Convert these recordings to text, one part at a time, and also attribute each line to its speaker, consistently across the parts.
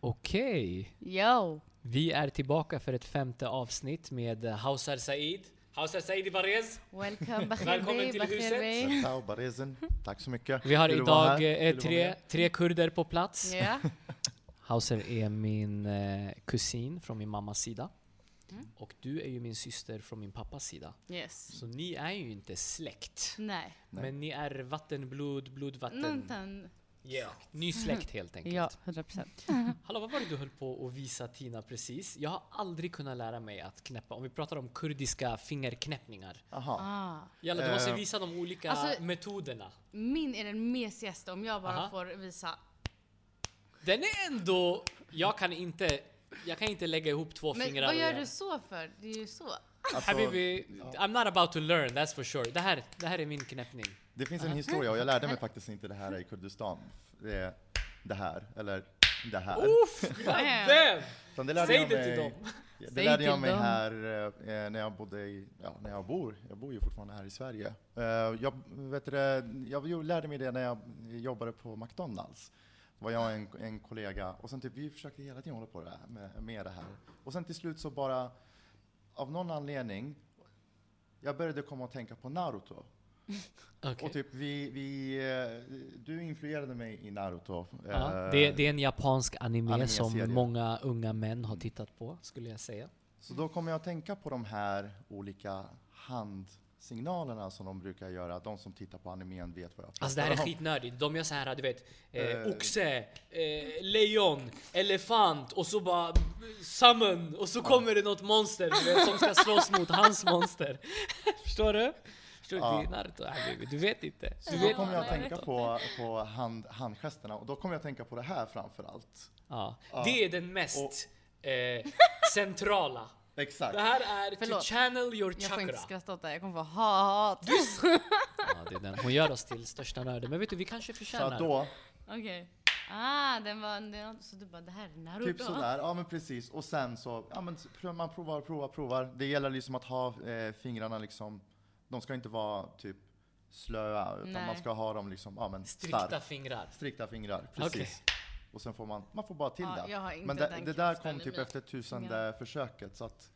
Speaker 1: Okej,
Speaker 2: Yo!
Speaker 1: vi är tillbaka för ett femte avsnitt med Hausar Said. Hausar Said i Barez.
Speaker 2: Welcome
Speaker 1: Välkommen till huset.
Speaker 3: Ciao Barezen, tack så mycket.
Speaker 1: Vi har
Speaker 3: Vill
Speaker 1: idag eh, tre, tre kurder på plats.
Speaker 2: Ja.
Speaker 1: Hauser är min eh, kusin från min mammas sida.
Speaker 2: Mm.
Speaker 1: Och du är ju min syster från min pappas sida.
Speaker 2: Yes.
Speaker 1: Så ni är ju inte släkt.
Speaker 2: Nej.
Speaker 3: Nej.
Speaker 1: Men ni är vattenblod, blodvatten.
Speaker 2: Någonting.
Speaker 1: Yeah. Ny släkt helt enkelt.
Speaker 2: Ja, 100 procent.
Speaker 1: Hallå, vad var det du höll på att visa Tina precis? Jag har aldrig kunnat lära mig att knäppa. Om vi pratar om kurdiska fingerknäppningar.
Speaker 3: Aha.
Speaker 2: Ah.
Speaker 1: Jalla, du måste
Speaker 3: Eh.
Speaker 1: visa de olika
Speaker 2: Alltså-
Speaker 1: metoderna.
Speaker 2: Min är den mesigaste om jag bara
Speaker 1: Aha.
Speaker 2: får visa.
Speaker 1: Den är ändå... Jag kan inte... Jag kan inte lägga ihop två
Speaker 2: Men
Speaker 1: fingrar
Speaker 2: vad
Speaker 1: och
Speaker 2: gör du så för? Det är ju så.
Speaker 3: Alltså,
Speaker 1: Habibi, I'm not about to learn, that's for sure. Det här, det här är min knäppning.
Speaker 3: det finns en historia och jag lärde mig faktiskt inte det här i Kurdistan. Det är det här, eller det här.
Speaker 1: Uff! Damn!
Speaker 3: Det lärde
Speaker 1: Säg
Speaker 3: jag
Speaker 1: det
Speaker 3: mig,
Speaker 1: till dem.
Speaker 3: Det
Speaker 2: Säg
Speaker 3: lärde jag mig
Speaker 2: dem.
Speaker 3: här eh, när jag bodde i, ja, när jag bor, jag bor ju fortfarande här i Sverige. Eh, jag, vet det, jag lärde mig det när jag jobbade på McDonalds. var jag och en, en kollega, och sen typ, vi försökte hela tiden hålla på det här, med, med det här. Och sen till slut så bara, av någon anledning, jag började komma att tänka på Naruto.
Speaker 1: Okej.
Speaker 3: Och typ vi, vi, eh, du influerade mig i Naruto.
Speaker 1: Ja,
Speaker 3: Eh,
Speaker 1: det, det är en japansk anime
Speaker 3: Anime-serie.
Speaker 1: som många unga män har tittat på, skulle jag säga.
Speaker 3: Så då kommer jag att tänka på de här olika handsignalerna som de brukar göra. De som tittar på animen vet vad jag pratar
Speaker 1: Alltså det här är
Speaker 3: om.
Speaker 1: skitnördigt. De gör så här, du vet, eh,
Speaker 3: Eh.
Speaker 1: oxe, eh, lejon, elefant och så bara summon och så kommer det något monster du vet, som ska slåss mot hans monster. Förstår du? Förstår du?
Speaker 3: Ja.
Speaker 1: Det är Naruto. Du vet inte. Du
Speaker 3: Så
Speaker 1: vet
Speaker 3: då kommer jag att tänka på, på hand, handgesterna och då kommer jag att tänka på det här framför allt.
Speaker 1: Ja.
Speaker 3: Ja.
Speaker 1: Det är den mest eh, centrala.
Speaker 3: Exakt.
Speaker 1: Det här är to
Speaker 2: Förlåt.
Speaker 1: channel your
Speaker 2: Jag får inte
Speaker 1: chakra.
Speaker 2: skratta åt det, jag kommer få hat.
Speaker 1: Ja, det är den. Hon gör oss till största nörden. Men vet du, vi kanske
Speaker 3: Så
Speaker 1: förtjänar
Speaker 3: att då,
Speaker 2: Okej. Ah, den var... Den, så du bara, det här är Naruto?
Speaker 3: typ sådär, ja men precis. Och sen så, ja men man provar, provar, provar. Det gäller liksom att ha eh, fingrarna liksom, de ska inte vara typ slöa, utan
Speaker 2: Nej.
Speaker 3: man ska ha dem liksom, ja men
Speaker 1: Strikta
Speaker 3: stark.
Speaker 1: fingrar.
Speaker 3: Strikta fingrar, precis. Och sen får man, man får bara till
Speaker 2: Ja,
Speaker 3: det. Men det, det där kom typ efter tusende försöket, så att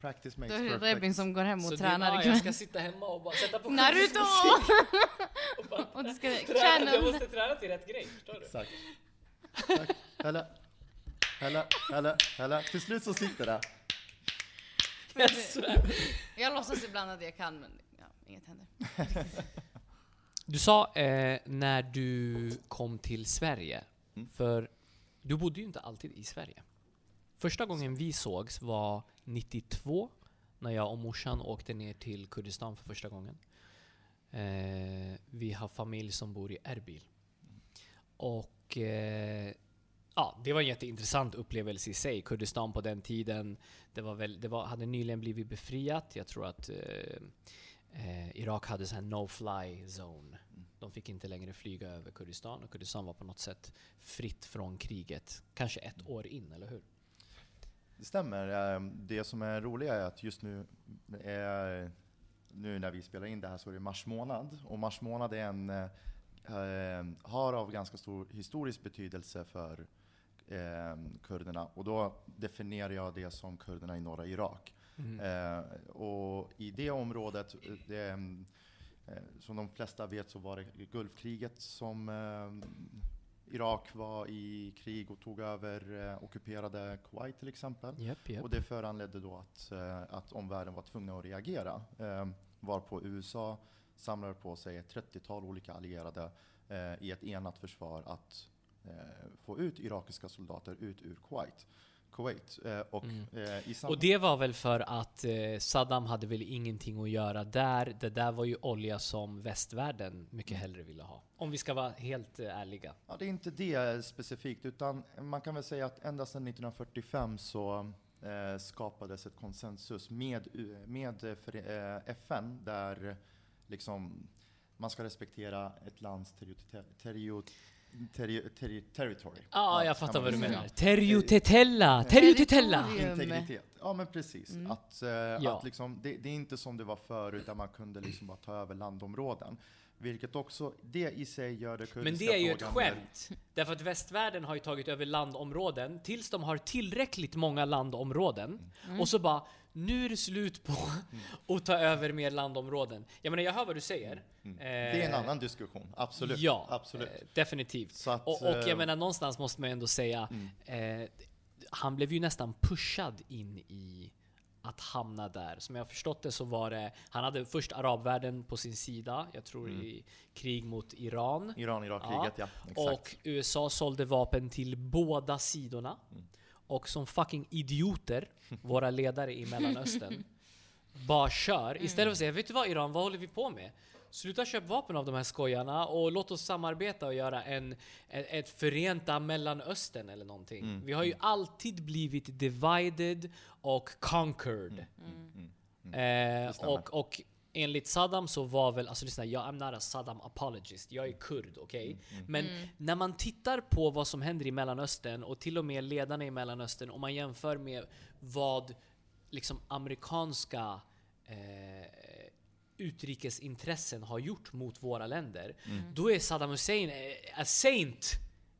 Speaker 3: practice
Speaker 2: Då
Speaker 3: makes
Speaker 2: är det
Speaker 3: perfect.
Speaker 2: Rebin som går hem och
Speaker 1: Så
Speaker 2: tränar ikväll.
Speaker 1: jag ska sitta hemma och bara sätta på
Speaker 2: Naruto!
Speaker 1: och bara
Speaker 2: och du ska
Speaker 1: träna. Jag måste träna till rätt grej, förstår du?
Speaker 3: Exakt. Tack. Eller, eller, eller, eller. Till slut så sitter det.
Speaker 1: Jag.
Speaker 2: Jag låtsas ibland att jag kan, men ja, inget händer.
Speaker 1: Du sa eh, när du kom till Sverige,
Speaker 3: Mm.
Speaker 1: för du bodde ju inte alltid i Sverige. Första gången vi sågs var 92, när jag och morsan åkte ner till Kurdistan för första gången. Eh, vi har familj som bor i Erbil. Och eh, ja, det var en jätteintressant upplevelse i sig. Kurdistan på den tiden, det, var väl, det var, hade nyligen blivit befriat. Jag tror att eh, eh, Irak hade här no-fly zone. De fick inte längre flyga över Kurdistan och Kurdistan var på något sätt fritt från kriget. Kanske ett år in, eller hur?
Speaker 3: Det stämmer. Eh, Det som är roliga är att just nu, är, nu när vi spelar in det här så är det mars månad. Och mars månad är en, eh, har av ganska stor historisk betydelse för eh, kurderna. Och då definierar jag det som kurderna i norra Irak.
Speaker 1: Mm.
Speaker 3: Och i det området, det, mm, som de flesta vet så var det Gulfkriget som eh, Irak var i krig och tog över, eh, ockuperade Kuwait till exempel.
Speaker 1: Japp, japp.
Speaker 3: Och det föranledde då att, eh, att omvärlden var tvungna att reagera. Eh, varpå USA samlade på sig ett 30-tal olika allierade eh, i ett enat försvar att eh, få ut irakiska soldater ut ur Kuwait. Kuwait. Eh, och,
Speaker 1: Mm.
Speaker 3: eh, i
Speaker 1: Och det var väl för att eh, Saddam hade väl ingenting att göra där. Det där var ju olja som västvärlden mycket hellre ville ha. Om vi ska vara helt eh, ärliga.
Speaker 3: Ja, det är inte det specifikt, utan man kan väl säga att ända sedan 1945 så eh, skapades ett konsensus med, med eh, för, eh, FN där liksom man ska respektera ett lands terrio- terrio- terrio- territory.
Speaker 1: Ja, jag
Speaker 3: kan
Speaker 1: fattar vad du menar. Terriotetella! Terriotetella!
Speaker 2: Territorium.
Speaker 3: Integritet. Ja, men precis.
Speaker 2: Mm.
Speaker 3: Att, eh,
Speaker 1: Ja.
Speaker 3: att liksom, det, det är inte som det var förut där man kunde liksom bara ta över landområden. Vilket också, det i sig gör det kurdiska
Speaker 1: Men det är ju ett skämt. Därför att västvärlden har ju tagit över landområden tills de har tillräckligt många landområden.
Speaker 3: Mm.
Speaker 1: Och så bara, nu är det slut på att ta över mer landområden. Jag menar, jag hör vad du säger.
Speaker 3: Mm. Det är en
Speaker 1: Eh,
Speaker 3: annan diskussion, absolut.
Speaker 1: Ja,
Speaker 3: absolut.
Speaker 1: eh, definitivt.
Speaker 3: Att,
Speaker 1: Och, och
Speaker 3: eh,
Speaker 1: jag menar, någonstans måste man ju ändå säga,
Speaker 3: Mm.
Speaker 1: eh, han blev ju nästan pushad in i att hamna där. Som jag har förstått det så var det, han hade först arabvärlden på sin sida, jag tror
Speaker 3: Mm.
Speaker 1: i krig mot Iran.
Speaker 3: Iran-Irak-kriget, ja. Exakt.
Speaker 1: Och USA sålde vapen till båda sidorna.
Speaker 3: Mm.
Speaker 1: Och som fucking idioter, våra ledare i Mellanöstern, bara kör. Istället för att säga, vet du vad Iran, vad håller vi på med? Sluta köpa vapen av de här skojarna och låt oss samarbeta och göra en, ett, ett förenta Mellanöstern eller någonting.
Speaker 3: Mm.
Speaker 1: Vi har ju alltid blivit divided och conquered.
Speaker 3: Mm.
Speaker 1: Eh,
Speaker 3: stämmer.
Speaker 1: och, och enligt Saddam så var väl, alltså lyssna, jag I'm not a Saddam apologist, jag är kurd, okej?
Speaker 3: Mm,
Speaker 1: Men när man tittar på vad som händer i Mellanöstern och till och med ledarna i Mellanöstern, om man jämför med vad liksom amerikanska eh, utrikesintressen har gjort mot våra länder,
Speaker 3: Mm.
Speaker 1: då är Saddam Hussein eh, a saint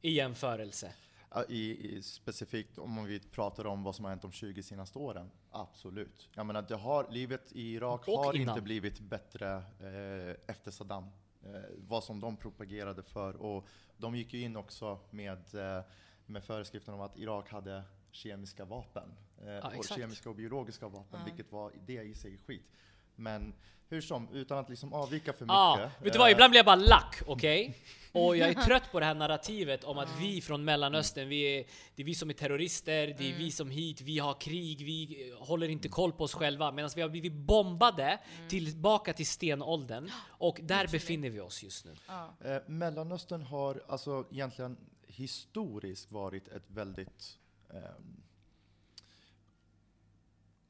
Speaker 1: i jämförelse.
Speaker 3: Ja, I, i, specifikt om vi pratar om vad som har hänt de 20 senaste åren, absolut. Jag menar, det har, livet i Irak
Speaker 1: Och
Speaker 3: har
Speaker 1: innan.
Speaker 3: inte blivit bättre eh, efter Saddam. Eh, vad som de propagerade för. Och de gick ju in också med, eh, med föreskriften om att Irak hade kemiska vapen. Eh, och
Speaker 1: exakt.
Speaker 3: kemiska och biologiska vapen,
Speaker 2: Ja.
Speaker 3: vilket var det i sig skit. Men hur som, utan att liksom avvika för
Speaker 1: Ja,
Speaker 3: mycket.
Speaker 1: vet du vad?
Speaker 3: eh,
Speaker 1: Ibland blir jag bara lack, okej? Och jag är trött på det här narrativet om att vi från Mellanöstern, vi är, det är vi som är terrorister, det är vi som hit, vi har krig, vi eh, håller inte koll på oss själva. Medan vi har blivit bombade tillbaka till stenåldern. Och där befinner vi oss just nu.
Speaker 2: Ja.
Speaker 3: Eh, Mellanöstern har alltså egentligen historiskt varit ett väldigt ehm,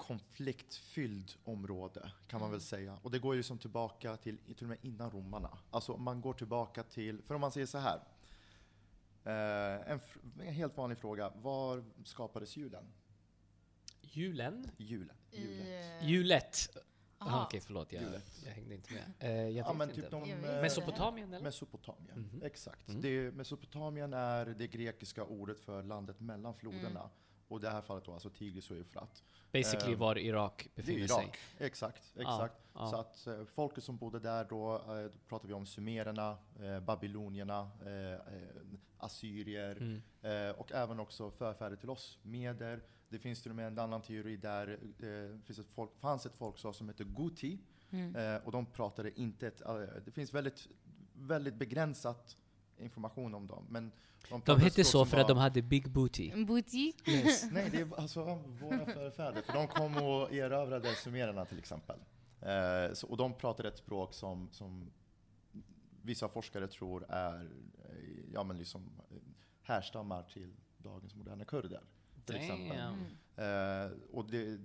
Speaker 3: konfliktfylld område, kan man väl säga. Och det går ju som tillbaka till, till och med innan romarna. Alltså man går tillbaka till, för om man säger så här. Eh, en, en helt vanlig fråga, var skapades julen?
Speaker 1: Julen?
Speaker 3: Julen.
Speaker 2: Eh,
Speaker 1: Julet? Aha,
Speaker 2: aha.
Speaker 1: Okej, förlåt. Jag,
Speaker 3: Julet.
Speaker 1: jag hängde inte med. Eh, jag
Speaker 3: Ja, men
Speaker 1: inte.
Speaker 3: typ de,
Speaker 2: inte.
Speaker 1: Mesopotamien eller?
Speaker 3: Mesopotamien,
Speaker 1: Mhm.
Speaker 3: exakt.
Speaker 1: Mm.
Speaker 3: Det, Mesopotamien är det grekiska ordet för landet mellan floderna. Och i det här fallet då alltså Tigris och Eufrat.
Speaker 1: Basically
Speaker 3: ehm,
Speaker 1: var Irak
Speaker 3: Det är
Speaker 1: befinner sig.
Speaker 3: Irak, exakt.
Speaker 1: Ja,
Speaker 3: exakt.
Speaker 1: ja.
Speaker 3: Så att eh, folket som bodde där då, eh, då pratar vi om sumererna, eh, babylonierna, eh, eh, assyrier
Speaker 1: Mm.
Speaker 3: eh, och även också förfäder till oss, meder. Det finns till och med en annan teori där eh, finns ett folk, fanns ett folkslag som heter Guti
Speaker 2: Mm.
Speaker 3: eh, och de pratade inte, ett, eh, det finns väldigt, väldigt begränsat information om dem. Men de,
Speaker 1: De hette så för att de hade big booty.
Speaker 2: En booty.
Speaker 3: Yes. Nej, det är alltså våra förfäder. För de kom och erövrade sumererna till exempel. Eh, så, och de pratade ett språk som, som vissa forskare tror är, eh, ja men liksom eh, härstammar till dagens moderna kurder. Till exempel.
Speaker 1: Damn.
Speaker 2: Mm.
Speaker 3: Eh, och det,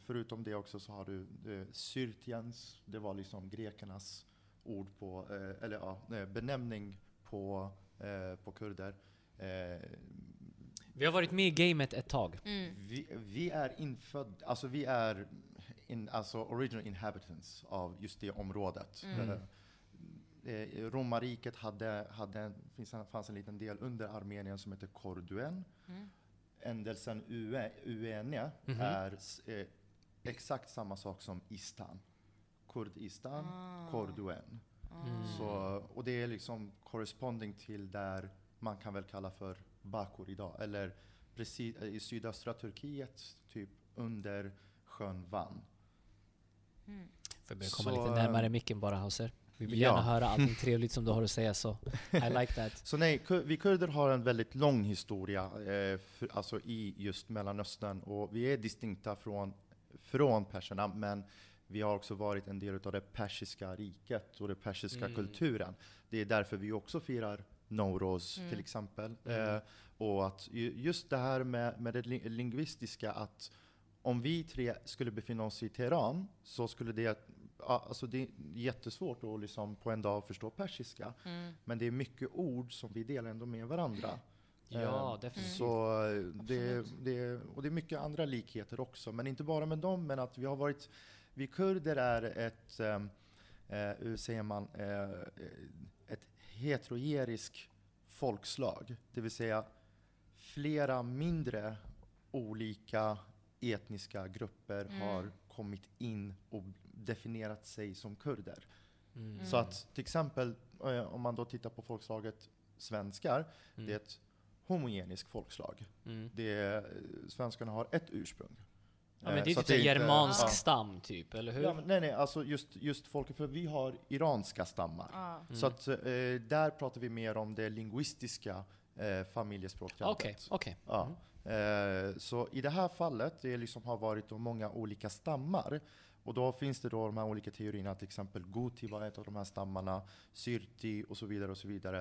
Speaker 3: förutom det också så har du eh, syrtiens, det var liksom grekernas ord på, eh, eller ja, eh, benämning på, eh, på kurder. Eh,
Speaker 1: Vi har varit med i gamet ett tag.
Speaker 2: Mm.
Speaker 3: vi, vi är infödd, alltså vi är in, alltså original inhabitants av just det området.
Speaker 1: Mm.
Speaker 3: Eh, eh, Romarriket hade, hade, finns, en- fanns en liten del under Armenien som heter Korduen.
Speaker 2: Mm.
Speaker 3: Ändelsen Ue, Uene
Speaker 1: Mhm.
Speaker 3: är eh, exakt samma sak som Istan. Kurdistan,
Speaker 2: Ah.
Speaker 3: Korduen.
Speaker 1: Mm.
Speaker 3: Så, och det är liksom corresponding till där man kan väl kalla för Bakur idag. Eller precis eh, i sydöstra Turkiet, typ under sjön Van.
Speaker 2: Mm.
Speaker 1: Får jag komma
Speaker 3: Så,
Speaker 1: lite närmare micken bara Hauser? Vi vill
Speaker 3: ja.
Speaker 1: gärna höra allting trevligt som du har att säga så I like that.
Speaker 3: Så nej, vi kurder har en väldigt lång historia eh, för, alltså i just Mellanöstern och vi är distinkta från, från perserna men vi har också varit en del av det persiska riket och den persiska
Speaker 1: Mm.
Speaker 3: kulturen. Det är därför vi också firar Nowroz
Speaker 2: Mm.
Speaker 3: till exempel.
Speaker 1: Mm.
Speaker 3: Eh, och att ju- just det här med, med det li- lingvistiska att om vi tre skulle befinna oss i Teheran så skulle det alltså det är jättesvårt att liksom på en dag förstå persiska.
Speaker 2: Mm.
Speaker 3: Men det är mycket ord som vi delar ändå med varandra.
Speaker 1: Ja,
Speaker 3: Eh,
Speaker 1: definitivt.
Speaker 3: Så eh, det, det, och det är mycket andra likheter också, men inte bara med dem, men att vi har varit, vi kurder är ett, ehm, eh, hur säger man, eh, ett heterogerisk folkslag. Det vill säga flera mindre olika etniska grupper
Speaker 2: Mm.
Speaker 3: har kommit in och definierat sig som kurder.
Speaker 1: Mm.
Speaker 3: Så att till exempel eh, om man då tittar på folkslaget svenskar,
Speaker 1: Mm.
Speaker 3: det är ett homogeniskt folkslag.
Speaker 1: Mm.
Speaker 3: Det är, svenskarna har ett ursprung.
Speaker 1: Ja, men
Speaker 3: Eh,
Speaker 1: det är
Speaker 3: så
Speaker 1: typ en germansk
Speaker 3: ja.
Speaker 1: stam typ, eller hur?
Speaker 3: Ja, men nej, nej, alltså just, just folket, för vi har iranska stammar.
Speaker 2: Ja.
Speaker 1: Mm.
Speaker 3: Så att eh, där pratar vi mer om det lingvistiska eh, familjespråket.
Speaker 1: Okej, okej.
Speaker 3: Ja.
Speaker 1: Mm.
Speaker 3: Eh, så i det här fallet, det liksom har varit många olika stammar. Och då finns det då de här olika teorierna, till exempel Guti var ett av de här stammarna, Syrti och så vidare och så vidare.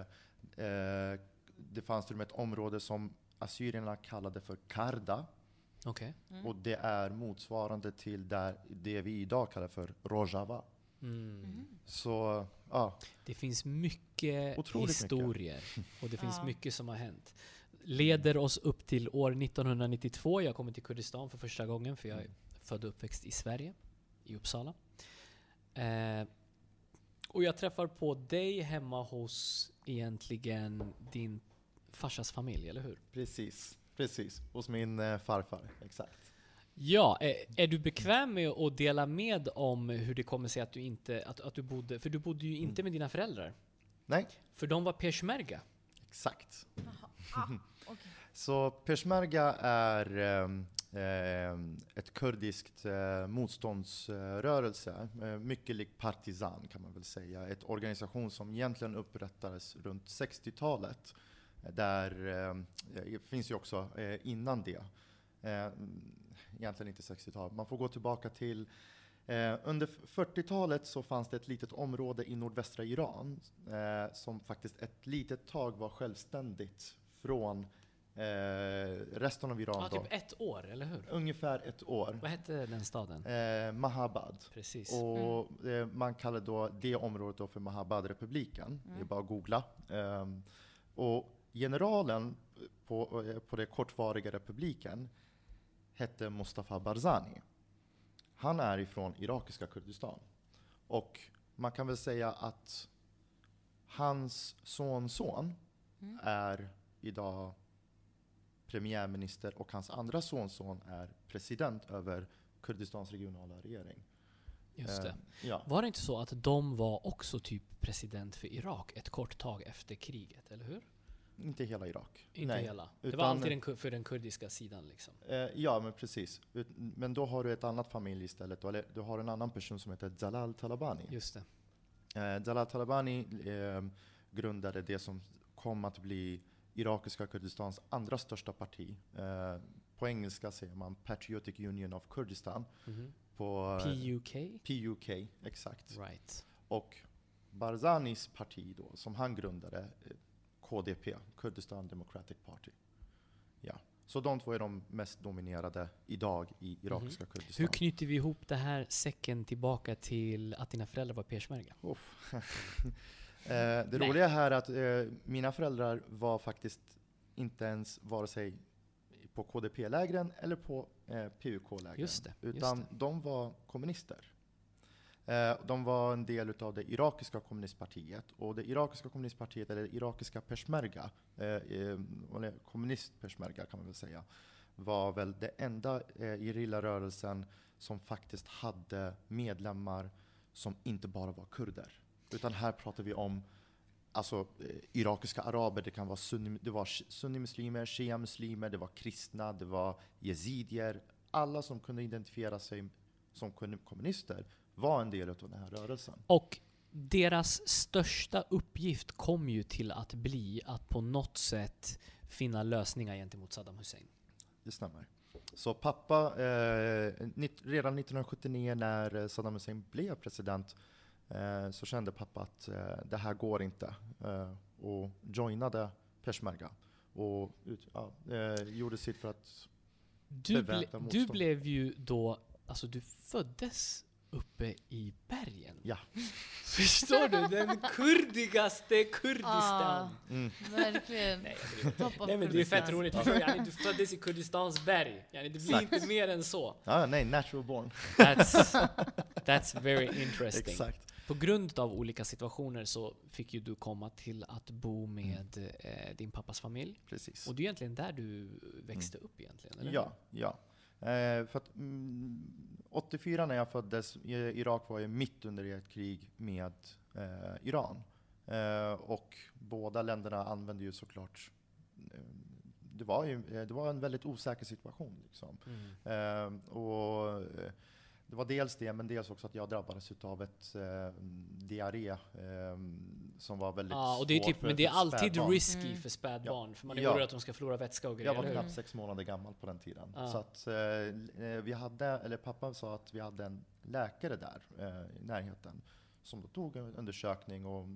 Speaker 3: Eh, det fanns till och med ett område som assyrierna kallade för Karda.
Speaker 1: Okej.
Speaker 2: Mm.
Speaker 3: Och det är motsvarande till där, det vi idag kallar för Rojava.
Speaker 1: Mm.
Speaker 2: Mhm.
Speaker 3: Så ja,
Speaker 1: Det finns mycket
Speaker 3: Otroligt
Speaker 1: historier och det finns
Speaker 2: Ja.
Speaker 1: mycket som har hänt. Leder oss upp till år 1992. Jag kommer till Kurdistan för första gången för jag är född och uppväxt i Sverige, i Uppsala. Eh, och jag träffar på dig hemma hos egentligen din farsas familj, eller hur?
Speaker 3: precis. Precis, hos min eh, farfar. Exakt.
Speaker 1: Ja, är, är du bekväm med att dela med om hur det kommer sig att du inte, att, att du bodde, för du bodde ju inte med dina föräldrar.
Speaker 3: Nej,
Speaker 1: För de var peshmerga.
Speaker 3: exakt.
Speaker 2: Ah, okej.
Speaker 3: Så peshmerga är ehm, ett kurdiskt eh, motståndsrörelse, eh, mycket lik partisan kan man väl säga. Ett organisation som egentligen upprättades runt 60-talet. Eh, Där, det finns ju också eh, innan det. Eh, egentligen inte 60-talet, man får gå tillbaka till Eh, under 40-talet så fanns det ett litet område i nordvästra Iran eh, som faktiskt ett litet tag var självständigt från eh, resten av Iran.
Speaker 1: Ja,
Speaker 3: då.
Speaker 1: typ ett år, eller hur?
Speaker 3: Ungefär ett år.
Speaker 1: Vad hette den staden?
Speaker 3: Eh, Mahabad.
Speaker 1: Precis.
Speaker 3: Och eh, man kallar då det området då för Mahabad-republiken. Det är bara att googla. Ehm, och generalen på, eh, på den kortvariga republiken hette Mustafa Barzani. Han är ifrån irakiska Kurdistan. Och man kan väl säga att hans sonson
Speaker 2: Mm.
Speaker 3: är idag premiärminister och hans andra sonson är president över Kurdistans regionala regering.
Speaker 1: Just det.
Speaker 3: Eh, ja.
Speaker 1: Var det inte så att de var också typ president för Irak ett kort tag efter kriget, eller hur?
Speaker 3: Inte hela Irak.
Speaker 1: Inte
Speaker 3: Nej.
Speaker 1: hela. Det
Speaker 3: utan-
Speaker 1: var alltid den, för den kurdiska sidan liksom.
Speaker 3: Eh, ja, men precis. Ut- Men då har du ett annat familj istället. Eller du har en annan person som heter Jalal Talabani.
Speaker 1: Just det.
Speaker 3: Eh, Jalal Talabani eh, grundade det som kom att bli irakiska Kurdistans andra största parti. Eh, på engelska säger man Patriotic Union of Kurdistan.
Speaker 1: Mhm.
Speaker 3: På eh,
Speaker 1: PUK?
Speaker 3: PUK, exakt.
Speaker 1: Right.
Speaker 3: Och Barzanis parti då, som han grundade, eh, KDP, Kurdistan Democratic Party. Ja. Så de två är de mest dominerade idag i irakiska Kurdistan.
Speaker 1: Hur knyter vi ihop det här säcken tillbaka till att dina föräldrar var peshmerga?
Speaker 3: Eh, det
Speaker 1: Nej.
Speaker 3: roliga här är att eh, mina föräldrar var faktiskt inte ens vare sig på KDP-lägren eller på eh, PUK-lägren.
Speaker 1: Just just
Speaker 3: Utan
Speaker 1: det.
Speaker 3: de var kommunister. Eh, de var en del av det irakiska kommunistpartiet. Och det irakiska kommunistpartiet, eller det irakiska peshmerga, eh, eller kommunist-peshmerga kan man väl säga, var väl det enda eh, gerillarörelsen som faktiskt hade medlemmar som inte bara var kurder. Utan här pratar vi om alltså, eh, irakiska araber, det kan vara sunni, det var sunnimuslimer, shia-muslimer, det var kristna, det var yazidier. Alla som kunde identifiera sig som kommunister var en del av den här rörelsen.
Speaker 1: Och deras största uppgift kom ju till att bli att på något sätt finna lösningar gentemot Saddam Hussein.
Speaker 3: Det stämmer. Så pappa, eh, redan 1979 när eh, Saddam Hussein blev president eh, så kände pappa att eh, det här går inte eh, och joinade peshmerga och ut, ja, eh, gjorde sitt för att
Speaker 1: Du, ble, du blev ju då, alltså du föddes uppe i bergen.
Speaker 3: Ja.
Speaker 1: Förstår du? Den kurdigaste Kurdistan.
Speaker 3: mm,
Speaker 2: Verkligen.
Speaker 1: Nej, Nej men det är fett roligt. Yani, du föddes i Kurdistans berg. Yani, det blir
Speaker 3: Exakt.
Speaker 1: inte mer än så.
Speaker 3: ja, nej, natural born.
Speaker 1: That's, that's very interesting.
Speaker 3: Exakt.
Speaker 1: På grund av olika situationer så fick ju du komma till att bo med eh, din pappas familj.
Speaker 3: Precis.
Speaker 1: Och det är egentligen där du växte upp egentligen, eller
Speaker 3: Ja, ja. Eh, för att, mm, 84 när jag föddes, Irak var ju mitt under ett krig med eh, Iran. Eh, och båda länderna använde ju såklart eh, det var, ju, eh, det var en väldigt osäker situation. Liksom.
Speaker 1: Mm.
Speaker 3: Eh, och det var dels det, men dels också att jag drabbades av ett eh, diarré eh, som var väldigt
Speaker 1: Ja, och det är
Speaker 3: svårt
Speaker 1: typ,
Speaker 3: för
Speaker 1: men det är alltid
Speaker 3: spädbarn.
Speaker 1: risky
Speaker 2: Mm.
Speaker 1: för spädbarn, för man är
Speaker 3: Ja.
Speaker 1: orolig att de ska förlora vätska och grejer,
Speaker 3: Jag var knappt sex månader gammal på den tiden.
Speaker 1: Ja.
Speaker 3: Så att, eh, vi hade, eller pappa sa att vi hade en läkare där eh, i närheten som då tog en undersökning och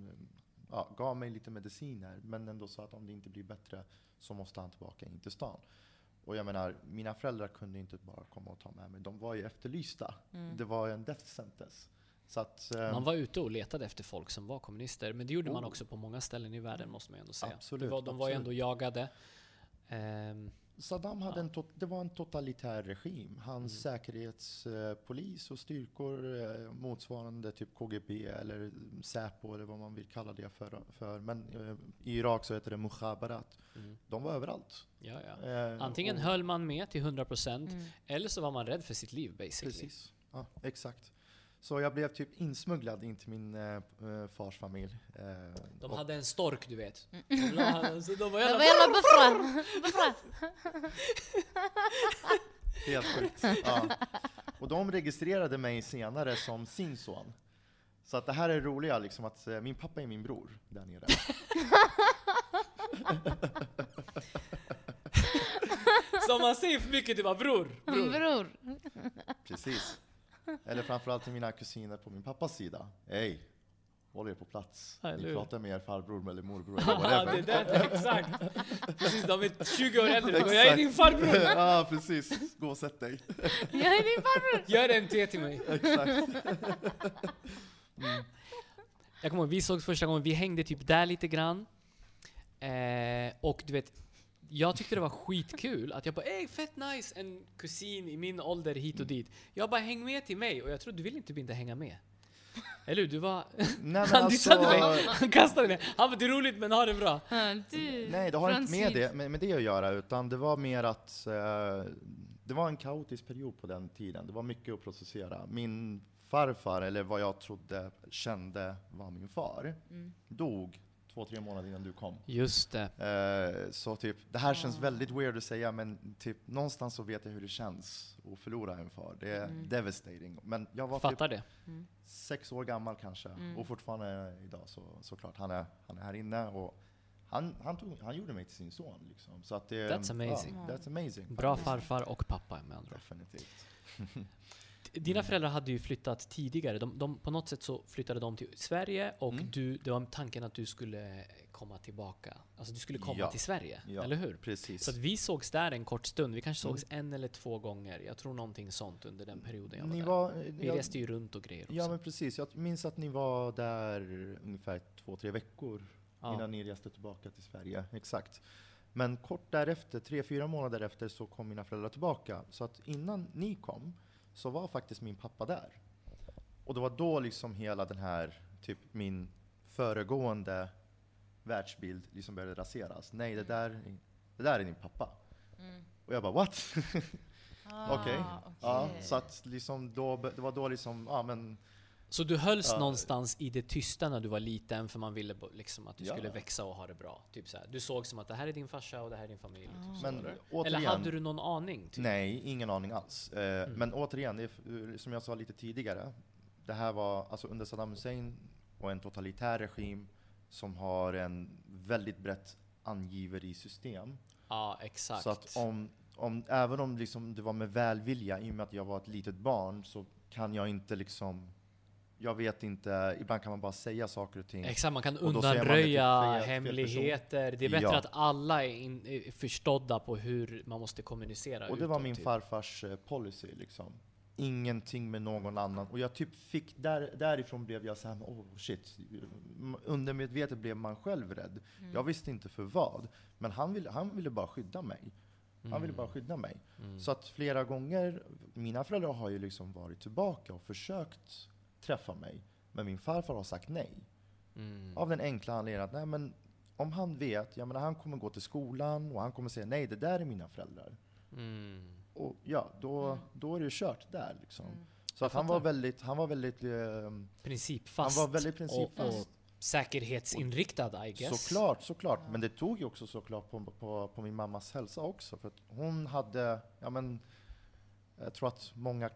Speaker 3: ja, gav mig lite mediciner men ändå sa att om det inte blir bättre så måste han tillbaka in till stan. Och jag menar, mina föräldrar kunde inte bara komma och ta med mig. De var ju efterlysta.
Speaker 2: Mm.
Speaker 3: Det var en death sentence. Så att, eh,
Speaker 1: Man var ute och letade efter folk som var kommunister, men det gjorde man
Speaker 3: Oh.
Speaker 1: också på många ställen i världen måste man ju ändå säga.
Speaker 3: Absolut,
Speaker 1: var, de var ju
Speaker 3: absolut.
Speaker 1: ändå jagade. Ehm,
Speaker 3: Saddam hade
Speaker 1: Ja.
Speaker 3: en, tot- det var en totalitär regim. Hans
Speaker 1: Mm.
Speaker 3: säkerhetspolis och styrkor eh, motsvarande typ KGB eller Säpo eller vad man vill kalla det för. för. Men eh, i Irak så heter det Mukhabarat.
Speaker 1: mm,
Speaker 3: De var överallt.
Speaker 1: ja, ja.
Speaker 3: Eh,
Speaker 1: Antingen
Speaker 3: och-
Speaker 1: höll man med till 100%
Speaker 2: Mm.
Speaker 1: eller så var man rädd för sitt liv basically.
Speaker 3: Precis, ja, exakt. Så jag blev typ insmugglad in till min eh, fars familj. Eh,
Speaker 1: De
Speaker 3: och-
Speaker 1: hade en stork du vet. De, la- så de var jävla
Speaker 2: var buffrar.
Speaker 3: Helt sjukt. Ja. Och de registrerade mig senare som sin son. Så att det här är roliga, liksom att eh, min pappa är min bror där nere.
Speaker 1: Så om man säger för mycket, det var bror. bror.
Speaker 2: Bror.
Speaker 3: Precis. Eller framförallt till mina kusiner på min pappas sida. Hej! Håll er på plats. Ni pratar med er farbror eller morbror eller
Speaker 1: Ja,
Speaker 3: whatever.
Speaker 1: det där, exakt. Precis, de är 20 år äldre. De bara, Jag är din farbror!
Speaker 3: ja, precis. Gå och sätt dig.
Speaker 2: Jag är din farbror!
Speaker 1: Gör en te till mig.
Speaker 3: Exakt.
Speaker 1: Jag kommer ihåg, vi sågs första gången, vi hängde typ där lite grann. Eh, och du vet, jag tyckte det var skitkul att jag bara ey fett nice, en kusin i min ålder hit och dit. Jag bara häng med till mig och jag tror du vill inte inte hänga med. Eller hur? Du var...
Speaker 3: Nej, men
Speaker 1: Han
Speaker 3: alltså,
Speaker 1: dissade mig, han kastade mig. Han bara det är roligt men ha det bra.
Speaker 2: Du,
Speaker 3: Nej, det har
Speaker 2: från
Speaker 3: inte med det, med, med det att göra, utan det var mer att eh, det var en kaotisk period på den tiden. Det var mycket att processera. Min farfar, eller vad jag trodde, kände var min far,
Speaker 2: Mm.
Speaker 3: dog två, tre månader innan du kom.
Speaker 1: Just det.
Speaker 3: Eh, så typ, det här känns väldigt weird att säga, men typ, någonstans så vet jag hur det känns att förlora en far. Det är
Speaker 2: Mm.
Speaker 3: devastating. Men jag var
Speaker 1: Fattar det.
Speaker 2: Mm.
Speaker 3: typ sex år gammal kanske,
Speaker 2: Mm.
Speaker 3: och fortfarande idag så, såklart. Han är, han är här inne och han, han, tog, han gjorde mig till sin son. Liksom. Så att det,
Speaker 1: That's amazing.
Speaker 3: Ja, that's amazing.
Speaker 1: Bra farfar och pappa med andra.
Speaker 3: Definitivt.
Speaker 1: Dina föräldrar hade ju flyttat tidigare. De, de, på något sätt så flyttade de till Sverige och
Speaker 3: Mm.
Speaker 1: du, det var tanken att du skulle komma tillbaka. Alltså du skulle komma
Speaker 3: Ja.
Speaker 1: till Sverige,
Speaker 3: Ja.
Speaker 1: eller hur?
Speaker 3: Precis.
Speaker 1: Så att vi sågs där en kort stund. Vi kanske
Speaker 3: Mm.
Speaker 1: sågs en eller två gånger. Jag tror någonting sånt under den perioden jag var
Speaker 3: Ni
Speaker 1: där.
Speaker 3: var,
Speaker 1: Vi
Speaker 3: jag,
Speaker 1: reste ju runt och grejer också.
Speaker 3: ja men precis, jag minns att ni var där ungefär två, tre veckor
Speaker 1: Ja.
Speaker 3: innan ni reste tillbaka till Sverige. Exakt. Men kort därefter, tre, fyra månader efter, så kom mina föräldrar tillbaka. Så att innan ni kom så var faktiskt min pappa där. Och det var då liksom hela den här, typ min föregående världsbild liksom började raseras. Nej, det där, det där är din pappa.
Speaker 2: Mm.
Speaker 3: Och jag bara what?
Speaker 2: Ah,
Speaker 3: Okej. Ja,
Speaker 2: okej.
Speaker 3: så att liksom då, det var då liksom, ja men
Speaker 1: Så du hölls
Speaker 3: Ja.
Speaker 1: någonstans i det tysta när du var liten för man ville liksom att du
Speaker 3: Ja.
Speaker 1: skulle växa och ha det bra? Typ så här. Du såg som att det här är din farsa och det här är din familj. Typ så,
Speaker 3: Men
Speaker 1: eller?
Speaker 3: återigen,
Speaker 1: eller hade du någon aning? Typ?
Speaker 3: nej, ingen aning alls. Eh,
Speaker 1: Mm.
Speaker 3: Men återigen, är, f- som jag sa lite tidigare, det här var alltså under Saddam Hussein och en totalitär regim som har en väldigt brett angiverisystem.
Speaker 1: Ja, exakt.
Speaker 3: Så att om, om, även om liksom det var med välvilja, i och med att jag var ett litet barn, så kan jag inte liksom, jag vet inte, ibland kan man bara säga saker och ting.
Speaker 1: Exakt, man kan undanröja hemligheter. Det är bättre
Speaker 3: Ja.
Speaker 1: att alla är, in, är förstådda på hur man måste kommunicera
Speaker 3: Och det var min
Speaker 1: typ.
Speaker 3: farfars eh, policy liksom. Ingenting med någon annan. Och jag typ fick, där, därifrån blev jag så här, oh shit. Undermedvetet blev man själv rädd.
Speaker 2: Mm.
Speaker 3: Jag visste inte för vad. Men han ville, han ville bara skydda mig. Han ville bara skydda mig.
Speaker 1: Mm.
Speaker 3: Så att flera gånger, mina föräldrar har ju liksom varit tillbaka och försökt träffa mig. Men min farfar har sagt nej.
Speaker 1: Mm.
Speaker 3: Av den enkla anledningen att nej, men om han vet, jag menar, han kommer gå till skolan och han kommer säga nej, det där är mina föräldrar.
Speaker 1: Mm.
Speaker 3: Och ja, då, då är det ju kört där liksom.
Speaker 2: Mm.
Speaker 3: Så att han var väldigt, han var väldigt, eh, han
Speaker 1: Principfast.
Speaker 3: var väldigt principfast.
Speaker 1: Och, och säkerhetsinriktad, I guess.
Speaker 3: Såklart, såklart. Men det tog ju också såklart på, på, på min mammas hälsa också. För att hon hade, ja men, jag tror att många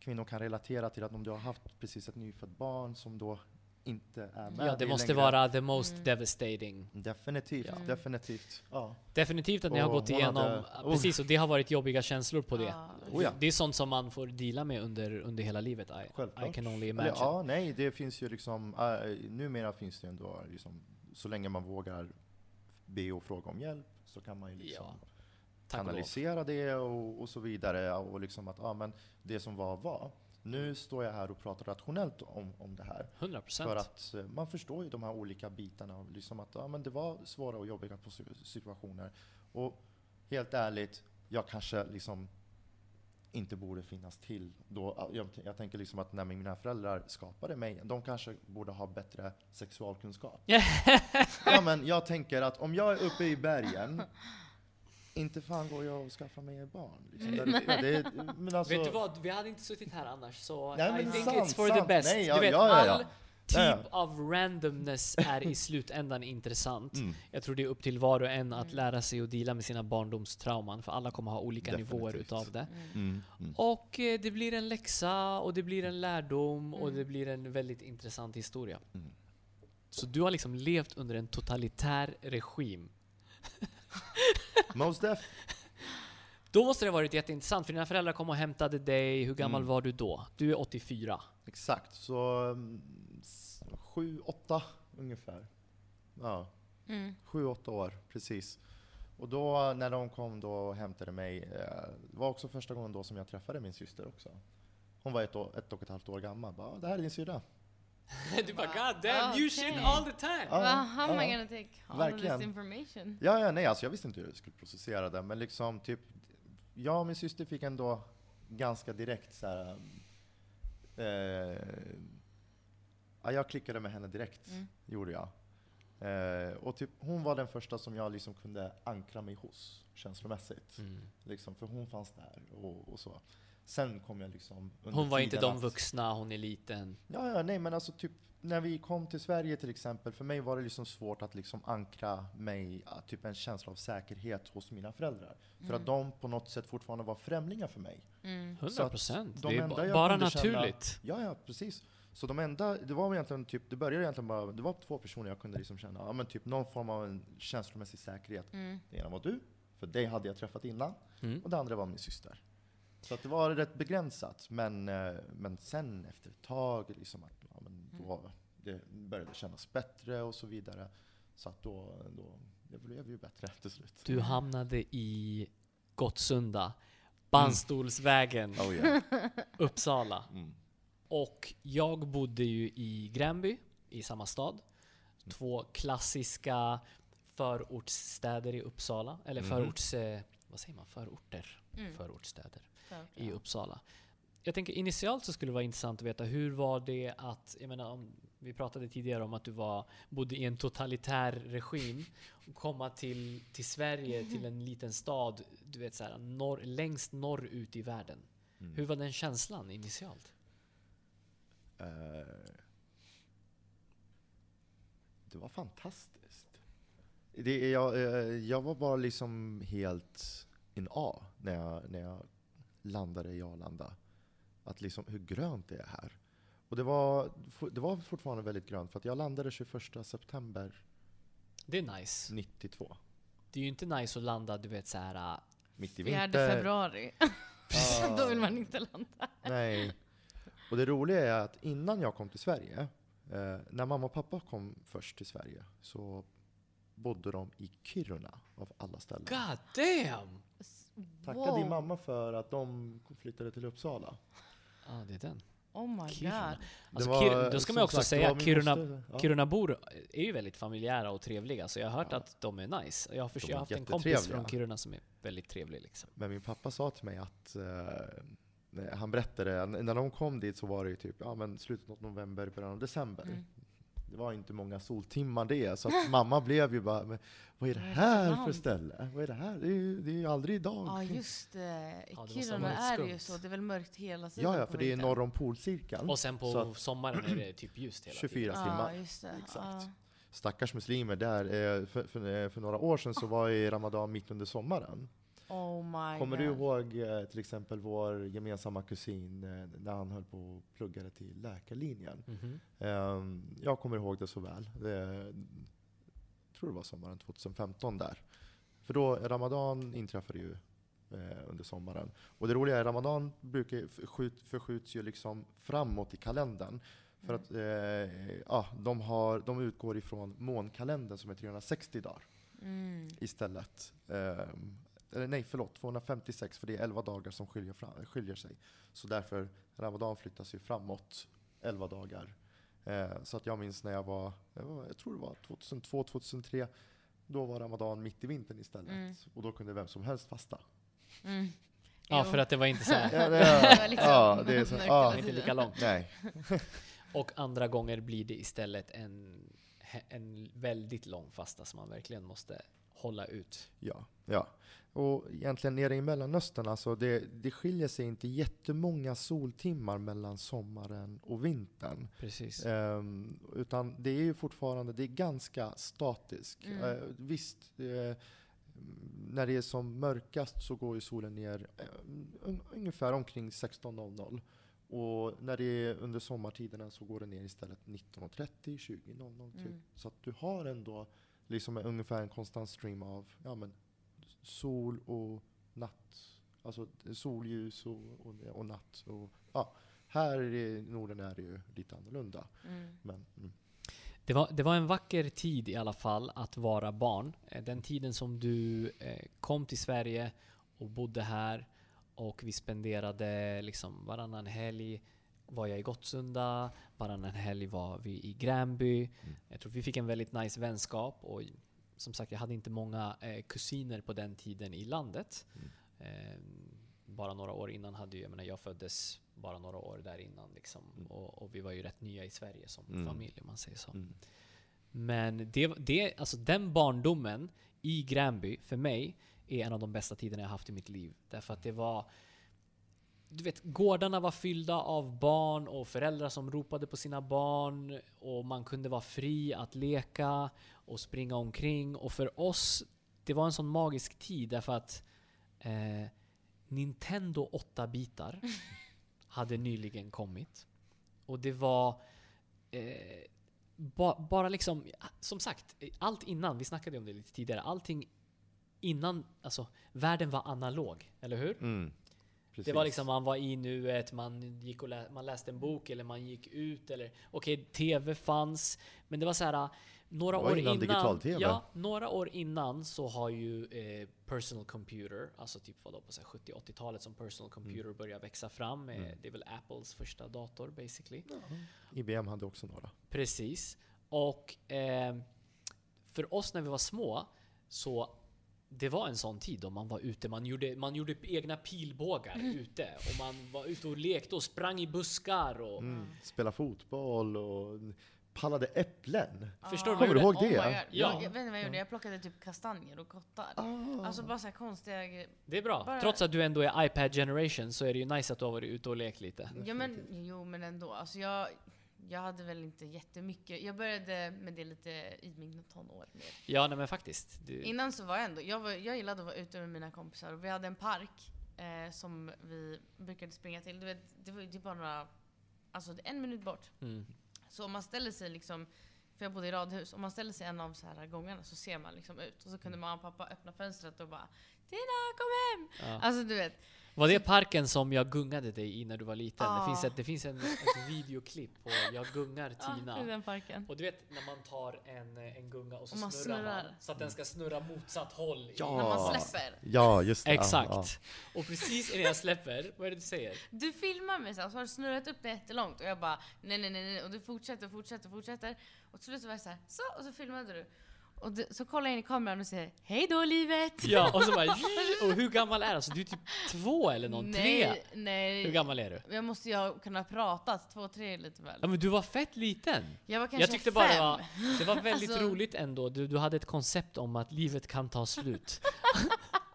Speaker 3: kvinnor kan relatera till att om du har haft precis ett nyfött barn som då inte är med
Speaker 1: Ja, det måste
Speaker 3: längre.
Speaker 1: vara the most
Speaker 2: Mm.
Speaker 1: devastating.
Speaker 3: Definitivt,
Speaker 2: Ja.
Speaker 3: definitivt. Ja.
Speaker 1: Definitivt att ni har
Speaker 3: Och
Speaker 1: gått igenom,
Speaker 3: hade- oh.
Speaker 1: precis, och det har varit jobbiga känslor på det.
Speaker 3: Oh ja.
Speaker 1: Det är sånt som man får deala med under, under hela livet. I,
Speaker 3: Självklart.
Speaker 1: I can only
Speaker 3: Eller,
Speaker 1: imagine.
Speaker 3: ja, nej, det finns ju liksom, äh, numera finns det ju ändå liksom, så länge man vågar be och fråga om hjälp så kan man ju liksom
Speaker 1: Ja, Tack
Speaker 3: kanalisera det och, och så vidare. Och liksom att, ja men det som var, var. Nu står jag här och pratar rationellt om, om det här.
Speaker 1: 100 procent.
Speaker 3: För att eh, man förstår ju de här olika bitarna. Liksom att ja, men det var svåra och jobbiga situationer. Och helt ärligt, jag kanske liksom inte borde finnas till. Då, jag, jag tänker liksom att när mina föräldrar skapade mig, de kanske borde ha bättre sexualkunskap. ja, men jag tänker att om jag är uppe i bergen, inte fan går jag och skaffar mig barn. Liksom. Det, det, det, men alltså,
Speaker 1: Vet du vad, vi hade inte suttit här annars så
Speaker 3: Nej,
Speaker 1: I think
Speaker 3: sant,
Speaker 1: it's for the
Speaker 3: sant.
Speaker 1: best.
Speaker 3: Nej, ja,
Speaker 1: du vet,
Speaker 3: ja, ja, ja.
Speaker 1: all typ av randomness är i slutändan intressant.
Speaker 3: Mm.
Speaker 1: Jag tror det är upp till var och en att lära sig att deala med sina barndomstrauman, för alla kommer ha olika nivåer
Speaker 3: Definitivt.
Speaker 1: utav det.
Speaker 3: Mm, mm.
Speaker 1: Och eh, det blir en läxa, och det blir en lärdom, och det blir en väldigt intressant historia.
Speaker 3: Mm.
Speaker 1: Så du har liksom levt under en totalitär regim.
Speaker 3: Most def.
Speaker 1: Då måste det ha varit jätteintressant, för dina föräldrar kom och hämtade dig. Hur gammal
Speaker 3: Mm.
Speaker 1: var du då? Du är 84.
Speaker 3: Exakt, så mm, s- sju, åtta ungefär. Ja,
Speaker 2: Mm.
Speaker 3: sju, åtta år, precis. Och då när de kom då och hämtade mig, eh, det var också första gången då som jag träffade min syster också. Hon var ett, år, ett och ett halvt år gammal. Bara, "Ah, det här är din syrra.
Speaker 1: du bara God damn, you shit all the time!
Speaker 3: Ja,
Speaker 2: well, how am I gonna take all of
Speaker 3: Verkligen.
Speaker 2: this information?
Speaker 3: Ja, ja, nej, alltså jag visste inte hur jag skulle processera det, men liksom typ, jag och min syster fick ändå ganska direkt så här. Eh, ja, jag klickade med henne direkt,
Speaker 2: Mm.
Speaker 3: gjorde jag. Eh, och typ, hon var den första som jag liksom kunde ankra mig hos, känslomässigt.
Speaker 1: Mm.
Speaker 3: Liksom, för hon fanns där och, och så. Sen kom jag liksom under
Speaker 1: Hon var inte de
Speaker 3: att-
Speaker 1: vuxna, hon är liten.
Speaker 3: Ja, ja, nej, men alltså typ när vi kom till Sverige till exempel, för mig var det liksom svårt att liksom ankra mig, typ en känsla av säkerhet hos mina föräldrar. För att de på något sätt fortfarande var främlingar för mig.
Speaker 2: Mm.
Speaker 1: 100 procent.
Speaker 3: de
Speaker 1: Det är ba- bara
Speaker 3: kunde känna-
Speaker 1: naturligt.
Speaker 3: Ja, ja, precis. Så de enda, det var egentligen typ, det började egentligen bara, det var två personer jag kunde liksom känna, ja men typ någon form av en känslomässig säkerhet.
Speaker 2: Mm.
Speaker 3: Det ena var du, för dig hade jag träffat innan.
Speaker 1: Mm.
Speaker 3: Och det andra var min syster. Så att det var rätt begränsat. Men, eh, men sen efter ett tag, liksom att, ja, men då, det började kännas bättre och så vidare. Så att då, då det blev ju bättre till slut.
Speaker 1: Du hamnade i Gottsunda, Bandstolsvägen,
Speaker 3: Oh yeah.
Speaker 1: Uppsala.
Speaker 3: Mm.
Speaker 1: Och jag bodde ju i Gränby, i samma stad. Två klassiska förortsstäder i Uppsala. Eller
Speaker 3: Mhm.
Speaker 1: förorts... Eh, vad säger man? Förorter.
Speaker 2: Mm.
Speaker 1: Förortsstäder I. Uppsala. Jag tänker initialt så skulle det vara intressant att veta hur var det att, jag menar om, vi pratade tidigare om att du var, bodde i en totalitär regim och komma till, till Sverige, till en liten stad, du vet så här, norr, längst norrut i världen.
Speaker 3: Mm.
Speaker 1: Hur var den känslan initialt?
Speaker 3: Eh, det var fantastiskt. Det, jag, eh, jag var bara liksom helt in A när jag, när jag landade i Arlanda. Att liksom hur grönt det är här. Och det var, det var fortfarande väldigt grönt för att jag landade 21 september
Speaker 1: Det är nice.
Speaker 3: 92.
Speaker 1: Det är ju inte nice att landa, du vet så här. äh,
Speaker 3: Mitt i
Speaker 2: 4
Speaker 3: vinter.
Speaker 2: februari.
Speaker 3: Ah.
Speaker 2: Då vill man inte landa.
Speaker 3: Nej. Och det roliga är att innan jag kom till Sverige, eh, när mamma och pappa kom först till Sverige, så bodde de i Kiruna av alla ställen.
Speaker 1: God damn!
Speaker 3: Tacka
Speaker 2: Wow.
Speaker 3: din mamma för att de flyttade till Uppsala.
Speaker 1: Ja, det är den.
Speaker 2: Oh my
Speaker 1: Kiruna.
Speaker 2: god.
Speaker 1: Alltså,
Speaker 3: Det var,
Speaker 1: Kir- då ska man också
Speaker 3: sagt,
Speaker 1: säga
Speaker 3: min
Speaker 1: Kiruna,
Speaker 3: ja.
Speaker 1: Kirunabor är ju väldigt familjära och trevliga, så jag har hört
Speaker 3: Ja.
Speaker 1: att de är nice. Jag har, först, jag har haft en kompis från Kiruna som är väldigt trevlig. Liksom.
Speaker 3: Men min pappa sa till mig att eh, han berättade, när de kom dit så var det ju typ ja, men slutet av november, början av december.
Speaker 2: Mm.
Speaker 3: Det var inte många soltimmar det, så att mamma blev ju bara, vad är det
Speaker 2: det
Speaker 3: här
Speaker 2: för
Speaker 3: för
Speaker 2: land?"
Speaker 3: ställe? Vad är det här? Det är ju, det är ju aldrig idag.
Speaker 2: Ja, just det. I
Speaker 1: det måste
Speaker 2: Kiruna är det ju så. Det är väl mörkt hela tiden
Speaker 3: ja, ja, för det är norr om polcirkeln.
Speaker 1: Och sen på sommaren är det typ ljust hela
Speaker 3: 24
Speaker 1: tiden.
Speaker 3: timmar.
Speaker 2: Ja, just det.
Speaker 3: Exakt.
Speaker 2: Ja.
Speaker 3: Stackars muslimer där. eh, För, för, för några år sedan så var ju Ramadan mitt under sommaren.
Speaker 2: Oh my
Speaker 3: Kommer
Speaker 2: god.
Speaker 3: du ihåg eh, till exempel vår gemensamma kusin eh, när han höll på och pluggade till läkarlinjen?
Speaker 1: Mhm.
Speaker 3: Ehm, Jag kommer ihåg det så väl. Det, jag tror det var sommaren 2015 där. För då, Ramadan inträffade ju eh, under sommaren. Och det roliga är Ramadan brukar, förskjut, förskjuts ju liksom framåt i kalendern. För att eh, ja, de, har, de utgår ifrån månkalendern som är 360 dagar
Speaker 2: Mm.
Speaker 3: istället. Ehm, eller nej, förlåt, 256 för det är 11 dagar som skiljer, fram, skiljer sig. Så därför, Ramadan flyttas ju framåt 11 dagar. Eh, så att jag minns när jag var, jag, tror det var 2002, 2003, då var Ramadan mitt i vintern istället.
Speaker 2: Mm.
Speaker 3: Och då kunde vem som helst fasta.
Speaker 2: Mm.
Speaker 1: Ja,
Speaker 2: Jo.
Speaker 1: för att det var inte så här,
Speaker 3: Ja, det,
Speaker 2: Det var liksom
Speaker 3: ja, det är så, ja,
Speaker 1: inte lika långt.
Speaker 3: nej.
Speaker 1: Och andra gånger blir det istället en, en väldigt lång fasta som man verkligen måste hålla ut.
Speaker 3: Ja, ja. Och egentligen nere i Mellanöstern, alltså det, det skiljer sig inte jättemånga soltimmar mellan sommaren och vintern.
Speaker 1: Precis.
Speaker 3: Ehm, utan det är ju fortfarande, det är ganska statiskt.
Speaker 2: Mm.
Speaker 3: Eh, visst, eh, när det är som mörkast så går ju solen ner eh, un, ungefär omkring 16.00. Och när det är under sommartiderna så går den ner istället 19.30, 20.00 typ.
Speaker 2: Mm.
Speaker 3: Så att du har ändå liksom en, ungefär en konstant stream av ja, men, sol och natt. Alltså solljus och, och, och natt. Och, ja, här i Norden är det ju lite annorlunda.
Speaker 2: Mm.
Speaker 3: Men, mm.
Speaker 1: Det var, det var en vacker tid i alla fall att vara barn. Eh, Den tiden som du eh, kom till Sverige och bodde här och vi spenderade liksom varannan helg var jag i Gottsunda, varannan helg var vi i Gränby. Jag tror vi fick en väldigt nice vänskap och som sagt, jag hade inte många eh, kusiner på den tiden i landet. Eh, bara några år innan hade ju, jag menar jag föddes bara några år där innan liksom. Och, och vi var ju rätt nya i Sverige som
Speaker 3: Mm.
Speaker 1: familj om man säger så.
Speaker 3: Mm.
Speaker 1: Men det, det, alltså den barndomen i Gränby, för mig, är en av de bästa tiderna jag haft i mitt liv. Därför att det var... Du vet, gårdarna var fyllda av barn och föräldrar som ropade på sina barn. Och man kunde vara fri att leka och springa omkring. Och för oss, det var en sån magisk tid därför att eh, Nintendo 8-bitar hade nyligen kommit. Och det var... Eh, ba, bara liksom, som sagt, allt innan, vi snackade om det lite tidigare, allting innan, alltså världen var analog, eller hur?
Speaker 3: Mm.
Speaker 1: Det var liksom, man var i nuet, man, gick och lä, man läste en bok eller man gick ut eller okej, TV fanns. Men det var så här några
Speaker 3: Det var
Speaker 1: år
Speaker 3: innan
Speaker 1: innan. Ja, några år innan så har ju eh, personal computer, alltså typ vadå på så här 70-80-talet som personal computer började växa fram. Eh,
Speaker 3: Mm.
Speaker 1: Det är väl Apples första dator basically.
Speaker 3: IBM hade också några.
Speaker 1: Precis. Och eh, för oss när vi var små så det var en sån tid då man var ute, man gjorde, man gjorde egna pilbågar ute och man var ute och lekte och sprang i buskar och
Speaker 3: Mm. Spela fotboll och pallade äpplen.
Speaker 1: Förstår du vad
Speaker 3: Kommer du ihåg
Speaker 2: Oh
Speaker 3: det?
Speaker 2: God.
Speaker 1: Ja.
Speaker 2: Jag, vet inte vad jag gjorde. Jag plockade typ kastanjer och kottar.
Speaker 3: Ah.
Speaker 2: Alltså bara så här konstiga grejer.
Speaker 1: Det är bra.
Speaker 2: Bara-
Speaker 1: Trots att du ändå är iPad generation så är det ju nice att du har varit ute och lekt lite.
Speaker 2: Ja men, jo men ändå. Alltså jag, jag hade väl inte jättemycket. Jag började med det lite i mina tonår. Mer.
Speaker 1: Ja, nej men faktiskt. Du,
Speaker 2: Innan så var jag ändå, jag, var, jag gillade att vara ute med mina kompisar och vi hade en park eh, som vi brukade springa till. Du vet, det var ju typ bara några, alltså en minut bort.
Speaker 1: mm.
Speaker 2: Så om man ställer sig liksom, för jag bodde i radhus, om man ställer sig en av så här gångarna så ser man liksom ut. Och så kunde mamma och pappa öppna fönstret och bara Tina kom hem!
Speaker 1: ja.
Speaker 2: Alltså du vet.
Speaker 1: Var det parken som jag gungade dig i när du var liten? Det
Speaker 2: Ja.
Speaker 1: finns, ett, det finns en, ett videoklipp på jag gungar Tina.
Speaker 2: i den parken.
Speaker 1: Och du vet när man tar en, en gunga och så
Speaker 2: Och man
Speaker 1: snurrar,
Speaker 2: snurrar.
Speaker 1: man så att den ska snurra motsatt håll.
Speaker 3: Ja.
Speaker 2: När man släpper.
Speaker 3: Ja, just det.
Speaker 1: Exakt.
Speaker 3: Ja,
Speaker 1: Och precis innan jag släpper, vad är det du säger?
Speaker 2: Du filmar mig så, här, så har du snurrat upp det jättelångt och jag bara nej nej nej nej och du fortsätter och fortsätter och fortsätter. Och till slut så var jag så här, så och så filmade du. Och så kollar jag in i kameran och säger Hej då livet!
Speaker 1: Ja, och så bara Och hur gammal är du? Alltså, du är typ två eller någon? Tre?
Speaker 2: nej, nej.
Speaker 1: Hur gammal är du?
Speaker 2: Jag måste ju ha kunnat prata, två, tre lite väl.
Speaker 1: Ja men du var fett liten!
Speaker 2: Jag var kanske
Speaker 1: Jag tyckte bara det
Speaker 2: fem.
Speaker 1: var, det var väldigt
Speaker 2: Alltså-
Speaker 1: roligt ändå. Du, du hade ett koncept om att livet kan ta slut.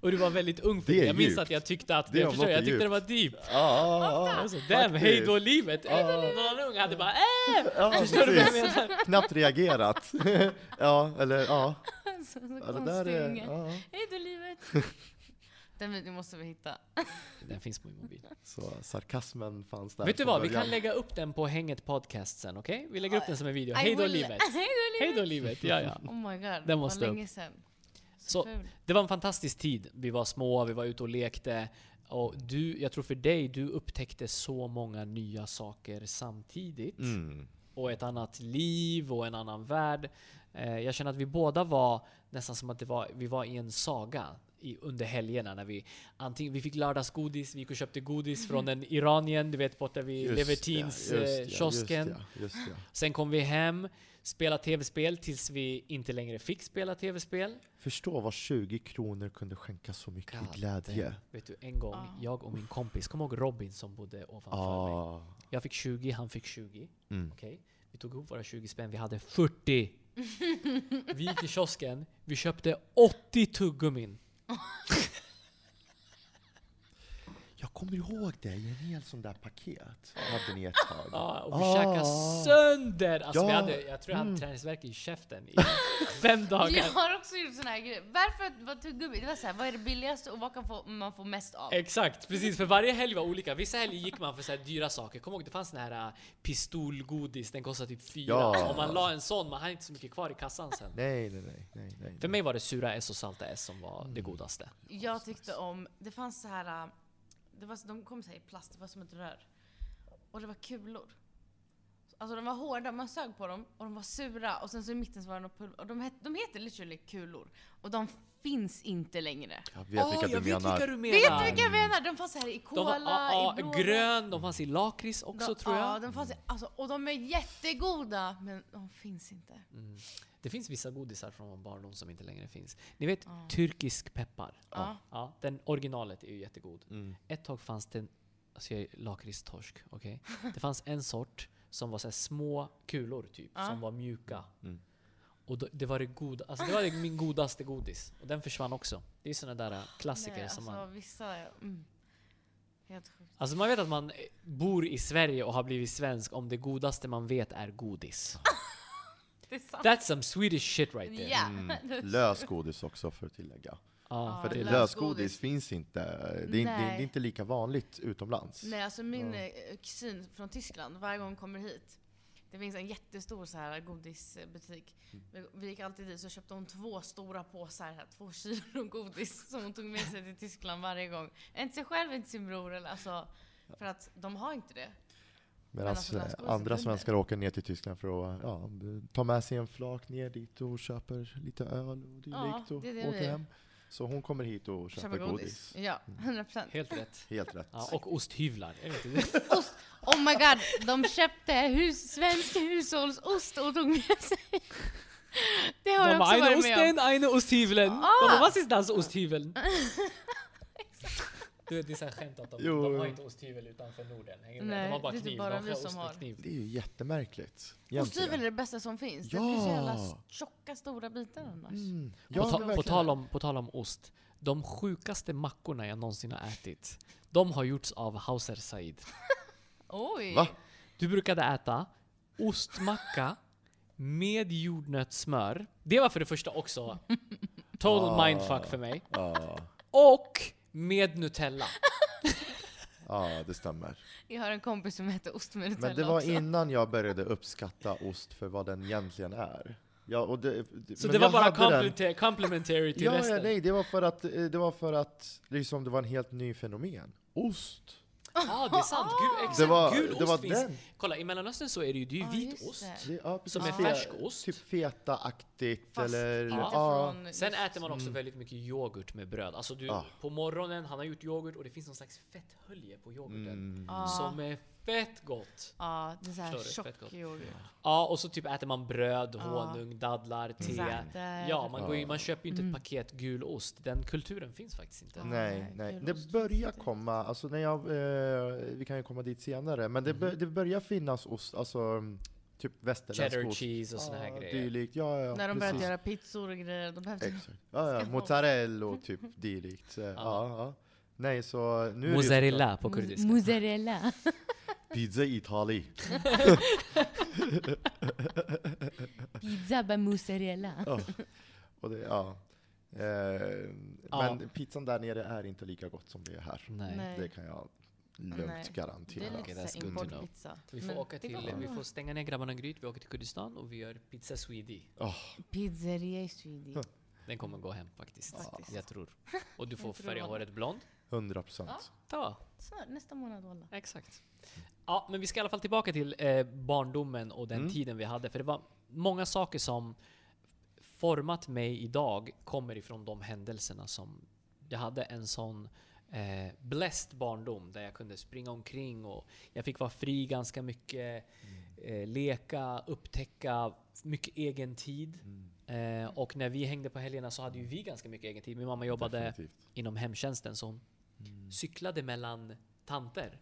Speaker 1: Och du var väldigt ung för
Speaker 3: Det
Speaker 1: Jag minns
Speaker 3: djupt.
Speaker 1: att jag tyckte att,
Speaker 3: Det
Speaker 1: jag, förstår, jag tyckte det var deep.
Speaker 3: Ja, ja, ja.
Speaker 1: Alltså, damn, hej då livet!
Speaker 3: Ja.
Speaker 1: Någon ung hade bara äh!
Speaker 3: Ja,
Speaker 1: Förstår du vad jag menar?
Speaker 3: Knappt reagerat. ja, eller ja.
Speaker 2: så, så
Speaker 3: ja det
Speaker 2: konstig
Speaker 3: där är... Ja.
Speaker 2: Hej då livet! Den videon måste vi hitta.
Speaker 1: Den finns på min mobil.
Speaker 3: Så sarkasmen fanns där
Speaker 1: Vet du vad, vi kan lägga upp den på Hänget Podcast sen, okej? Vi lägger upp den som en video. Hej då livet!
Speaker 2: Hej då livet!
Speaker 1: Ja, ja.
Speaker 2: Oh my god,
Speaker 1: Den måste
Speaker 2: vad
Speaker 1: upp.
Speaker 2: länge sedan. Så,
Speaker 1: Så-. Det var en fantastisk tid. Vi var små, vi var ute och lekte. Och du, jag tror för dig, du upptäckte så många nya saker samtidigt.
Speaker 3: Mm.
Speaker 1: Och ett annat liv och en annan värld. Eh, jag känner att vi båda var nästan som att det var, vi var i en saga i, under helgerna när vi antingen, vi fick lördagsgodis, vi gick och köpte godis från en iranien, du vet borta vid
Speaker 3: Just
Speaker 1: Levertins
Speaker 3: ja,
Speaker 1: eh,
Speaker 3: ja, just ja.
Speaker 1: Sen kom vi hem, spelade tv-spel tills vi inte längre fick spela tv-spel.
Speaker 3: Förstå vad 20 kronor kunde skänka så mycket
Speaker 1: God
Speaker 3: glädje.
Speaker 1: damn. Vet du, en gång,
Speaker 2: Ja.
Speaker 1: jag och min kompis, kom ihåg Robin som bodde ovanför mig?
Speaker 3: Ah.
Speaker 1: Jag fick 20, han fick 20.
Speaker 3: Mm.
Speaker 1: Okej? Vi tog ihop våra 20 spänn, vi hade 40. Vi gick till kiosken, vi köpte 80 tuggummin.
Speaker 3: Jag kommer ihåg det i en hel sån där paket. Hade ni ett tag.
Speaker 1: Ja, och vi
Speaker 3: Ah.
Speaker 1: käkade sönder! Alltså vi
Speaker 3: Ja.
Speaker 1: hade, jag tror jag hade
Speaker 3: Mm.
Speaker 1: träningsvärk i käften i fem dagar.
Speaker 2: Jag har också gjort såna här grejer. Varför var tuggummi? Det var såhär, vad är det billigaste och vad kan få, man få mest av?
Speaker 1: Exakt, precis. För varje helg var olika. Vissa helger gick man för så här dyra saker. Kom ihåg, det fanns den här äh, pistolgodis, den kostade typ fyra.
Speaker 3: Ja.
Speaker 1: Om man la en sån, man hade inte så mycket kvar i kassan sen.
Speaker 3: Nej, nej, nej. nej, nej.
Speaker 1: För mig var det sura S och salta S som var det godaste.
Speaker 2: Jag tyckte om, det fanns så här, äh, det var, de kom så här i plast, det var som ett rör. Och det var kulor. Alltså de var hårda, man sög på dem och de var sura och sen så i mitten så var det något pulver. Och de, het, de heter literally kulor. Och de finns inte längre.
Speaker 3: Jag vet vilka
Speaker 1: jag
Speaker 3: du
Speaker 1: vet
Speaker 3: menar.
Speaker 1: vilka du menar!
Speaker 2: Vet du vilka jag menar? De fanns här i
Speaker 1: De
Speaker 2: cola,
Speaker 1: var ja,
Speaker 2: i
Speaker 1: ja,
Speaker 2: blå.
Speaker 1: grön, de fanns i lakrits också
Speaker 2: de,
Speaker 1: tror jag.
Speaker 2: Ja, de fanns i, alltså, och de är jättegoda, men de finns inte.
Speaker 1: Mm. Det finns vissa godisar från vår barndom som inte längre finns. Ni vet
Speaker 2: Ja.
Speaker 1: turkisk peppar?
Speaker 2: Ja.
Speaker 1: Ja, den originalet är ju jättegod.
Speaker 3: Mm.
Speaker 1: Ett tag fanns det en, alltså jag är lakritstorsk, okej? Det fanns en sort som var så här små kulor typ,
Speaker 2: Ja.
Speaker 1: som var mjuka.
Speaker 3: Mm.
Speaker 1: Och då, det var det goda, alltså det var det min godaste godis. Och den försvann också. Det är såna där äh, klassiker
Speaker 2: Nej,
Speaker 1: som
Speaker 2: alltså
Speaker 1: man...
Speaker 2: vissa, mm.
Speaker 1: Alltså man vet att man eh, bor i Sverige och har blivit svensk om det godaste man vet är godis.
Speaker 2: Det är sant.
Speaker 1: That's some Swedish shit right there.
Speaker 2: Ja.
Speaker 3: Mm. Lösgodis också för att tillägga.
Speaker 1: Ja,
Speaker 3: För det,
Speaker 2: lösgodis.
Speaker 3: lösgodis finns inte. Det är, inte- det är inte lika vanligt utomlands.
Speaker 2: Nej, alltså min eh, kusin från Tyskland, varje gång hon kommer hit, det finns en jättestor så här godisbutik.
Speaker 3: Mm.
Speaker 2: Vi, vi gick alltid dit så köpte hon två stora påsar, här, två kilo godis som hon tog med sig till Tyskland varje gång. Inte sig själv, inte sin bror. Eller, alltså, för att de har inte det.
Speaker 3: Medan andra svenskar åker ner till Tyskland för att ja, ta med sig en flak ner dit och köper lite öl och
Speaker 2: Ja,
Speaker 3: dylikt och
Speaker 2: det
Speaker 3: åker
Speaker 2: vi-
Speaker 3: hem. Så hon kommer hit och köper,
Speaker 2: Köpa
Speaker 3: godis.
Speaker 2: Ja, 100 procent.
Speaker 1: Helt rätt.
Speaker 3: Helt rätt.
Speaker 1: Ja, och osthyvlar. Är det inte det?
Speaker 2: Ost! Oh my god, de köpte hus, svensk hushållsost och tog med sig. Det har
Speaker 1: De
Speaker 2: jag också
Speaker 1: eine
Speaker 2: varit med om.
Speaker 1: Osten, eine Osthyveln.
Speaker 2: Ah.
Speaker 1: De was ist das Osthyveln? Du vet, det är så här skämt att de,
Speaker 3: Jo.
Speaker 1: de har inte osthyvel utanför Norden. Hänger du med?
Speaker 2: Nej,
Speaker 1: de har bara
Speaker 2: det är typ
Speaker 1: kniv.
Speaker 2: bara
Speaker 1: de
Speaker 2: vi
Speaker 1: har
Speaker 2: som
Speaker 1: ost
Speaker 2: har.
Speaker 1: med kniv.
Speaker 3: Det är ju jättemärkligt.
Speaker 2: Osthyvel är det bästa som finns. Det
Speaker 3: Ja.
Speaker 2: blir så jävla tjocka stora bitar annars.
Speaker 3: Mm.
Speaker 1: På,
Speaker 3: Ja,
Speaker 1: ta, på,
Speaker 3: verkligen.
Speaker 1: tal om, på tal om ost. De sjukaste mackorna jag någonsin har ätit, de har gjorts av Hauser Said.
Speaker 2: Oj!
Speaker 3: Va?
Speaker 1: Du brukade äta ostmacka med jordnötssmör. Det var för det första också total
Speaker 3: Ah.
Speaker 1: mindfuck för mig.
Speaker 3: Ja,
Speaker 1: Och med Nutella.
Speaker 3: ja, det stämmer.
Speaker 2: Jag har en kompis som heter ost med Nutella
Speaker 3: Men det var
Speaker 2: också.
Speaker 3: innan jag började uppskatta ost för vad den egentligen är. Ja, och det,
Speaker 1: Så
Speaker 3: men
Speaker 1: det var bara
Speaker 3: hade den-
Speaker 1: complementa- complementary till
Speaker 3: Ja, ja,
Speaker 1: resten?
Speaker 3: nej, det var för att eh, det var för att liksom, det var en helt ny fenomen. Ost.
Speaker 1: Ja, det är sant. Gul, exakt.
Speaker 3: Det var,
Speaker 1: Gul
Speaker 3: det var
Speaker 1: ost finns.
Speaker 3: den.
Speaker 1: Kolla, i Mellanöstern så är det ju, det är ju
Speaker 2: Ja,
Speaker 1: vit ost.
Speaker 2: det.
Speaker 3: Ja.
Speaker 1: Som är färsk ost.
Speaker 3: Typ fetaaktigt
Speaker 2: Fast
Speaker 3: eller... Ja,
Speaker 2: från
Speaker 1: Sen äter man också
Speaker 3: Mm.
Speaker 1: väldigt mycket yoghurt med bröd. Alltså du,
Speaker 3: Ah.
Speaker 1: på morgonen, han har gjort yoghurt och det finns någon slags fetthölje på yoghurten.
Speaker 3: mm.
Speaker 2: Ja.
Speaker 1: Som är fett gott!
Speaker 2: Ja, det är såhär tjock yoghurt.
Speaker 1: Ja, och så typ äter man bröd,
Speaker 2: Ja.
Speaker 1: honung, dadlar, te.
Speaker 2: Är-
Speaker 1: Ja, man, går ju, man köper ju inte
Speaker 2: Mm.
Speaker 1: ett paket gul ost. Den kulturen finns faktiskt inte.
Speaker 3: Nej,
Speaker 2: nej, gul
Speaker 3: Det börjar komma, alltså när jag, eh, vi kan ju komma dit senare, men det, bör, det börjar finnas ost, alltså mm, typ västerländsk
Speaker 1: Cheddar
Speaker 3: ost.
Speaker 1: cheese och såna här
Speaker 3: Ja,
Speaker 1: grejer.
Speaker 3: Dylikt, ja, ja,
Speaker 2: När de börjat
Speaker 3: precis.
Speaker 2: göra pizzor och grejer, det...
Speaker 3: Exakt. Ja, ja, mozzarella och typ dylikt. Ja. Ja, Nej, så nu är det ju
Speaker 1: Mozzarella på kurdiska.
Speaker 2: Mozzarella.
Speaker 3: Pizza i Itali.
Speaker 2: Pizza med mozzarella.
Speaker 3: Ja. Och det, ja. Eh,
Speaker 1: Ja.
Speaker 3: Men pizzan där nere är inte lika gott som det är här.
Speaker 1: Nej.
Speaker 3: Det kan jag lugnt
Speaker 2: Nej. Det
Speaker 3: garantera.
Speaker 2: är lite importpizza.
Speaker 1: Vi får åka till, vi får stänga ner grabbarna Gryt, vi åker till Kurdistan och vi gör pizza swedi.
Speaker 3: Åh,
Speaker 2: Pizzeria i Sweden.
Speaker 3: Ja.
Speaker 1: Den kommer gå hem faktiskt.
Speaker 2: Faktiskt.
Speaker 1: Jag tror. Och du får färga håret blond.
Speaker 3: 100 procent.
Speaker 1: Ta.
Speaker 2: Så, nästa månad walla.
Speaker 1: Exakt. Ja, men vi ska i alla fall tillbaka till eh, barndomen och den
Speaker 3: Mm.
Speaker 1: tiden vi hade. För det var många saker som format mig idag kommer ifrån de händelserna som jag hade en sån eh, blessed barndom där jag kunde springa omkring och jag fick vara fri ganska mycket, eh, leka, upptäcka mycket egen tid. Eh, och när vi hängde på helgerna så hade ju vi ganska mycket egen tid. Min mamma jobbade
Speaker 3: Definitivt.
Speaker 1: inom hemtjänsten så hon cyklade mellan tanter.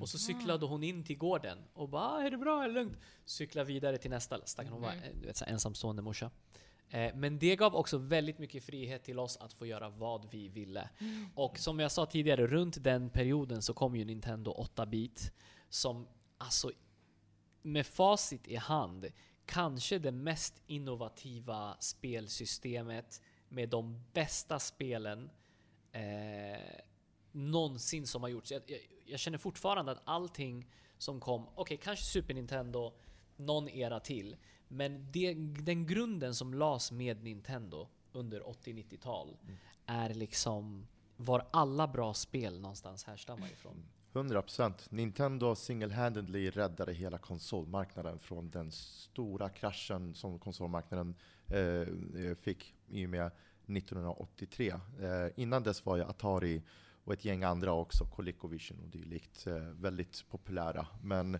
Speaker 1: Och så cyklade hon in till gården och bara ah, är det bra, är det lugnt? Cykla vidare till nästa. Stackarn hon var eh, du vet, så här, ensamstående morsa. Eh, men det gav också väldigt mycket frihet till oss att få göra vad vi ville. Och som jag sa tidigare, runt den perioden så kom ju Nintendo 8-bit som alltså med facit i hand kanske det mest innovativa spelsystemet med de bästa spelen eh, någonsin som har gjorts. Jag, jag, jag känner fortfarande att allting som kom, okej kanske Super Nintendo, någon era till, men det, den grunden som lades med Nintendo under 80-90-tal är liksom var alla bra spel någonstans härstammar ifrån.
Speaker 3: 100%. Nintendo single-handedly räddade hela konsolmarknaden från den stora kraschen som konsolmarknaden eh, fick i och med 1983. Eh, innan dess var ju Atari och ett gäng andra också, ColecoVision och dylikt, eh, väldigt populära. Men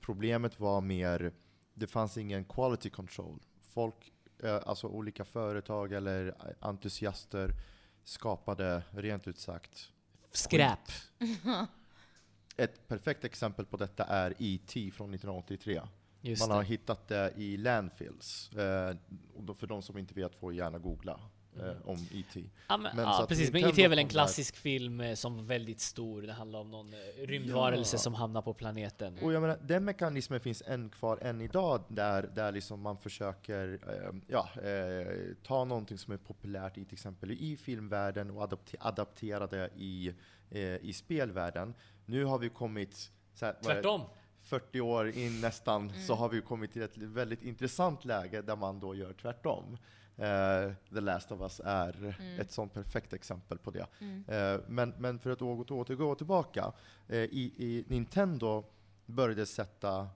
Speaker 3: problemet var mer, det fanns ingen quality control. Folk, eh, alltså olika företag eller entusiaster skapade rent ut sagt
Speaker 1: Skräp!
Speaker 3: Ett perfekt exempel på detta är E.T. från 1983.
Speaker 1: Just
Speaker 3: Man har
Speaker 1: det.
Speaker 3: hittat det i landfills. Eh, för de som inte vet får gärna googla eh, om E.T.
Speaker 1: Ja, men,
Speaker 3: Men
Speaker 1: ja precis. Men IT är väl en klassisk film eh, som var väldigt stor. Det handlar om någon eh, rymdvarelse
Speaker 3: Ja.
Speaker 1: som hamnar på planeten.
Speaker 3: Och jag menar, den mekanismen finns än kvar än idag, där, där liksom man försöker eh, ja, eh, ta någonting som är populärt i till exempel i filmvärlden och adapte, adaptera det i, eh, i spelvärlden. Nu har vi kommit så här?
Speaker 1: Tvärtom!
Speaker 3: 40 år in nästan så har vi kommit till ett väldigt intressant läge där man då gör tvärtom. Eh, The Last of Us är ett sånt perfekt exempel på det. Eh, men, men för att åter, återgå tillbaka, eh, i, i Nintendo började sätta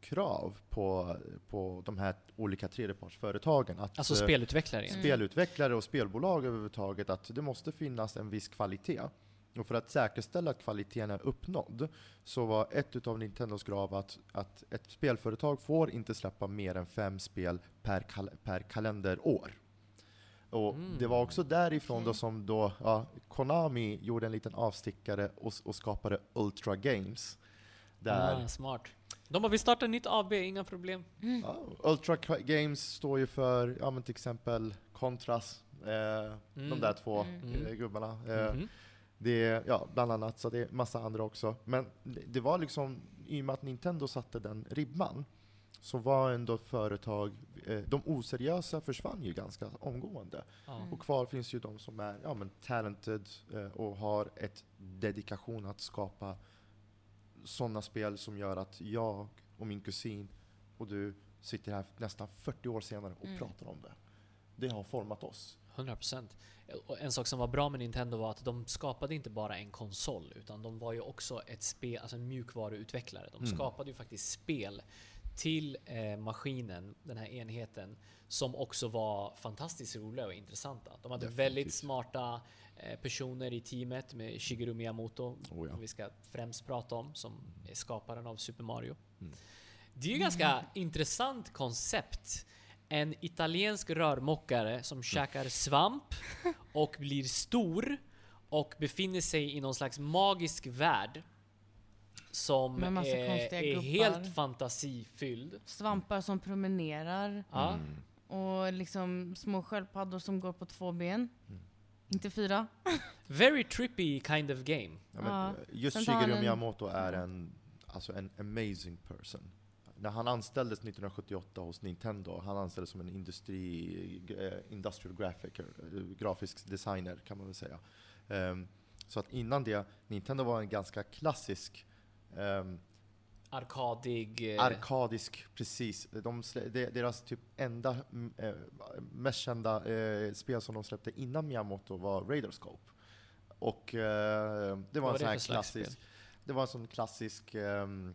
Speaker 3: krav på, på de här olika tredjepartsföretagen. Att,
Speaker 1: Alltså spelutvecklare
Speaker 3: spelutvecklare och spelbolag överhuvudtaget att det måste finnas en viss kvalitet. Och för att säkerställa att kvaliteten är uppnådd så var ett av Nintendos krav att, att ett spelföretag får inte släppa mer än fem spel per, kal per kalenderår. Och
Speaker 1: Mm.
Speaker 3: Det var också därifrån då
Speaker 2: Okej.
Speaker 3: som då, ja, Konami gjorde en liten avstickare och, och skapade Ultra Games. Där
Speaker 1: Ah, smart. De bara, vi startar nytt AB, inga problem.
Speaker 3: Ja, Ultra Games står ju för, ja men till exempel Contras, eh, de
Speaker 1: Mm.
Speaker 3: där två
Speaker 1: Mm.
Speaker 3: eh, gubbarna. Eh,
Speaker 1: Mhm.
Speaker 3: Det är, ja, bland annat, så det är massa andra också. Men det, var liksom, i och med att Nintendo satte den ribban, så var ändå företag, eh, de oseriösa försvann ju ganska omgående.
Speaker 1: Ja.
Speaker 3: Och kvar finns ju de som är ja, men talented eh, och har ett dedikation att skapa sådana spel som gör att jag och min kusin och du sitter här nästan 40 år senare och
Speaker 2: Mm.
Speaker 3: pratar om det. Det har format oss.
Speaker 1: 100%. Och en sak som var bra med Nintendo var att de skapade inte bara en konsol, utan de var ju också ett spel, alltså en mjukvaruutvecklare. De
Speaker 3: Mm.
Speaker 1: skapade ju faktiskt spel till eh, maskinen, den här enheten, som också var fantastiskt roliga och intressanta. De hade
Speaker 3: Definitivt.
Speaker 1: väldigt smarta eh, personer i teamet med Shigeru Miyamoto,
Speaker 4: Oh ja.
Speaker 1: som vi ska främst prata om, som är skaparen av Super Mario.
Speaker 4: Mm.
Speaker 1: Det är ju ganska intressant koncept. En italiensk rörmokare som käkar svamp och blir stor och befinner sig i någon slags magisk värld som är, är helt fantasifylld.
Speaker 2: Svampar som promenerar.
Speaker 4: Mm.
Speaker 2: och liksom små sköldpaddor som går på två ben. Inte fyra.
Speaker 1: Very trippy kind of game.
Speaker 3: Ja, men
Speaker 2: Ja.
Speaker 3: Just Shigeru Miyamoto är en, alltså en amazing person. När han anställdes 1978 hos Nintendo, han anställdes som en industri, eh, industrial graphicer, eh, grafisk designer kan man väl säga. Ehm, så att innan det, Nintendo var en ganska klassisk ehm,
Speaker 1: Arkadig... eh,
Speaker 3: Arkadisk, precis. De deras typ enda, mest kända spel som de släppte innan Miyamoto var Radarscope. Och det var
Speaker 1: Vad
Speaker 3: en sån här klassisk, det var en sån klassisk ehm,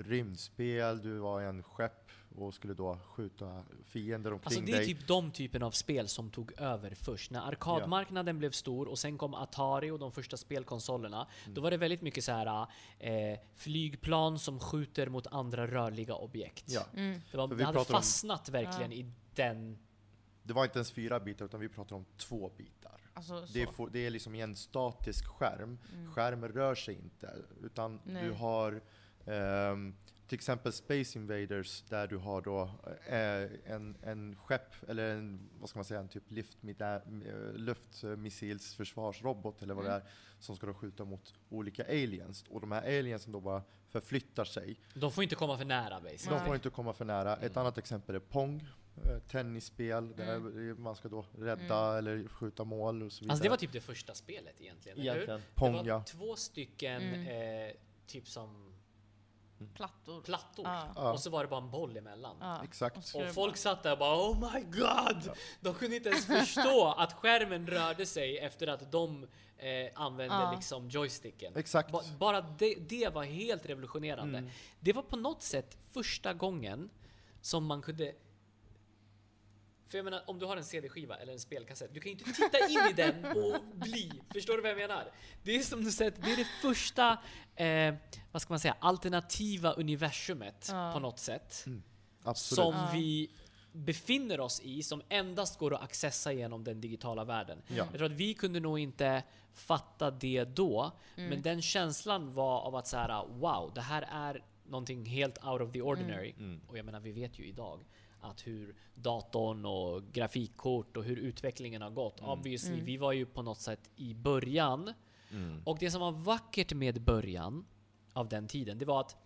Speaker 3: rymdspel, du var i en skepp och skulle då skjuta fiender omkring
Speaker 1: Alltså det är
Speaker 3: dig.
Speaker 1: typ de typen av spel som tog över först. När arkadmarknaden blev stor och sen kom Atari och de första spelkonsolerna.
Speaker 3: Mm.
Speaker 1: Då var det väldigt mycket så här eh, flygplan som skjuter mot andra rörliga objekt.
Speaker 3: Ja.
Speaker 2: Mm.
Speaker 1: Det, var, det hade
Speaker 3: pratar om-
Speaker 1: fastnat verkligen i den...
Speaker 3: Det var inte ens fyra bitar, utan vi pratar om två bitar.
Speaker 2: Alltså, så.
Speaker 3: Det är, det är liksom i en statisk skärm. Skärmen rör sig inte. Utan
Speaker 2: Nej.
Speaker 3: du har ehm, till exempel Space Invaders där du har då eh, en, en skepp, eller en, vad ska man säga, en typ eh, luftmissilsförsvarsrobot eller vad det är, som ska då skjuta mot olika aliens. Och de här aliensen då bara förflyttar sig.
Speaker 1: De får inte komma för nära basically.
Speaker 3: De får inte komma för nära. Ett
Speaker 1: Mm.
Speaker 3: annat exempel är Pong, eh, tennisspel där man ska då rädda eller skjuta mål och så vidare.
Speaker 1: Alltså det var typ det första spelet egentligen, eller hur?
Speaker 4: Egentligen.
Speaker 3: Pong,
Speaker 1: det var
Speaker 3: ja.
Speaker 1: två stycken,
Speaker 2: Mm.
Speaker 1: eh, typ som
Speaker 2: Plattor.
Speaker 1: plattor.
Speaker 2: Ja.
Speaker 1: Och så var det bara en boll emellan.
Speaker 2: Ja.
Speaker 3: Exakt.
Speaker 2: Och
Speaker 1: Och folk
Speaker 2: bara-
Speaker 1: satt där och bara Oh my god! De kunde inte ens förstå att skärmen rörde sig efter att de eh, använde liksom joysticken.
Speaker 3: Exakt.
Speaker 1: Ba- bara det, det var helt revolutionerande.
Speaker 3: Mm.
Speaker 1: Det var på något sätt första gången som man kunde för jag menar, om du har en CD-skiva eller en spelkassett, du kan ju inte titta in i den och bli. Förstår du vad jag menar? Det är som du säger, det är det första, eh, vad ska man säga, alternativa universumet
Speaker 2: Ja.
Speaker 1: på något sätt.
Speaker 3: Absolut.
Speaker 1: Som
Speaker 2: Ja.
Speaker 1: vi befinner oss i, som endast går att accessa genom den digitala världen.
Speaker 3: Ja.
Speaker 1: Jag tror att vi kunde nog inte fatta det då, men den känslan var av att så här, wow, det här är någonting helt out of the ordinary.
Speaker 4: Mm.
Speaker 1: Och jag menar, vi vet ju idag att hur datorn och grafikkort och hur utvecklingen har gått. Obviously, vi var ju på något sätt i början.
Speaker 4: Mm.
Speaker 1: Och det som var vackert med början av den tiden, det var att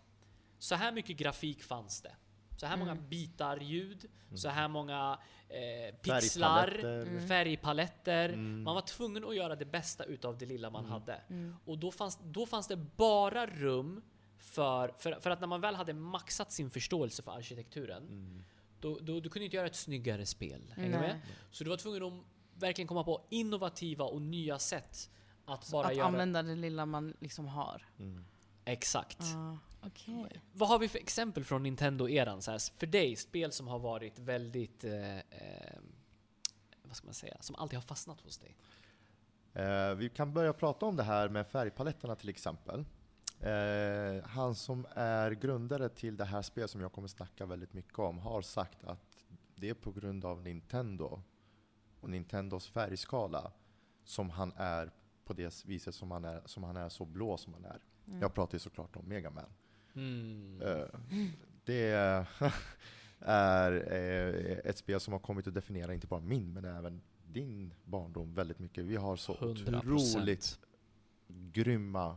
Speaker 1: så här mycket grafik fanns det. Så här många bitar ljud, så här många eh, pixlar,
Speaker 3: Färgpaletter.
Speaker 1: färgpaletter.
Speaker 3: Mm.
Speaker 1: Man var tvungen att göra det bästa utav det lilla man hade.
Speaker 2: Mm.
Speaker 1: Och då fanns, då fanns det bara rum för, för, för att när man väl hade maxat sin förståelse för arkitekturen,
Speaker 3: Mm.
Speaker 1: Då, då, du kunde inte göra ett snyggare spel. Hänger med? Så du var tvungen att verkligen komma på innovativa och nya sätt att bara
Speaker 2: Att
Speaker 1: göra...
Speaker 2: använda det lilla man liksom har.
Speaker 3: Mm.
Speaker 1: Exakt.
Speaker 2: Ja, okej.
Speaker 1: Vad har vi för exempel från Nintendo-eran? För dig, spel som har varit väldigt... Eh, eh, vad ska man säga? Som alltid har fastnat hos dig.
Speaker 3: Eh, vi kan börja prata om det här med färgpaletterna till exempel. Eh, han som är grundare till det här spelet som jag kommer snacka väldigt mycket om har sagt att det är på grund av Nintendo och Nintendos färgskala som han är på det viset som han är, som han är så blå som han är. Jag pratar ju såklart om Mega Man.
Speaker 1: Mm.
Speaker 3: Eh, det är eh, ett spel som har kommit att definiera inte bara min, men även din barndom väldigt mycket. Vi har så
Speaker 1: 100%.
Speaker 3: otroligt grymma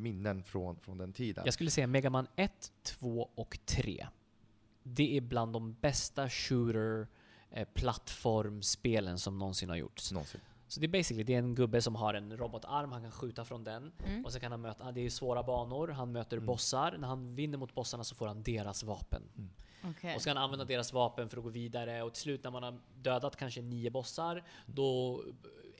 Speaker 3: minnen från, från den tiden.
Speaker 1: Jag skulle säga Mega Man 1, 2 och 3. Det är bland de bästa shooter eh, plattformspelen som någonsin har gjorts.
Speaker 3: Någonsin.
Speaker 1: Så det är basically det är en gubbe som har en robotarm, han kan skjuta från den.
Speaker 2: Mm.
Speaker 1: Och så kan han möta, det är svåra banor, han möter
Speaker 3: Mm.
Speaker 1: bossar. När han vinner mot bossarna så får han deras vapen.
Speaker 2: Okej.
Speaker 1: Och så kan han använda deras vapen för att gå vidare. Och till slut när man har dödat kanske nio bossar, då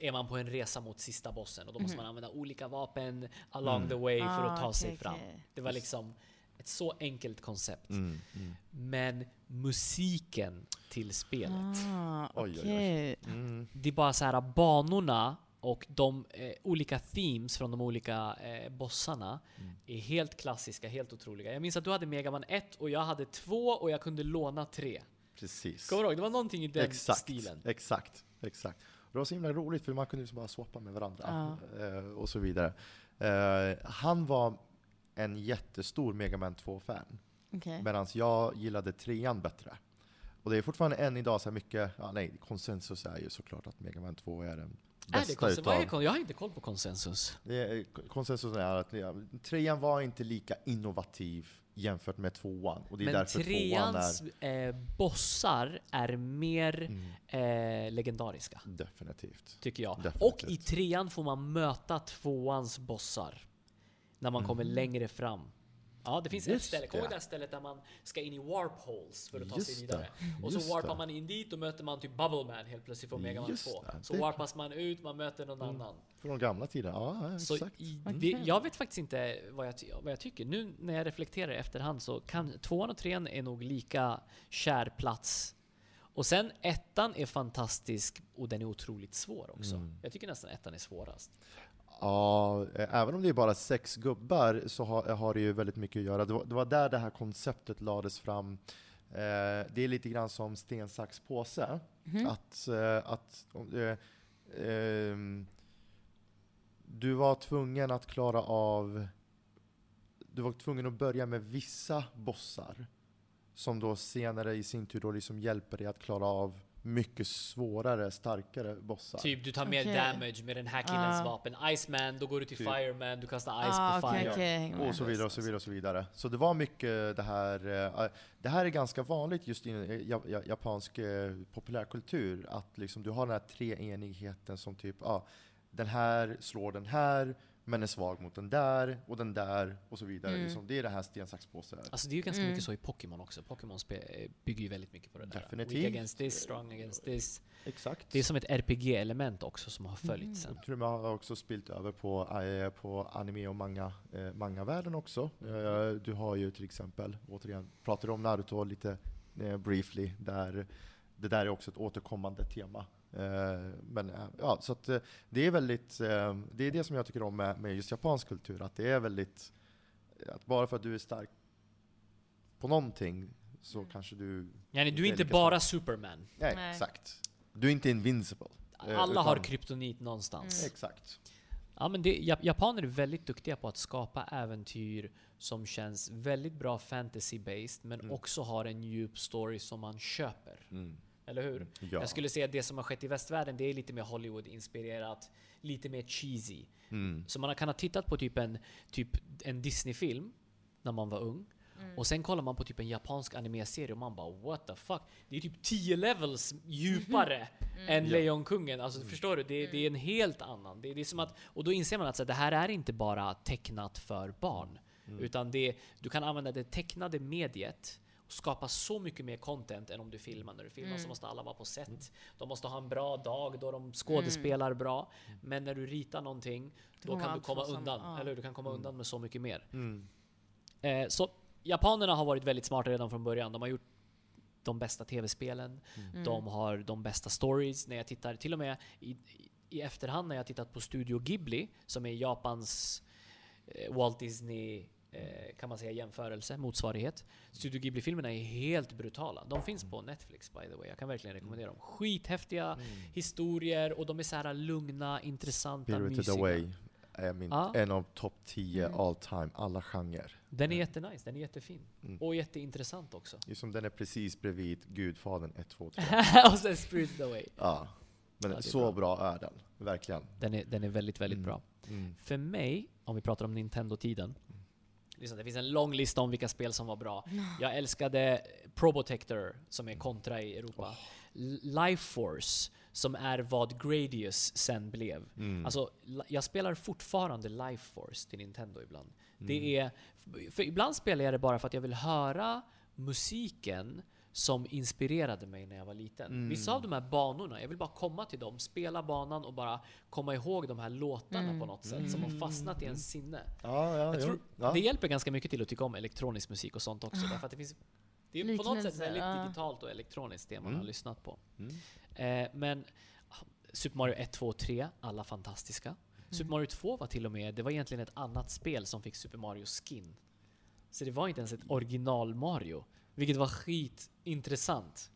Speaker 1: är man på en resa mot sista bossen. Och då måste man använda olika vapen along
Speaker 3: Mm.
Speaker 1: the way för att
Speaker 2: Ah,
Speaker 1: ta sig
Speaker 2: okej,
Speaker 1: fram.
Speaker 2: okej.
Speaker 1: Det var liksom ett så enkelt koncept.
Speaker 3: Mm, mm.
Speaker 1: Men musiken till spelet.
Speaker 2: Ah,
Speaker 3: Oj, oj, oj.
Speaker 2: okej.
Speaker 3: Mm.
Speaker 1: Det är bara så här banorna Och de eh, olika themes från de olika eh, bossarna
Speaker 3: Mm.
Speaker 1: är helt klassiska, helt otroliga. Jag minns att du hade Megaman 1 och jag hade 2 och jag kunde låna 3.
Speaker 3: Precis.
Speaker 1: Kommer du ihåg? Det var någonting i den
Speaker 3: exakt,
Speaker 1: stilen.
Speaker 3: Exakt, exakt. Och det var så himla roligt för man kunde liksom bara swappa med varandra eh, och så vidare. Eh, han var en jättestor Mega Man 2-fan,
Speaker 2: Okej.
Speaker 3: medan jag gillade trean bättre. Och det är fortfarande än idag så här mycket, ja, nej, konsensus är ju såklart att Mega Man 2 är den
Speaker 1: Är det
Speaker 3: bästa
Speaker 1: konstigt? Vad är
Speaker 3: utav.
Speaker 1: kon- jag har inte koll på konsensus.
Speaker 3: Det är, konsensus är att ja, trean var inte lika innovativ jämfört med tvåan. Och det är
Speaker 1: Men
Speaker 3: därför tvåan är...
Speaker 1: treans eh, bossar är mer
Speaker 3: Mm,
Speaker 1: eh, legendariska,
Speaker 3: definitivt.
Speaker 1: tycker jag.
Speaker 3: Definitivt.
Speaker 1: Och i trean får man möta tvåans bossar. När man kommer
Speaker 3: Mhm.
Speaker 1: längre fram. Ja, det finns ett
Speaker 3: Just
Speaker 1: ställe. Kommer
Speaker 3: det.
Speaker 1: här stället där man ska in i warp holes för att ta sig
Speaker 3: Just
Speaker 1: vidare?
Speaker 3: det.
Speaker 1: Och så
Speaker 3: Just
Speaker 1: warpar
Speaker 3: det.
Speaker 1: man in dit och möter man typ Bubble Man helt plötsligt från Mega Man
Speaker 3: Just
Speaker 1: 2.
Speaker 3: det,
Speaker 1: Så
Speaker 3: det
Speaker 1: warpas man ut, man möter någon annan.
Speaker 3: Från gamla tiderna, ja, exakt.
Speaker 1: i, det, jag vet faktiskt inte vad jag, vad jag tycker. Nu när jag reflekterar i efterhand så kan tvåan och trean är nog lika kär plats. Och sen ettan är fantastisk och den är otroligt svår också.
Speaker 3: Mm.
Speaker 1: Jag tycker nästan ettan är svårast.
Speaker 3: Ja, eh, även om det är bara sex gubbar så har, har det ju väldigt mycket att göra. Det var, det var där det här konceptet lades fram. Eh, det är lite grann som sten, sax, påse.
Speaker 2: Mhm.
Speaker 3: Att, eh, att eh, du var tvungen att klara av... Du var tvungen att börja med vissa bossar som då senare i sin tur då liksom hjälper dig att klara av mycket svårare, starkare bossar.
Speaker 1: Typ du tar mer
Speaker 2: Okej.
Speaker 1: damage med den här killens
Speaker 2: Ah.
Speaker 1: vapen. Iceman, då går du till
Speaker 3: Typ.
Speaker 1: Fireman, du kastar ice
Speaker 2: Ah,
Speaker 1: på
Speaker 2: okej,
Speaker 1: fire.
Speaker 2: med.
Speaker 3: Och så vidare och så vidare och så vidare. Så det var mycket det här, eh, det här är ganska vanligt just i eh, ja- ja- japansk eh, populärkultur, att liksom du har den här treenigheten som typ, ja, den här slår den här, men är svag mot den där, och den där, och så vidare.
Speaker 2: Mm.
Speaker 3: Liksom, det är det här sten, sax, påse.
Speaker 1: Alltså det är ju ganska
Speaker 2: Mm.
Speaker 1: mycket så i Pokémon också. Pokémon spe- bygger ju väldigt mycket på det där.
Speaker 3: Definitivt.
Speaker 1: Weak against this, strong against this.
Speaker 3: Exakt.
Speaker 1: Det är som ett RPG-element också som har följt sen.
Speaker 3: Jag tror man har också spilt över på, eh, på anime och manga, eh, manga-världen också. Eh, du har ju till exempel, återigen, pratar om Naruto lite eh, briefly, där det där är också ett återkommande tema. Eh, men eh, ja, så att eh, det är väldigt, det är det som jag tycker om med, med just japansk kultur, att det är väldigt, att bara för att du är stark på någonting så kanske du,
Speaker 1: Yani, du är
Speaker 3: är
Speaker 1: inte bara Superman.
Speaker 3: nej,
Speaker 2: Nej.
Speaker 3: exakt. Du är inte invincible.
Speaker 1: Alla har
Speaker 3: utan-
Speaker 1: kryptonit någonstans.
Speaker 3: Exakt.
Speaker 1: Ja, men det, jap- japaner är väldigt duktiga på att skapa äventyr som känns väldigt bra fantasy-based, men
Speaker 3: Mm.
Speaker 1: också har en djup story som man köper. Eller hur?
Speaker 3: Ja.
Speaker 1: Jag skulle säga att det som har skett i västvärlden, det är lite mer Hollywood-inspirerat, lite mer cheesy.
Speaker 3: Mm.
Speaker 1: Så man kan ha tittat på typ en, typ en Disney-film när man var ung. Och sen kollar man på typ en japansk animeserie och man bara what the fuck? Det är typ 10 levels djupare än
Speaker 3: Ja.
Speaker 1: Lejonkungen. Alltså förstår du? Det, det är en helt annan. Det, det är som att, och då inser man att så, här, det här är inte bara tecknat för barn. Utan det, du kan använda det tecknade mediet skapa så mycket mer content än om du filmar. När du filmar så måste alla vara på set. De måste ha en bra dag då de skådespelar bra. Men när du ritar någonting, då kan du komma undan.
Speaker 2: Ja.
Speaker 1: Eller? Du kan komma undan med så mycket mer.
Speaker 3: Mm.
Speaker 1: Eh, så japanerna har varit väldigt smarta redan från början. De har gjort de bästa tv-spelen.
Speaker 2: Mm.
Speaker 1: De har de bästa stories. När jag tittar, till och med i, i, efterhand när jag tittat på Studio Ghibli, som är Japans eh, Walt Disney, kan man säga jämförelse, motsvarighet. Studio Ghibli-filmerna är helt brutala. De finns på Netflix by the way. Jag kan verkligen rekommendera dem. Skithäftiga historier och de är så här lugna, intressanta,
Speaker 3: Spirited
Speaker 1: mysiga.
Speaker 3: Away är min,
Speaker 1: Ja.
Speaker 3: en av topp 10
Speaker 2: Mm.
Speaker 3: all time, alla genrer.
Speaker 1: Den är jättenice, den är jättefin.
Speaker 3: Mm.
Speaker 1: Och jätteintressant också.
Speaker 3: Är som den är precis bredvid Gudfadern 1, 2, 3.
Speaker 1: och sen Spirited Away.
Speaker 3: Ja. Men
Speaker 1: Ja,
Speaker 3: så bra. är den, verkligen.
Speaker 1: Den är, den är väldigt, väldigt
Speaker 3: Mm.
Speaker 1: bra.
Speaker 3: Mm.
Speaker 1: För mig, om vi pratar om Nintendo-tiden. Liksom, det finns en lång lista om vilka spel som var bra. Jag älskade Probotector, som är kontra i Europa. L- Life Force, som är vad Gradius sen blev.
Speaker 3: Mm.
Speaker 1: Alltså, jag spelar fortfarande Life Force till Nintendo ibland.
Speaker 3: Mm.
Speaker 1: Det är, för ibland spelar jag det bara för att jag vill höra musiken som inspirerade mig när jag var liten.
Speaker 3: Mm.
Speaker 1: Vissa av de här banorna, jag vill bara komma till dem, spela banan och bara komma ihåg de här låtarna
Speaker 2: Mm.
Speaker 1: på något sätt som har fastnat i ens sinne.
Speaker 3: Ja, ja,
Speaker 1: Jag tror,
Speaker 3: ja.
Speaker 1: Det hjälper ganska mycket till att tycka om elektronisk musik och sånt också. Därför att det finns det är på något sätt väldigt
Speaker 2: ja.
Speaker 1: digitalt och elektroniskt det man
Speaker 3: Mm.
Speaker 1: har lyssnat på.
Speaker 3: Mm.
Speaker 1: Eh, men ah, Super Mario 1, 2 och 3, alla fantastiska. Super Mario 2 var till och med, det var egentligen ett annat spel som fick Super Mario skin. Så det var inte ens ett original Mario. Vilket var skitintressant.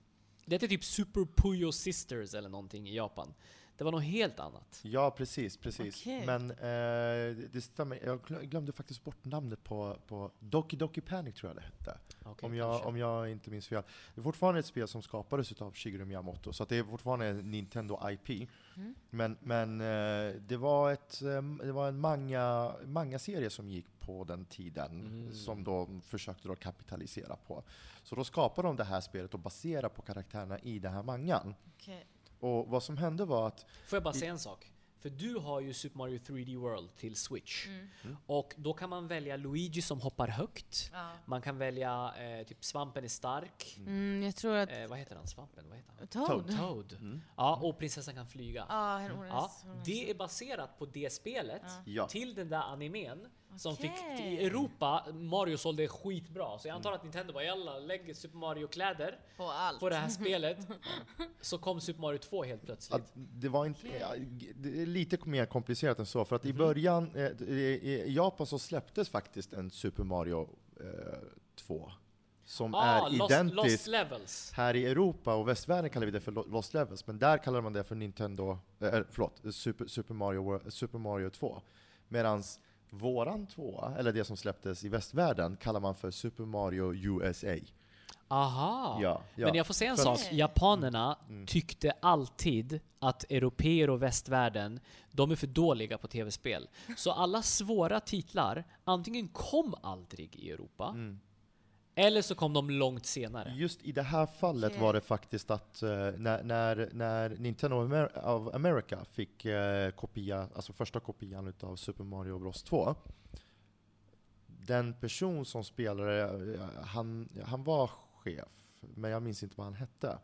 Speaker 1: Det hette typ Super Puyo Sisters eller någonting i Japan. Det var något helt annat.
Speaker 3: Ja, precis, precis.
Speaker 2: Okej.
Speaker 3: Men eh, det stämmer. Jag glö- glömde faktiskt bort namnet på, på Doki Doki Panic tror jag det hette.
Speaker 1: Okej,
Speaker 3: om, jag,
Speaker 1: kanske.
Speaker 3: om jag inte minns fel. Det är fortfarande ett spel som skapades av Shigeru Miyamoto, så att det är fortfarande en Nintendo IP.
Speaker 2: Mm.
Speaker 3: Men, men eh, det var, ett, eh, det var en manga, manga-serie som gick på den tiden,
Speaker 1: Mm.
Speaker 3: som de försökte då kapitalisera på. Så då skapade de det här spelet och baserade på karaktärerna i den här mangan.
Speaker 2: Okej.
Speaker 3: Och vad som hände var att
Speaker 1: Får jag bara säga en sak? För du har ju Super Mario 3D World till Switch.
Speaker 2: Mm.
Speaker 1: Och då kan man välja Luigi som hoppar högt.
Speaker 2: Ja.
Speaker 1: Man kan välja eh, typ svampen är stark.
Speaker 2: Mm, jag tror att...
Speaker 1: Eh, vad heter han? Svampen? Vad heter han?
Speaker 2: Toad?
Speaker 1: Toad.
Speaker 3: Mm.
Speaker 1: Ja, och prinsessan kan flyga.
Speaker 2: Ja,
Speaker 1: Ja, det är baserat på det spelet till den där animen som fick
Speaker 2: Okej.
Speaker 1: i Europa, Mario sålde skitbra. Så jag antar att Nintendo bara jalla, lägg Super Mario-kläder
Speaker 2: På allt.
Speaker 1: på det här spelet. Så kom Super Mario 2 helt plötsligt.
Speaker 3: Att det var inte, ja, det är lite mer komplicerat än så, för att
Speaker 1: Mhm.
Speaker 3: i början, eh, i, i Japan så släpptes faktiskt en Super Mario eh, 2, som
Speaker 1: ah,
Speaker 3: är
Speaker 1: Lost,
Speaker 3: identisk.
Speaker 1: Lost Levels.
Speaker 3: Här i Europa och västvärlden kallar vi det för Lo- Lost Levels, men där kallar man det för Nintendo, eh, förlåt, Super, Super, Mario, Wor- Super Mario 2. Medan våran 2, eller det som släpptes i västvärlden, kallar man för Super Mario USA.
Speaker 1: Aha!
Speaker 3: Ja, ja.
Speaker 1: Men jag får säga en
Speaker 3: För
Speaker 1: sak.
Speaker 2: att-
Speaker 1: Japanerna
Speaker 3: Mm.
Speaker 1: tyckte alltid att europeer och västvärlden, de är för dåliga på tv-spel. Så alla svåra titlar, antingen kom aldrig i Europa,
Speaker 3: Mm.
Speaker 1: Eller så kom de långt senare.
Speaker 3: Just i det här fallet
Speaker 2: Okej.
Speaker 3: var det faktiskt att eh, när, när, när Nintendo of Amer- of America fick eh, kopia, alltså första kopian utav Super Mario Bros 2, den person som spelade, eh, han, han var chef, men jag minns inte vad han hette.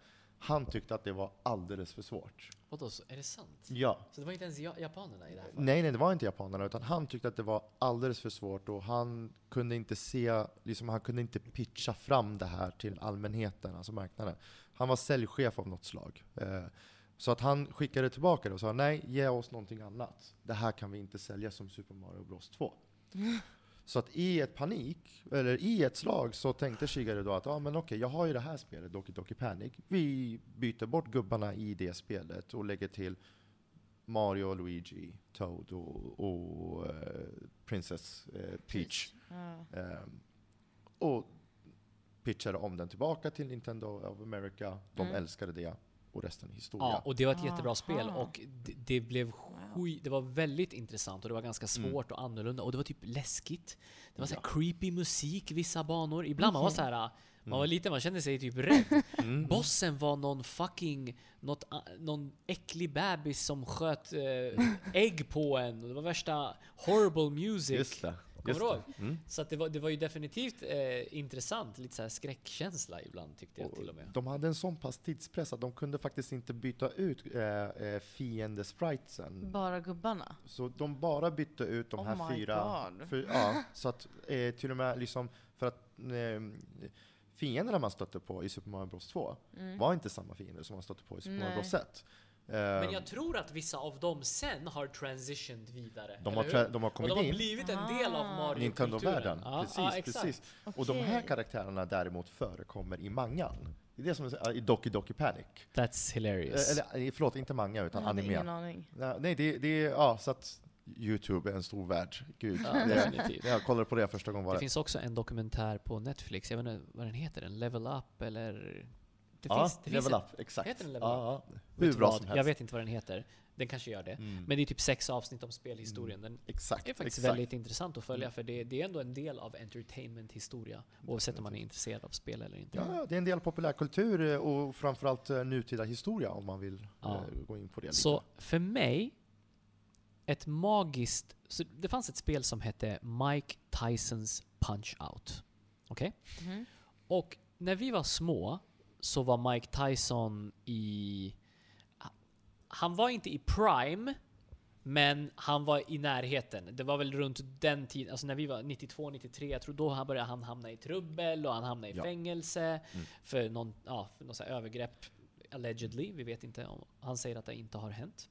Speaker 3: Han tyckte att det var alldeles för svårt.
Speaker 1: Vadå, är det sant?
Speaker 3: Ja.
Speaker 1: Så det var inte ens ja- japanerna i det här fallet?
Speaker 3: Nej, nej, det var inte japanerna, utan han tyckte att det var alldeles för svårt och han kunde inte se, liksom, han kunde inte pitcha fram det här till allmänheten, alltså marknaden. Han var säljchef av något slag. Eh, så att han skickade tillbaka det och sa nej, ge oss någonting annat. Det här kan vi inte sälja som Super Mario Bros 2. Så att i ett panik, eller i ett slag, så tänkte Shigeru då att ah, men okej, jag har ju det här spelet, Doki Doki Panic. Vi byter bort gubbarna i det spelet och lägger till Mario, Luigi, Toad och, och eh, Princess eh, Peach.
Speaker 2: Ja.
Speaker 3: Ehm, och pitchade om den tillbaka till Nintendo of America. De
Speaker 2: Mm.
Speaker 3: älskade det och resten är historia.
Speaker 1: Ja, och det var ett jättebra spel
Speaker 2: Aha.
Speaker 1: och det, det blev skit, det var väldigt intressant och det var ganska svårt och annorlunda och det var typ läskigt. Det var så här creepy musik vissa banor. Ibland man var så här, man var liten, man kände sig typ rädd.
Speaker 3: Mm.
Speaker 1: Bossen var någon fucking, något, någon äcklig bebis som sköt eh, ägg på en. Och det var värsta horrible music. Kommer du ihåg?
Speaker 3: det. Mm.
Speaker 1: Så att det, var, det var ju definitivt eh, intressant, lite så här skräckkänsla ibland tyckte jag till och med.
Speaker 3: De hade en sån pass tidspress att de kunde faktiskt inte byta ut eh, eh, fiendespritesen.
Speaker 2: Bara gubbarna?
Speaker 3: Så de bara bytte ut de
Speaker 2: Oh
Speaker 3: här
Speaker 2: my
Speaker 3: fyra.
Speaker 2: God.
Speaker 3: För, ja, så att eh, till och med liksom, för att eh, fienderna man stötte på i Super Mario Bros 2 var inte samma fiender som man stötte på i Super Mario
Speaker 2: Mm. Nej.
Speaker 3: Bros 1. Eh,
Speaker 1: Men jag tror att vissa av dem sen har transitioned vidare.
Speaker 3: de, har, tra- de har
Speaker 1: och
Speaker 3: kommit
Speaker 1: de har
Speaker 3: in.
Speaker 1: blivit en del av
Speaker 2: Ah.
Speaker 1: Mario-kulturen.
Speaker 3: Nintendo-världen.
Speaker 1: Ja,
Speaker 3: precis,
Speaker 1: exakt.
Speaker 3: precis. Och de här karaktärerna däremot förekommer i mangan. Det är det som är, i Doki Doki Panic.
Speaker 1: That's
Speaker 3: Eh,
Speaker 1: hilarious.
Speaker 3: Eller eh, förlåt, inte manga utan
Speaker 2: Jag
Speaker 3: anime.
Speaker 2: ingen aning.
Speaker 3: Nej, det, det är, ja, så att Youtube är en stor värld. Gud.
Speaker 1: Ja,
Speaker 3: det,
Speaker 1: definitivt.
Speaker 3: jag kollade på det första gången var
Speaker 1: Det
Speaker 3: det.
Speaker 1: finns också en dokumentär på Netflix, jag vet inte vad den heter, en Level Up eller... Det
Speaker 3: ja,
Speaker 1: finns, det finns
Speaker 3: Level
Speaker 1: en,
Speaker 3: Up, exakt.
Speaker 1: Heter den Level
Speaker 3: ja,
Speaker 1: Up?
Speaker 3: ja. Hur bra
Speaker 1: vad?
Speaker 3: som helst.
Speaker 1: Jag vet inte vad den heter. Den kanske gör det.
Speaker 3: Mm.
Speaker 1: Men det är typ sex avsnitt om spelhistorien. Den
Speaker 3: Exakt,
Speaker 1: är faktiskt
Speaker 3: exakt.
Speaker 1: väldigt intressant att följa,
Speaker 3: Mm.
Speaker 1: för det, det är ändå en del av entertainment-historia. Oavsett om man är intresserad av spel eller inte.
Speaker 3: Ja, det är en del populärkultur eh, och framförallt eh, nutida historia om man vill
Speaker 1: Ja.
Speaker 3: eh, gå in på det lite.
Speaker 1: Så för mig, ett magiskt... Så det fanns ett spel som hette Mike Tysons Punch-Out. Okej?
Speaker 2: Mhm.
Speaker 1: Och när vi var små så var Mike Tyson i... Han var inte i prime, men han var i närheten. Det var väl runt den tiden, alltså när vi var 92, 93, jag tror då han började han hamna i trubbel och han hamnade i
Speaker 3: Ja.
Speaker 1: fängelse
Speaker 3: Mm.
Speaker 1: för någon, ja, för någon övergrepp. allegedly. Vi vet inte om han säger att det inte har hänt.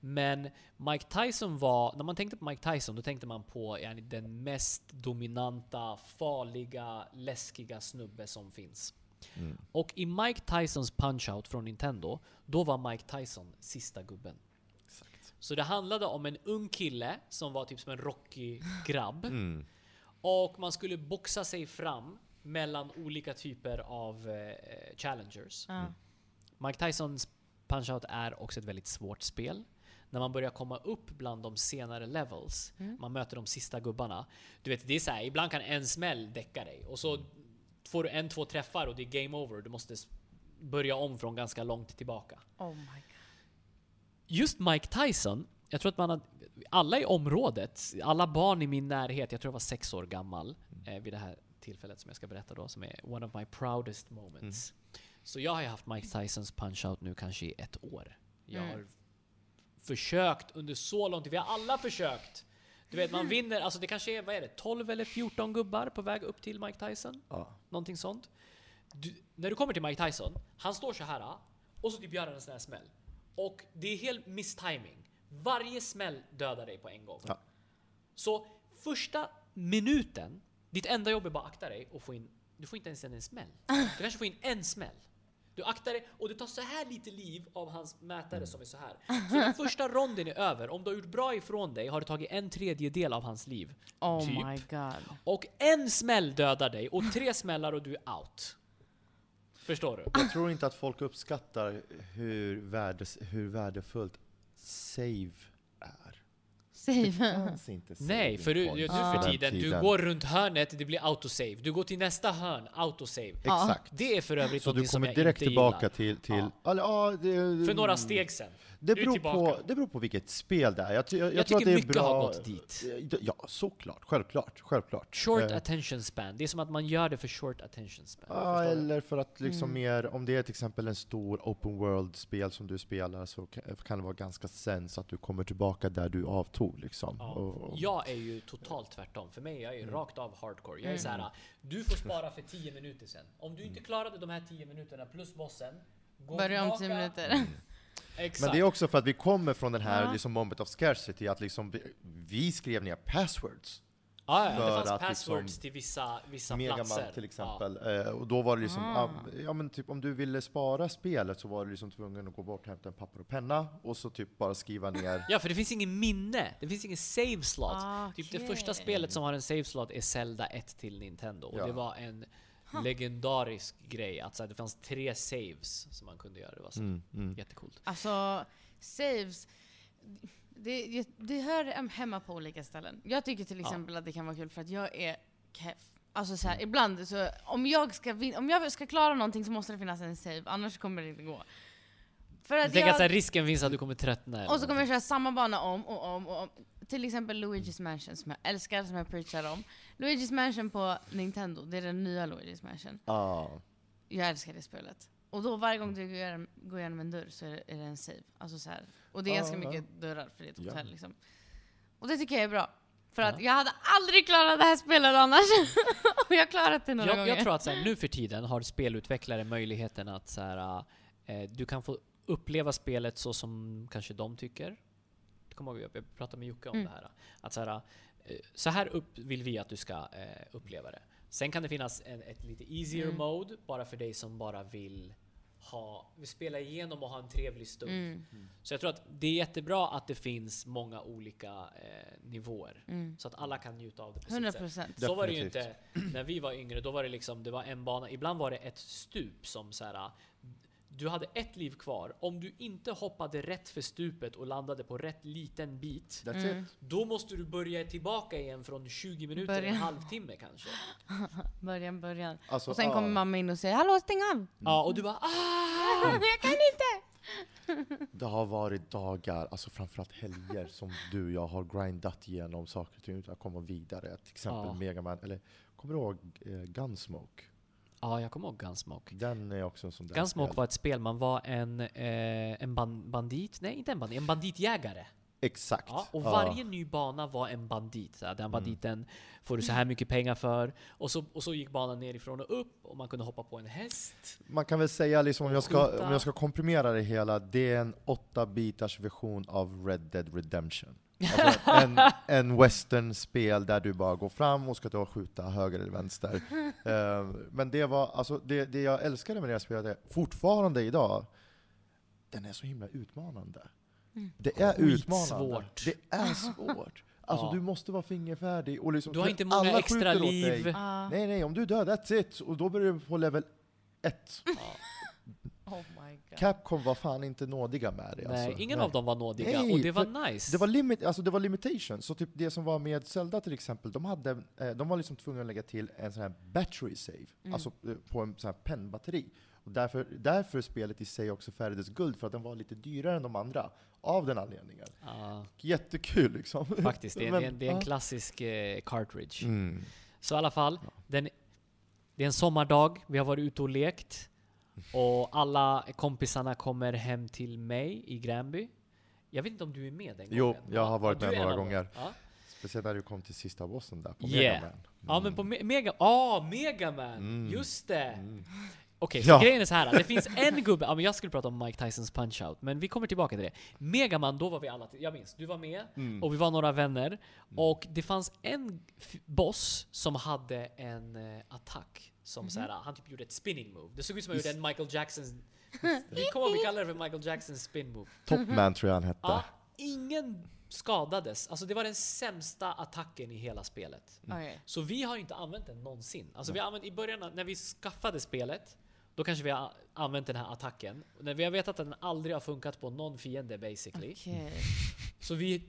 Speaker 1: Men Mike Tyson var, när man tänkte på Mike Tyson, då tänkte man på den mest dominanta, farliga, läskiga snubbe som finns.
Speaker 3: Mm.
Speaker 1: Och i Mike Tysons punch-out från Nintendo, då var Mike Tyson sista gubben.
Speaker 3: Exakt.
Speaker 1: Så det handlade om en ung kille som var typ som en rockig grabb.
Speaker 3: Mm.
Speaker 1: Och man skulle boxa sig fram mellan olika typer av eh, challengers.
Speaker 2: Ja.
Speaker 1: Mike Tysons Punch-Out är också ett väldigt svårt spel. När man börjar komma upp bland de senare levels,
Speaker 2: Mm.
Speaker 1: man möter de sista gubbarna. Du vet, det är så här, ibland kan en smäll däcka dig och så får du en, två träffar och det är game over. Du måste börja om från ganska långt tillbaka.
Speaker 2: Oh my god.
Speaker 1: Just Mike Tyson, jag tror att man har, alla i området, alla barn i min närhet, jag tror jag var sex år gammal eh, vid det här tillfället som jag ska berätta då, som är one of my proudest moments. Så jag har ju haft Mike Tysons punch-out nu kanske i ett år. Jag
Speaker 2: Mm.
Speaker 1: har försökt under så lång tid, vi har alla försökt. Du vet, man vinner, alltså det kanske är, vad är det, 12 eller 14 gubbar på väg upp till Mike Tyson?
Speaker 5: Ja.
Speaker 1: Någonting sånt. Du, när du kommer till Mike Tyson, han står så här och så typ gör han en sån här smäll. Och det är helt misstiming. Varje smäll dödar dig på en gång.
Speaker 5: Ja.
Speaker 1: Så första minuten, ditt enda jobb är bara att akta dig och få in, du får inte ens en smäll. Du kanske får in en smäll. Du aktar dig och det tar så här lite liv av hans mätare som är så här. Så när första ronden är över, om du har gjort bra ifrån dig har du tagit en tredjedel av hans liv.
Speaker 2: Oh
Speaker 1: Typ.
Speaker 2: my god.
Speaker 1: Och en smäll dödar dig och tre smällar och du är out. Förstår du?
Speaker 3: Jag tror inte att folk uppskattar hur, värdes, hur värdefullt save.
Speaker 2: Save.
Speaker 3: fanns inte save
Speaker 1: Nej, för du,
Speaker 3: den
Speaker 1: för tiden, du går runt hörnet, det blir autosave. Du går till nästa hörn, autosave.
Speaker 3: Exakt.
Speaker 1: Det är för övrigt
Speaker 3: Så du kommer direkt tillbaka
Speaker 1: gillar.
Speaker 3: till... till
Speaker 1: Ja.
Speaker 3: ja, det,
Speaker 1: För några steg sen.
Speaker 3: Det beror, på, det beror på vilket spel det är. Jag, jag,
Speaker 1: Jag
Speaker 3: tror
Speaker 1: tycker
Speaker 3: att det är
Speaker 1: mycket
Speaker 3: bra.
Speaker 1: har gått dit.
Speaker 3: Ja, såklart. Självklart. självklart.
Speaker 1: Short
Speaker 3: Eh,
Speaker 1: attention span. Det är som att man gör det för short attention span. Du?
Speaker 3: eller för att liksom
Speaker 2: Mm.
Speaker 3: mer, om det är till exempel en stor open world-spel som du spelar så ka- kan det vara ganska sen så att du kommer tillbaka där du avtog liksom.
Speaker 1: Ja.
Speaker 3: Och, och,
Speaker 1: Jag är ju totalt tvärtom. För mig, jag är
Speaker 3: Mm.
Speaker 1: rakt av hardcore. Jag är
Speaker 2: Mm.
Speaker 1: så här. du får spara för 10 minuter sen. Om du inte klarade de här 10 minuterna plus bossen, gå
Speaker 2: Börja om 10
Speaker 1: tillbaka.
Speaker 2: minuter.
Speaker 1: Exakt.
Speaker 3: Men det är också för att vi kommer från den här
Speaker 2: Ja.
Speaker 3: liksom moment of scarcity, att liksom vi, vi skrev ner passwords.
Speaker 1: ja, ja, det
Speaker 3: för
Speaker 1: fanns
Speaker 3: att
Speaker 1: passwords
Speaker 3: liksom-
Speaker 1: till vissa, vissa
Speaker 3: Megaman
Speaker 1: platser.
Speaker 3: till exempel. Eh, och då var det liksom,
Speaker 2: Ah.
Speaker 3: ah, ja men typ om du ville spara spelet så var du liksom tvungen att gå bort och hämta en papper och penna och så typ bara skriva ner
Speaker 1: Ja. ja, för det finns ingen minne. Det finns ingen save slot.
Speaker 2: Ah,
Speaker 1: Typ det första spelet som har en save slot är Zelda 1 till Nintendo. Och
Speaker 3: Ja.
Speaker 1: det var en legendarisk grej. Att så här, det fanns tre saves som man kunde göra. Det var så
Speaker 3: mm, mm.
Speaker 1: jättecoolt.
Speaker 2: Alltså, saves. Det, det hör hem- hemma på olika ställen. Jag tycker till
Speaker 1: Ja.
Speaker 2: exempel att det kan vara kul för att jag är keff. Alltså så här, ibland så, om jag, ska vin- om jag ska klara någonting så måste det finnas en save, annars kommer det inte gå. För
Speaker 1: Jag
Speaker 2: att
Speaker 1: tänker att så här,
Speaker 2: jag,
Speaker 1: risken finns att du kommer tröttna.
Speaker 2: och så kommer jag köra samma bana om och om och om. Till exempel Luigi's Mansion som jag älskar, som jag preachar om. Luigi's Mansion på Nintendo, det är den nya Luigi's Mansion.
Speaker 3: Ah.
Speaker 2: Jag älskar det spelet. Och då varje gång du går igenom, går igenom en dörr så är det, är det en save. Alltså så här. Och det är
Speaker 3: Ja,
Speaker 2: ganska
Speaker 3: ja.
Speaker 2: mycket dörrar för det är ett
Speaker 3: Ja.
Speaker 2: hotell liksom. Och det tycker jag är bra. För att
Speaker 1: Ja.
Speaker 2: jag hade aldrig klarat det här spelet annars. och jag har klarat det några
Speaker 1: jag,
Speaker 2: gånger.
Speaker 1: jag tror att så här, nu för tiden har spelutvecklare möjligheten att så här, eh, du kan få uppleva spelet så som kanske de tycker. Du kommer ihåg, jag pratade med Jocke om
Speaker 2: Mm.
Speaker 1: det här. Att så här, så här upp vill vi att du ska eh, uppleva det. Sen kan det finnas en, ett lite easier
Speaker 2: Mm.
Speaker 1: mode, bara för dig som bara vill ha, vill spela igenom och ha en trevlig stund.
Speaker 2: Mm,
Speaker 1: Så jag tror att det är jättebra att det finns många olika eh, nivåer.
Speaker 2: mm.
Speaker 1: Så att alla kan njuta av det på
Speaker 2: 100
Speaker 1: sitt sätt. Så var det ju inte när vi var yngre. Då var det liksom, det var en bana. Ibland var det ett stup som så här. Du hade ett liv kvar. Om du inte hoppade rätt för stupet och landade på rätt liten bit.
Speaker 2: Mm.
Speaker 1: Då måste du börja tillbaka igen från 20 minuter,
Speaker 2: Börja.
Speaker 1: en halvtimme kanske.
Speaker 2: Början, början.
Speaker 5: Alltså,
Speaker 2: Och sen
Speaker 5: ja.
Speaker 2: kommer mamma in och säger Hallå stäng av!
Speaker 1: Ja, och du bara ah!
Speaker 2: jag kan inte!
Speaker 3: Det har varit dagar, alltså framförallt helger, som du och jag har grindat igenom saker och ting utan att komma vidare. Till exempel
Speaker 1: Ja.
Speaker 3: Megaman, eller kommer du ihåg eh, Gunsmoke?
Speaker 1: Ja, jag kommer ihåg Gunsmoke.
Speaker 3: Den är också en sån där
Speaker 1: Gunsmoke
Speaker 3: spel.
Speaker 1: var ett spel, man var en, eh, en ban bandit, nej inte en bandit, en banditjägare.
Speaker 3: Exakt.
Speaker 1: Ja, och
Speaker 3: Ja.
Speaker 1: varje ny bana var en bandit. Så här,
Speaker 3: Mm.
Speaker 1: den banditen får du så här mycket pengar för. Och så, och så gick banan nerifrån och upp och man kunde hoppa på en häst.
Speaker 3: Man kan väl säga, liksom, om, jag ska, om jag ska komprimera det hela, det är en åtta bitars version av Red Dead Redemption. Alltså en, en western-spel där du bara går fram och ska då skjuta höger eller vänster. Eh, men det, var, alltså, det, det jag älskade med det här spelet är, fortfarande idag, den är så himla utmanande.
Speaker 2: Mm.
Speaker 3: Det är utmanande.
Speaker 1: Skitsvårt.
Speaker 3: Det är svårt. Alltså
Speaker 1: Ja.
Speaker 3: du måste vara fingerfärdig. Och liksom,
Speaker 1: Du har inte många extra liv.
Speaker 2: Ah,
Speaker 3: Nej, nej, om du dör, that's it! Och då börjar du på level 1.
Speaker 2: Oh.
Speaker 3: Capcom var fan inte nådiga med det.
Speaker 1: Nej,
Speaker 3: alltså.
Speaker 1: ingen
Speaker 3: Nej.
Speaker 1: av dem var nådiga
Speaker 3: Nej,
Speaker 1: och det var nice.
Speaker 3: Det var, limit, alltså det var limitation, så typ det som var med Zelda till exempel, de, hade, eh, de var liksom tvungna att lägga till en sån här battery save,
Speaker 2: Mm.
Speaker 3: alltså eh, på en sån här pennbatteri. Och därför, därför är spelet i sig också färgades guld, för att den var lite dyrare än de andra, av den anledningen.
Speaker 1: Ja,
Speaker 3: Jättekul liksom.
Speaker 1: faktiskt, det är,
Speaker 3: Men,
Speaker 1: det är, en- det är en
Speaker 3: ja.
Speaker 1: klassisk eh, cartridge.
Speaker 3: Mm.
Speaker 1: Så i alla fall, den, det är en sommardag, vi har varit ute och lekt. Och alla kompisarna kommer hem till mig i Gränby. Jag vet inte om du är med den
Speaker 3: Jo,
Speaker 1: gången?
Speaker 3: jag har varit med några gånger.
Speaker 1: Ja.
Speaker 3: Speciellt när du kom till sista bossen där, på
Speaker 1: Yeah.
Speaker 3: Mega Man.
Speaker 1: Ja men på Me- Mega... Ah, Mega Man!
Speaker 3: Mm.
Speaker 1: Just det!
Speaker 3: Mm.
Speaker 1: Okej, så
Speaker 3: Ja.
Speaker 1: grejen är så här. Det finns en gubbe, ja men jag skulle prata om Mike Tysons Punch-Out, men vi kommer tillbaka till det. Megaman, då var vi alla, jag minns, du var med,
Speaker 3: Mm.
Speaker 1: och vi var några vänner. Och det fanns en boss som hade en eh, attack, som så här, han typ gjorde ett spinning move. Det såg ut som han gjorde en Michael Jackson... vi kommer vi kallar det för Michael Jackson spin move.
Speaker 3: Topman tror jag han hette.
Speaker 1: Ja, ingen skadades. Alltså det var den sämsta attacken i hela spelet.
Speaker 2: Okej.
Speaker 1: Så vi har ju inte använt den någonsin. Alltså vi använt, I början när vi skaffade spelet, då kanske vi har använt den här attacken. När vi har vetat att den aldrig har funkat på någon fiende basically.
Speaker 2: Okej.
Speaker 1: Så vi...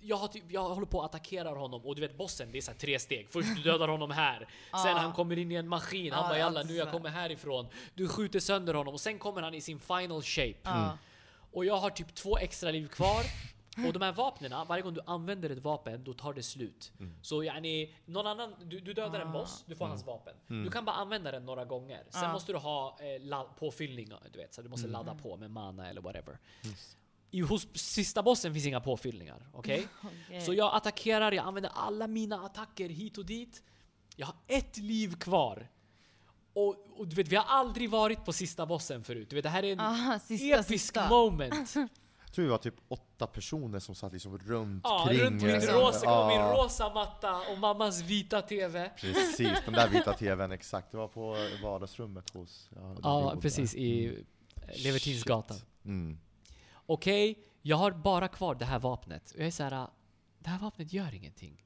Speaker 1: Jag, har typ, jag håller på att attackera honom och du vet bossen, det är så här tre steg. Först du dödar honom här, sen han kommer in i en maskin, han bara jalla nu jag kommer härifrån. Du skjuter sönder honom och sen kommer han i sin final shape.
Speaker 2: Ja.
Speaker 1: Och jag har typ två extra liv kvar. Och de här vapnen, varje gång du använder ett vapen, då tar det slut. Så yani, någon annan, du, du dödar en boss, du får hans vapen. Du kan bara använda den några gånger. Sen
Speaker 2: Ja.
Speaker 1: måste du ha eh, påfyllning, du vet, så du måste ladda på med mana eller whatever. I, hos sista bossen finns inga påfyllningar, okej?
Speaker 2: Okej.
Speaker 1: Så jag attackerar, jag använder alla mina attacker hit och dit. Jag har ett liv kvar. Och, och du vet, vi har aldrig varit på sista bossen förut. Du vet, det här är en
Speaker 2: Aha, sista,
Speaker 1: episk
Speaker 2: sista.
Speaker 1: moment.
Speaker 3: Jag tror vi var typ åtta personer som satt liksom runt
Speaker 1: Ja,
Speaker 3: kring...
Speaker 1: runt min, rosa,
Speaker 3: ja,
Speaker 1: min rosa matta och mammas vita TV.
Speaker 3: Precis, den där vita tvn, exakt. Det var på vardagsrummet hos... Ja, där
Speaker 1: Ja, precis. I Levertinsgatan.
Speaker 3: Mm.
Speaker 1: Okej, jag har bara kvar det här vapnet. Och jag är så här, det här vapnet gör ingenting.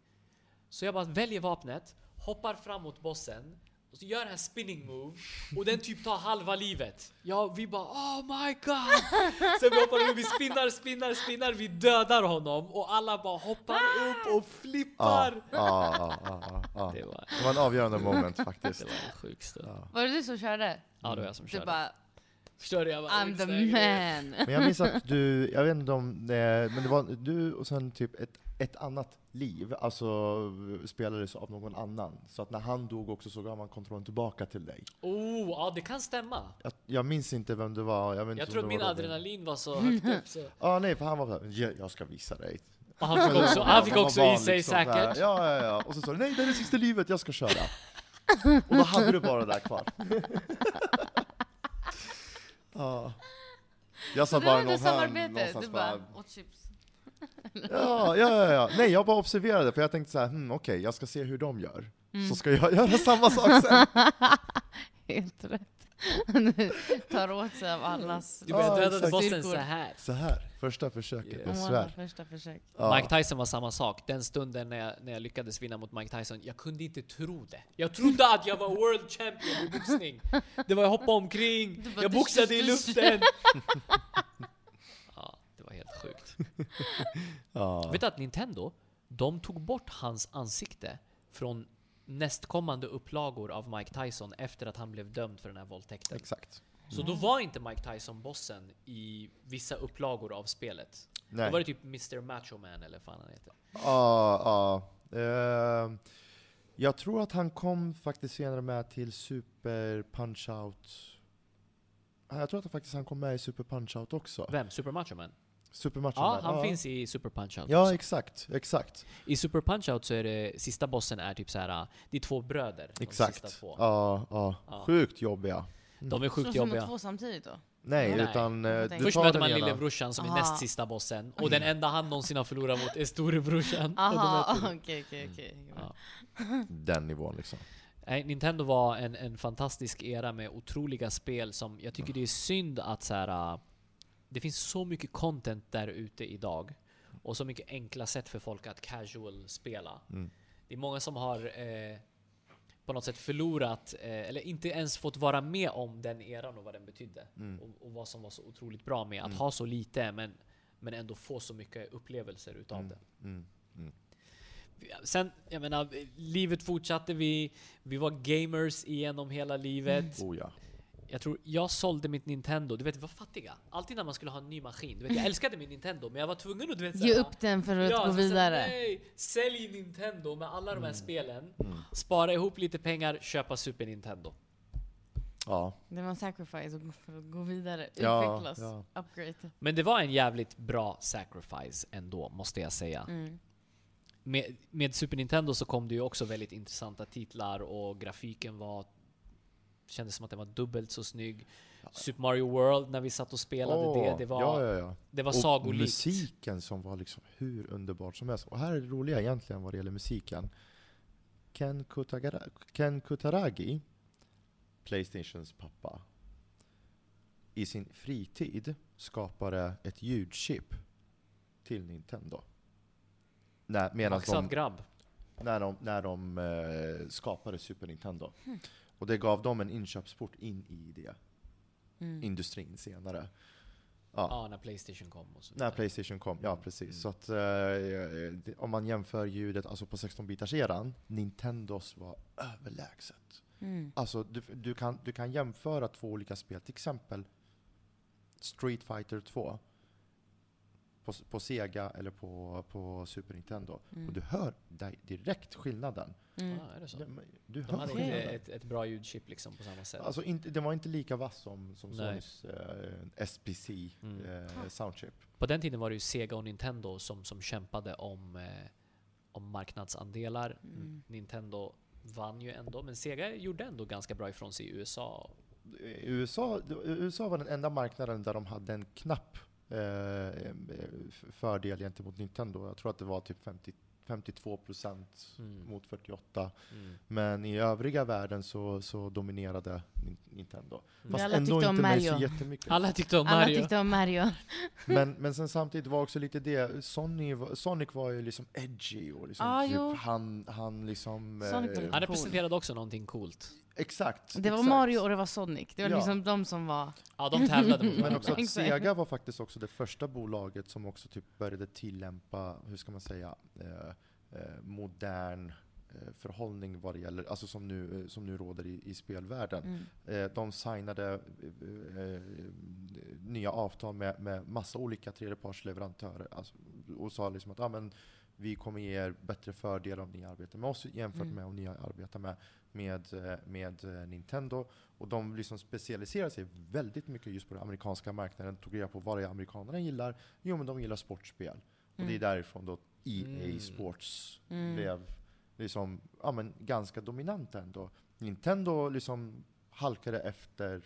Speaker 1: Så jag bara väljer vapnet, hoppar fram mot bossen, och så gör den här spinning move, och den typ tar halva livet. Ja, vi bara oh my god! Sen vi hoppar upp, vi spinnar, spinnar, spinnar, vi dödar honom och alla bara hoppar upp och flippar.
Speaker 3: Ja, ja, ja, ja, ja.
Speaker 1: Det var,
Speaker 3: Det var en avgörande moment faktiskt.
Speaker 1: det var en sjuk stund.
Speaker 3: Ja.
Speaker 2: Var det du som körde?
Speaker 1: Ja, det var jag som
Speaker 2: Du
Speaker 1: körde. Förstår du? Jag bara,
Speaker 2: I'm the man.
Speaker 3: Men jag minns att du, jag vet inte om det, men det var du och sen typ ett, ett annat liv, alltså spelades av någon annan. Så att när han dog också så gav man kontrollen tillbaka till dig.
Speaker 1: Oh, ja det kan stämma.
Speaker 3: Jag, jag minns inte vem det var. Jag, vet
Speaker 1: Jag tror min
Speaker 3: var
Speaker 1: adrenalin var så högt upp så...
Speaker 3: Ja, nej, för han var såhär, "Ja, jag ska visa dig.
Speaker 1: Och han fick också, han fick också i sig
Speaker 3: liksom
Speaker 1: säkert.
Speaker 3: Ja, ja, ja. Och så sa du, nej det är det sista livet, jag ska köra. Och då hade du bara det där kvar. ja. Jag sa bara någon hörn
Speaker 2: samarbete?
Speaker 3: någonstans
Speaker 2: Du
Speaker 3: bara,
Speaker 2: bara, åt chips.
Speaker 3: Ja, ja, ja, ja. Nej, jag bara observerade för jag tänkte så här, hmm, okej, jag ska se hur de gör.
Speaker 2: Mm.
Speaker 3: Så ska jag göra samma sak sen.
Speaker 2: Helt rätt. Tar åt sig av allas
Speaker 1: Du började
Speaker 3: Ja,
Speaker 1: döda
Speaker 3: exakt.
Speaker 1: bossen så här.
Speaker 3: Så här, första försöket,
Speaker 1: Yes.
Speaker 3: jag svär.
Speaker 2: första försök.
Speaker 3: Ja.
Speaker 1: Mike Tyson var samma sak. Den stunden när jag, när jag lyckades vinna mot Mike Tyson, jag kunde inte tro det. Jag trodde att jag var world champion i boxning. Det var jag hoppade omkring,
Speaker 2: bara,
Speaker 1: jag
Speaker 2: du-
Speaker 1: boxade i luften. Ja, det var helt sjukt.
Speaker 3: Ja.
Speaker 1: Vet du att Nintendo, de tog bort hans ansikte från nästkommande upplagor av Mike Tyson efter att han blev dömd för den här våldtäkten.
Speaker 3: Exakt.
Speaker 1: Så då var inte Mike Tyson bossen i vissa upplagor av spelet.
Speaker 3: Nej.
Speaker 1: Då var det typ Mr Macho Man eller vad fan han heter.
Speaker 3: Ja, ja. Ehm, jag tror att han kom faktiskt senare med till Super Punch-Out. Ja, Jag tror att han faktiskt han kom med i Super Punch-Out också.
Speaker 1: Vem? Super Macho Man?
Speaker 3: Supermatchen
Speaker 1: Ja,
Speaker 3: där.
Speaker 1: han finns i Super Punch-Out
Speaker 3: Ja,
Speaker 1: också.
Speaker 3: exakt. Exakt.
Speaker 1: I Super Punch-Out så är det, sista bossen är typ så här. det är två bröder.
Speaker 3: Exakt.
Speaker 1: två.
Speaker 3: Ja, ja.
Speaker 1: Ja.
Speaker 3: Sjukt jobbiga.
Speaker 1: De är
Speaker 2: Slåss
Speaker 1: sjukt
Speaker 2: de mot
Speaker 1: jobbiga.
Speaker 2: två samtidigt då?
Speaker 3: Nej,
Speaker 1: Nej.
Speaker 3: utan eh, du
Speaker 1: Först möter
Speaker 3: den
Speaker 1: man
Speaker 3: ena.
Speaker 1: lillebrorsan som är
Speaker 2: Aha.
Speaker 1: näst sista bossen, och den enda han någonsin har förlorat mot är storebrorsan. Och då
Speaker 2: Aha,
Speaker 1: möter
Speaker 2: okej okej okej.
Speaker 1: Ja.
Speaker 3: Den nivån liksom.
Speaker 1: Nej, Nintendo var en, en fantastisk era med otroliga spel som jag tycker det är synd att så här, äh, det finns så mycket content där ute idag och så mycket enkla sätt för folk att casual spela.
Speaker 3: Mm.
Speaker 1: Det är många som har eh, på något sätt förlorat, eh, eller inte ens fått vara med om den eran och vad den betydde.
Speaker 3: Mm.
Speaker 1: Och, och vad som var så otroligt bra med att
Speaker 3: Mm.
Speaker 1: ha så lite men, men ändå få så mycket upplevelser utav
Speaker 3: Mm.
Speaker 1: det.
Speaker 3: Mm.
Speaker 1: Sen, jag menar, livet fortsatte. Vi, vi var gamers igenom hela livet.
Speaker 3: Oh ja.
Speaker 1: Jag tror jag sålde mitt Nintendo. Du vet, vi var fattiga. Alltid när man skulle ha en ny maskin. Du vet, jag älskade min Nintendo, men jag var tvungen att du vet,
Speaker 2: Ge
Speaker 1: såhär-
Speaker 2: upp den för att
Speaker 1: Ja,
Speaker 2: gå
Speaker 1: så såhär,
Speaker 2: vidare.
Speaker 1: Nej, sälj Nintendo med alla de här spelen.
Speaker 3: Mm.
Speaker 1: Spara ihop lite pengar, köpa Super Nintendo.
Speaker 3: Ja.
Speaker 2: Det var en sacrifice att gå- för att gå vidare,
Speaker 3: Ja,
Speaker 2: utvecklas,
Speaker 3: ja.
Speaker 2: upgrade.
Speaker 1: Men det var en jävligt bra sacrifice ändå, måste jag säga.
Speaker 2: Mm.
Speaker 1: Med, med Super Nintendo så kom det ju också väldigt intressanta titlar och grafiken var kändes som att den var dubbelt så snygg. Super Mario World när vi satt och spelade
Speaker 3: Åh,
Speaker 1: det, det var,
Speaker 3: ja, ja, ja.
Speaker 1: Det var
Speaker 3: Och
Speaker 1: sagolikt.
Speaker 3: musiken som var liksom hur underbart som helst. Och här är det roliga egentligen vad det gäller musiken. Ken, Kutagara, Ken Kutaragi, Playstations pappa, i sin fritid skapade ett ljudchip till Nintendo. När, medan
Speaker 1: Maxad
Speaker 3: de,
Speaker 1: grabb.
Speaker 3: när de, när de eh, skapade Super Nintendo. Och det gav dem en inköpsport in i det,
Speaker 2: Mm.
Speaker 3: industrin senare.
Speaker 1: Ja, när Playstation kom och så
Speaker 3: När. Playstation kom, ja precis. Så att, eh, det- om man jämför ljudet alltså på 16-bitars-eran, Nintendos var överlägset.
Speaker 2: Mm.
Speaker 3: Alltså du, du, kan, du kan jämföra två olika spel, till exempel Street Fighter 2 på, på Sega eller på, på Super Nintendo.
Speaker 2: Mm.
Speaker 3: Och du hör di- direkt skillnaden.
Speaker 2: Mm.
Speaker 1: Ah, är det så?
Speaker 3: Du, du
Speaker 1: De
Speaker 3: hör
Speaker 1: hade inte
Speaker 3: skillnaden.
Speaker 1: ett, ett bra ljudchip liksom på samma sätt.
Speaker 3: Alltså inte, den var inte lika vass som, som. Sonys eh, SPC
Speaker 1: Mm.
Speaker 3: eh, soundchip.
Speaker 1: På den tiden var det ju Sega och Nintendo som, som kämpade om, eh, om marknadsandelar.
Speaker 2: Mm.
Speaker 1: Nintendo vann ju ändå, men Sega gjorde ändå ganska bra ifrån sig i USA.
Speaker 3: I USA, USA var den enda marknaden där de hade en knapp eh, fördel gentemot Nintendo. Jag tror att det var typ 50, 52 procent
Speaker 1: Mm.
Speaker 3: mot 48.
Speaker 1: Mm.
Speaker 3: Men i övriga världen så, så dominerade Nintendo. Fast
Speaker 2: Alla
Speaker 3: ändå
Speaker 2: tyckte om
Speaker 3: inte med så
Speaker 2: Mario.
Speaker 3: jättemycket.
Speaker 1: Alla tyckte om
Speaker 2: Alla
Speaker 1: Mario.
Speaker 2: tyckte om Mario.
Speaker 3: Men, men sen samtidigt var också lite det, Sony, var- Sonic var ju liksom edgy och liksom
Speaker 2: Ah,
Speaker 3: typ
Speaker 2: jo.
Speaker 3: han, han liksom...
Speaker 2: Sonic var
Speaker 3: eh,
Speaker 1: Han
Speaker 2: Cool.
Speaker 1: representerade också någonting coolt.
Speaker 3: exakt.
Speaker 2: Det var
Speaker 3: exakt.
Speaker 2: Mario och det var Sonic. Det var
Speaker 3: Ja.
Speaker 2: liksom de som var...
Speaker 1: Ja, de tävlade mot
Speaker 3: Men
Speaker 1: varandra.
Speaker 3: också att
Speaker 2: Exakt.
Speaker 3: Sega var faktiskt också det första bolaget som också typ började tillämpa, hur ska man säga, eh, eh, modern eh, förhållning vad det gäller, alltså som nu, eh, som nu råder i, i spelvärlden.
Speaker 2: Mm.
Speaker 3: Eh, de signade eh, eh, nya avtal med, med massa olika tredjepartsleverantörer alltså, och sa liksom att ah, men, vi kommer ge er bättre fördelar om ni arbetar med oss jämfört
Speaker 2: Mm.
Speaker 3: med om ni arbetar med, med, eh, med eh, Nintendo. Och de liksom specialiserar sig väldigt mycket just på den amerikanska marknaden. Tog reda på vad det är amerikanerna gillar. Jo, men de gillar sportspel. Och det är
Speaker 2: Mm.
Speaker 3: därifrån då EA
Speaker 1: Mm.
Speaker 3: Sports
Speaker 2: Mm.
Speaker 3: blev liksom, ja, men ganska dominant ändå. Nintendo liksom halkade efter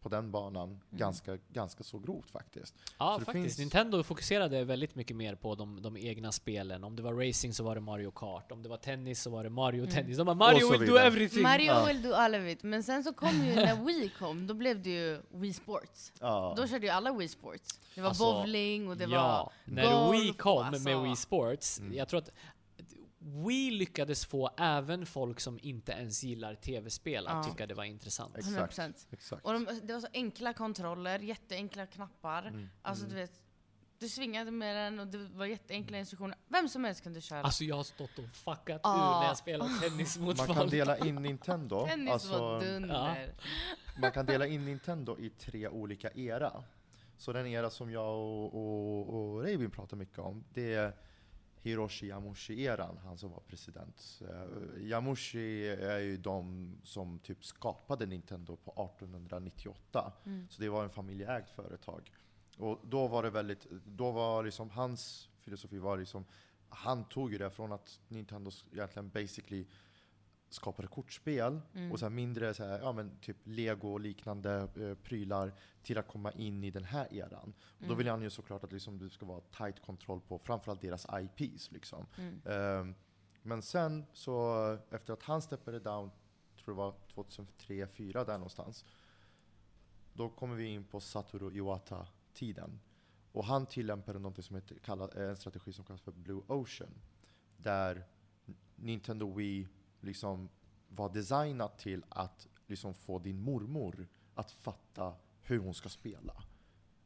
Speaker 3: på den banan ganska, ganska så grovt faktiskt.
Speaker 1: Ja,
Speaker 3: Så
Speaker 1: faktiskt.
Speaker 3: finns-
Speaker 1: Nintendo fokuserade väldigt mycket mer på de, de egna spelen. Om det var racing så var det Mario Kart. Om det var tennis så var det Mario
Speaker 2: Mm.
Speaker 1: Tennis. De bara Mario will do everything!
Speaker 2: Mario
Speaker 3: Ja.
Speaker 2: will do all of it. Men sen så kom ju när Wii kom, då blev det ju Wii Sports.
Speaker 3: Ja.
Speaker 2: Då körde ju alla Wii Sports. Det var
Speaker 1: Alltså,
Speaker 2: bowling och det
Speaker 1: ja,
Speaker 2: var
Speaker 1: när
Speaker 2: golf
Speaker 1: Wii
Speaker 2: och
Speaker 1: kom
Speaker 2: alltså-
Speaker 1: med Wii Sports,
Speaker 3: Mm.
Speaker 1: jag tror att Wii lyckades få även folk som inte ens gillar tv-spel att
Speaker 2: Ja.
Speaker 1: tycka det var intressant.
Speaker 3: Exakt.
Speaker 2: 100%.
Speaker 3: Exakt.
Speaker 2: Och de, det var så enkla kontroller, jätteenkla knappar.
Speaker 3: Mm.
Speaker 2: Alltså
Speaker 1: Mm.
Speaker 2: du vet, du svingade med den och det var jätteenkla instruktioner. Vem som helst kunde köra.
Speaker 1: Alltså jag har stått och fuckat
Speaker 2: Ja.
Speaker 1: ur när jag spelar tennis mot
Speaker 3: Man kan dela in Nintendo,
Speaker 2: Tennis
Speaker 3: alltså,
Speaker 2: var dunder.
Speaker 3: man kan dela in Nintendo i tre olika era. Så den era som jag och, och, och Reivin pratar mycket om, det är Hiroshi Yamushi-eran, han som var president. Eh, Yamushi är ju de som typ skapade Nintendo på 1898.
Speaker 2: Mm.
Speaker 3: Så det var en familjeägt företag. och då var det väldigt, då var liksom hans filosofi var liksom, han tog ju det från att Nintendo egentligen basically skapade kortspel
Speaker 2: Mm.
Speaker 3: och så mindre så här, ja, men typ lego och liknande eh, prylar till att komma in i den här eran. Och då
Speaker 2: Mm.
Speaker 3: vill han ju såklart att liksom, det ska vara tight kontroll på framförallt deras IPs. Liksom. Ehm, men sen så efter att han steppade down, tror det var 2003-2004 där någonstans, då kommer vi in på Satoru Iwata-tiden. Och han tillämpade något som heter, kalla- eh, en strategi som kallas för Blue Ocean. Där Nintendo Wii liksom var designat till att liksom få din mormor att fatta hur hon ska spela.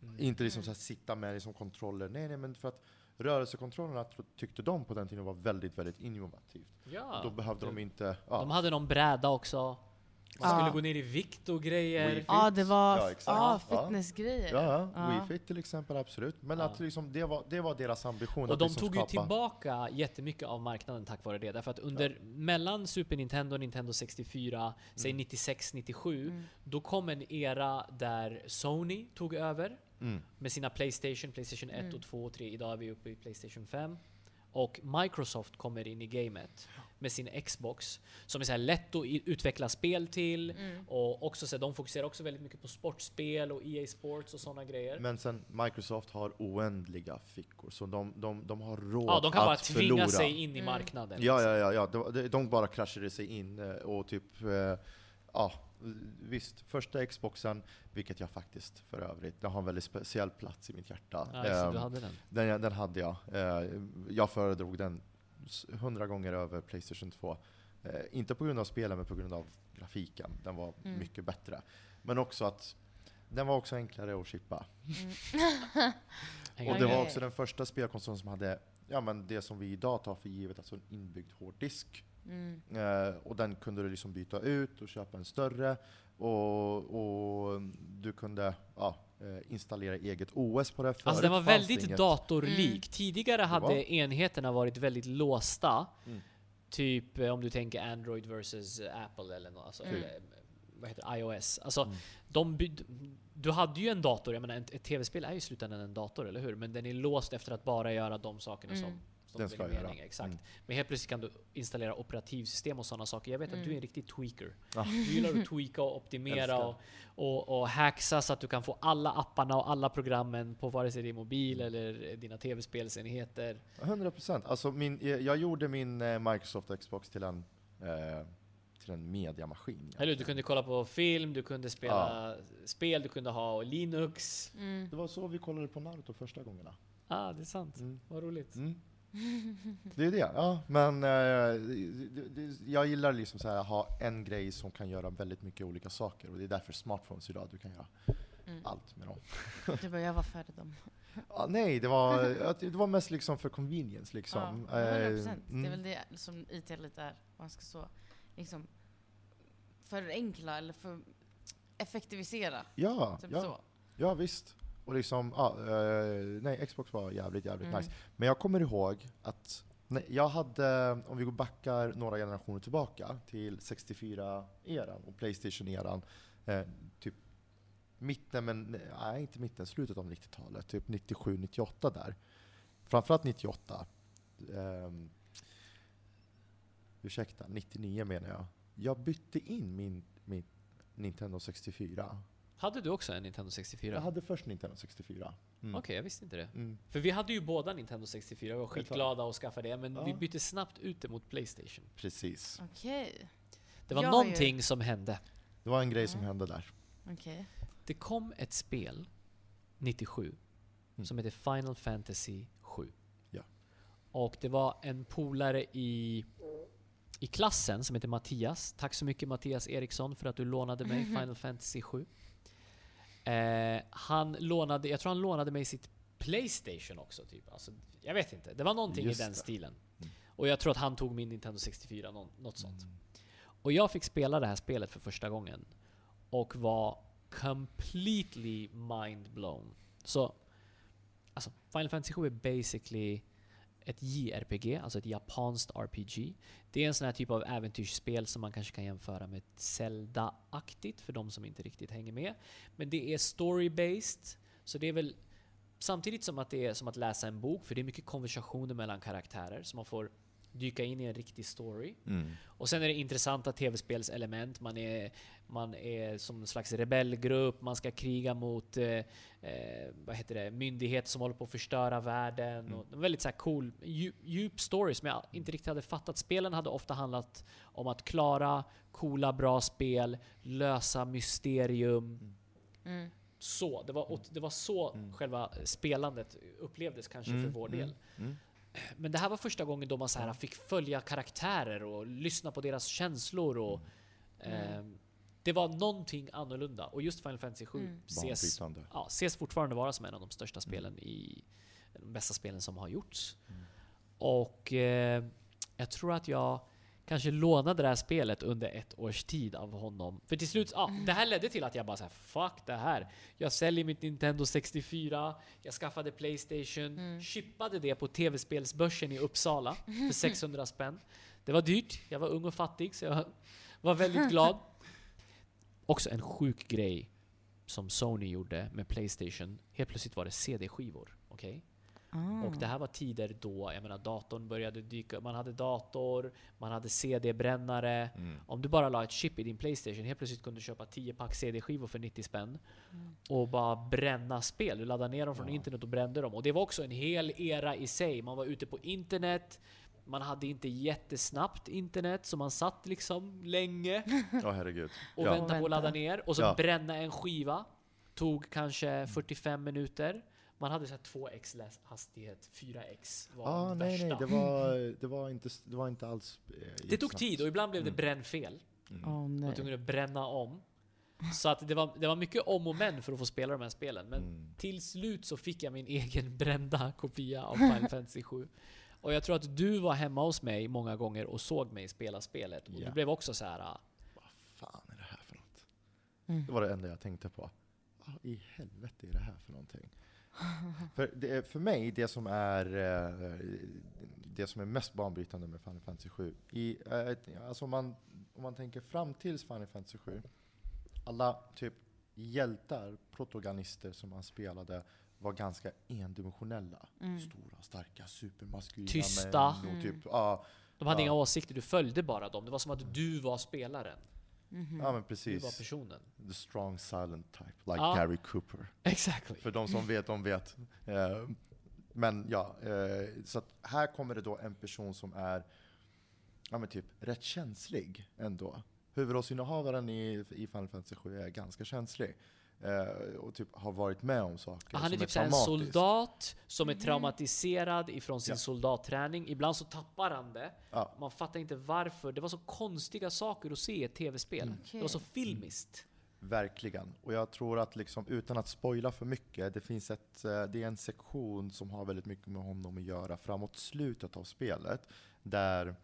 Speaker 1: Mm.
Speaker 3: Inte liksom
Speaker 2: Mm.
Speaker 3: så här sitta med liksom kontroller. Nej, nej, men för att rörelsekontrollerna tro- tyckte de på den tiden var väldigt, väldigt innovativt.
Speaker 1: Ja.
Speaker 3: Då behövde de inte... Ja,
Speaker 1: De hade någon bräda också. Man
Speaker 2: Ja.
Speaker 1: skulle gå ner i vikt och grejer.
Speaker 2: Ja, det var
Speaker 3: Ja,
Speaker 2: ja, ja,
Speaker 3: Ja.
Speaker 2: fitnessgrejer.
Speaker 3: ja, ja.
Speaker 2: Ja.
Speaker 3: Wii Fit till exempel, absolut. Men
Speaker 1: Ja.
Speaker 3: att liksom, det, var, det var deras ambition.
Speaker 1: Och de
Speaker 3: liksom
Speaker 1: tog ju
Speaker 3: skapa.
Speaker 1: tillbaka jättemycket av marknaden tack vare det. Därför att under, mellan Super Nintendo och Nintendo 64, säg 96-97,
Speaker 2: Mm.
Speaker 1: då kom en era där Sony tog över
Speaker 3: Mm.
Speaker 1: med sina Playstation, Playstation 1
Speaker 2: Mm.
Speaker 1: och 2 och 3. Idag är vi uppe i Playstation 5. Och Microsoft kommer in i gamet med sin Xbox som är så här lätt att utveckla spel till.
Speaker 2: Mm.
Speaker 1: Och också så här, de fokuserar också väldigt mycket på sportspel och EA Sports och sådana grejer.
Speaker 3: Men sen Microsoft har oändliga fickor, så de, de, de har råd
Speaker 1: ja, de kan bara
Speaker 3: att
Speaker 1: tvinga
Speaker 3: förlora.
Speaker 1: sig in i
Speaker 2: Mm.
Speaker 1: marknaden.
Speaker 3: Ja,
Speaker 1: liksom.
Speaker 3: ja, ja, ja. De, de- bara kraschade sig in eh, och typ, eh, ja, visst, första Xboxen, vilket jag faktiskt för övrigt, den har en väldigt speciell plats i mitt hjärta.
Speaker 1: Ja,
Speaker 3: Ehm,
Speaker 1: hade den.
Speaker 3: den, den hade jag. Eh, jag föredrog den hundra gånger över Playstation 2. Eh, inte på grund av spelen, men på grund av grafiken. Den var
Speaker 2: Mm.
Speaker 3: mycket bättre. Men också att den var också enklare att chippa.
Speaker 1: Hänger
Speaker 3: Och det var också den första spelkonsolen som hade ja, men det som vi idag tar för givet, alltså en inbyggd hårddisk.
Speaker 2: Mm.
Speaker 3: Eh, och den kunde du liksom byta ut och köpa en större. Och, och du kunde ja, installera eget OS på det.
Speaker 1: Alltså
Speaker 3: Förut
Speaker 1: den var
Speaker 3: fanns
Speaker 1: väldigt
Speaker 3: inget-
Speaker 1: datorlik.
Speaker 2: Mm.
Speaker 1: Tidigare hade
Speaker 3: var.
Speaker 1: enheterna varit väldigt låsta.
Speaker 3: Mm.
Speaker 1: Typ eh, om du tänker Android versus Apple eller något, alltså,
Speaker 2: Mm.
Speaker 1: eller, vad heter det? iOS. Alltså,
Speaker 3: Mm.
Speaker 1: de du hade ju en dator, jag menar ett, ett tv-spel är ju i slutändan en dator, eller hur? Men den är låst efter att bara göra de sakerna som,
Speaker 2: Mm.
Speaker 1: Som
Speaker 3: Den
Speaker 1: det
Speaker 3: ska
Speaker 1: är
Speaker 3: göra.
Speaker 1: Exakt.
Speaker 3: Mm.
Speaker 1: Men helt plötsligt kan du installera operativsystem och sådana saker. Jag vet att
Speaker 2: Mm.
Speaker 1: du är en riktig tweaker.
Speaker 3: Ja.
Speaker 1: Du gillar att tweaka och optimera och, och, och hacksa så att du kan få alla apparna och alla programmen på vare sig din mobil
Speaker 3: Mm.
Speaker 1: eller dina tv-spelsenheter.
Speaker 3: 100 procent. Alltså min, jag jag gjorde min eh, Microsoft Xbox till en, eh, till en mediamaskin.
Speaker 1: Eller? Du kunde kolla på film, du kunde spela spel, du kunde ha Linux.
Speaker 2: Mm.
Speaker 3: Det var så vi kollade på Naruto första gångerna.
Speaker 1: Ah, det är sant.
Speaker 3: Mm.
Speaker 1: Vad roligt.
Speaker 3: Mm. Det är det, ja. Men eh, jag gillar liksom så här, att ha en grej som kan göra väldigt mycket olika saker. Och det är därför smartphones idag, du kan göra
Speaker 2: Mm.
Speaker 3: allt med dem.
Speaker 2: Du bara, jag var före dem.
Speaker 3: Ah, nej, det var, det var mest liksom för convenience. Liksom.
Speaker 2: Ja, 100%.
Speaker 3: Eh,
Speaker 2: Det är
Speaker 3: mm.
Speaker 2: väl det som IT lite är. Man ska så liksom förenkla eller för effektivisera.
Speaker 3: Ja,
Speaker 2: Typ
Speaker 3: ja,
Speaker 2: så.
Speaker 3: ja, visst. Och liksom, ja, eh, nej, Xbox var jävligt, jävligt
Speaker 2: Mm.
Speaker 3: nice. Men jag kommer ihåg att nej, jag hade, om vi går backar några generationer tillbaka till 64-eran och Playstation-eran, eh, typ mitten, men nej, inte mitten, slutet av 90-talet, typ 97-98 där. Framförallt 98. ehm, ursäkta, 99 menar jag. Jag bytte in min, min Nintendo 64.
Speaker 1: Hade du också en Nintendo 64?
Speaker 3: Jag hade först Nintendo 64. Mm.
Speaker 1: Okej, jag visste inte det.
Speaker 3: Mm.
Speaker 1: För vi hade ju båda Nintendo 64, vi var skitglada att skaffa det, men
Speaker 3: Ja.
Speaker 1: vi bytte snabbt ut det mot Playstation.
Speaker 3: Precis.
Speaker 2: Okej.
Speaker 1: Det var
Speaker 2: Jag har ju-
Speaker 1: någonting som hände.
Speaker 3: Det var en grej som
Speaker 2: Ja.
Speaker 3: hände där.
Speaker 2: Okej.
Speaker 1: Det kom ett spel 97
Speaker 3: Mm.
Speaker 1: som heter Final Fantasy 7.
Speaker 3: Ja.
Speaker 1: Och det var en polare i, i klassen som heter Mattias. Tack så mycket Mattias Eriksson för att du lånade mig Final Fantasy 7. Eh, han lånade, jag tror han lånade mig sitt Playstation också. Typ. Alltså, jag vet inte, det var någonting
Speaker 3: Just
Speaker 1: i den
Speaker 3: det.
Speaker 1: stilen.
Speaker 3: Mm.
Speaker 1: Och jag tror att han tog min Nintendo 64, någon, något sånt. Och jag fick spela det här spelet för första gången och var completely mind blown. Så, alltså Final Fantasy 7 är basically ett JRPG, alltså ett japanskt RPG. Det är en sån här typ av äventyrsspel som man kanske kan jämföra med Zelda-aktigt för de som inte riktigt hänger med. Men det är story-based, så det är väl samtidigt som att det är som att läsa en bok, för det är mycket konversationer mellan karaktärer, så man får dyka in i en riktig story.
Speaker 3: Mm.
Speaker 1: Och sen är det intressanta tv-spelselement. Man är, man är som en slags rebellgrupp, man ska kriga mot eh, eh, vad heter det, myndigheter som håller på att förstöra världen. Och en väldigt så här cool, djup, djup story som jag inte riktigt hade fattat. Spelen hade ofta handlat om att klara coola, bra spel, lösa mysterium.
Speaker 2: Mm.
Speaker 1: Så, det var, det var så själva spelandet upplevdes kanske för
Speaker 3: Mm,
Speaker 1: vår
Speaker 3: mm,
Speaker 1: del.
Speaker 3: Mm.
Speaker 1: Men det här var första gången då man så här fick följa karaktärer och lyssna på deras känslor. Och, ehm, det var någonting annorlunda. Och just Final Fantasy 7
Speaker 2: Mm.
Speaker 1: ses, ja, ses fortfarande vara som en av de största spelen i de bästa spelen som har gjorts. Och eh, jag tror att jag kanske lånade det här spelet under ett års tid av honom. För till slut, ja, det här ledde till att jag bara såhär, fuck det här. Jag säljer mitt Nintendo 64, jag skaffade Playstation, chippade det på tv-spelsbörsen i Uppsala för 600 spänn. Det var dyrt, jag var ung och fattig så jag var väldigt glad. Också en sjuk grej som Sony gjorde med Playstation. Helt plötsligt var det CD-skivor. Okej?
Speaker 2: Ah.
Speaker 1: Och det här var tider då, jag menar datorn började dyka Man hade dator, man hade CD-brännare.
Speaker 3: Mm.
Speaker 1: Om du bara la ett chip i din Playstation, helt plötsligt kunde du köpa 10 pack CD-skivor för 90 spänn. Och bara bränna spel. Du laddade ner dem från
Speaker 3: Ja.
Speaker 1: internet och brände dem. Och det var också en hel era i sig. Man var ute på internet, man hade inte jättesnabbt internet, så man satt liksom länge
Speaker 3: Ja, herregud.
Speaker 1: och
Speaker 3: Ja.
Speaker 1: väntade på att ladda ner. Och så
Speaker 3: Ja.
Speaker 1: bränna en skiva. Tog kanske 45 minuter. Man hade så här 2x läs- hastighet, 4x var
Speaker 3: Ah,
Speaker 1: den
Speaker 3: nej, nej,
Speaker 1: värsta.
Speaker 3: det var, det var, inte, det var inte alls eh,
Speaker 1: Det tog
Speaker 3: snabbt.
Speaker 1: tid och ibland blev det
Speaker 3: Mm.
Speaker 1: brännfel.
Speaker 3: Mm.
Speaker 2: Åh
Speaker 1: Man var
Speaker 2: nej.
Speaker 1: tvungen att bränna om. Så att det var, det var mycket om och men för att få spela de här spelen. Men
Speaker 3: Mm.
Speaker 1: till slut så fick jag min egen brända kopia av Final Fantasy 7. Och jag tror att du var hemma hos mig många gånger och såg mig spela spelet. Och
Speaker 3: Ja.
Speaker 1: du blev också så här. ah,
Speaker 3: Vad fan är det här för något?
Speaker 2: Mm.
Speaker 3: Det var det enda jag tänkte på. Vad i helvete är det här för någonting? För, det, för mig, det som är eh, det som är mest banbrytande med Final Fantasy 7, i, eh, alltså om, man, om man tänker fram till Final Fantasy 7, alla typ hjältar, protagonister som man spelade var ganska endimensionella.
Speaker 2: Mm.
Speaker 3: Stora, starka, supermaskulina
Speaker 1: Tysta.
Speaker 3: män. Och typ, ja,
Speaker 1: De hade
Speaker 3: Ja.
Speaker 1: inga åsikter, du följde bara dem. Det var som att du var spelaren.
Speaker 2: Mhm.
Speaker 3: ja, men
Speaker 1: Du var
Speaker 3: precis.
Speaker 1: personen.
Speaker 3: The strong silent type, like
Speaker 1: Ja.
Speaker 3: Gary Cooper.
Speaker 1: Exactly.
Speaker 3: För de som vet, de vet. Eh, men ja, eh, så att här kommer det då en person som är ja, men typ rätt känslig ändå. Huvudrollsinnehavaren i, i Final Fantasy 7 är ganska känslig. Eh, och typ har varit med om saker
Speaker 1: Han är
Speaker 3: som
Speaker 1: typ här en soldat som är traumatiserad ifrån sin
Speaker 3: Ja.
Speaker 1: soldatträning. Ibland så tappar han det.
Speaker 3: Ja.
Speaker 1: Man fattar inte varför. Det var så konstiga saker att se i ett tv-spel.
Speaker 3: Mm.
Speaker 1: Det var så filmiskt.
Speaker 3: Verkligen. Och jag tror att liksom, utan att spoila för mycket, det finns ett, eh, det är en sektion som har väldigt mycket med honom att göra framåt slutet av spelet, där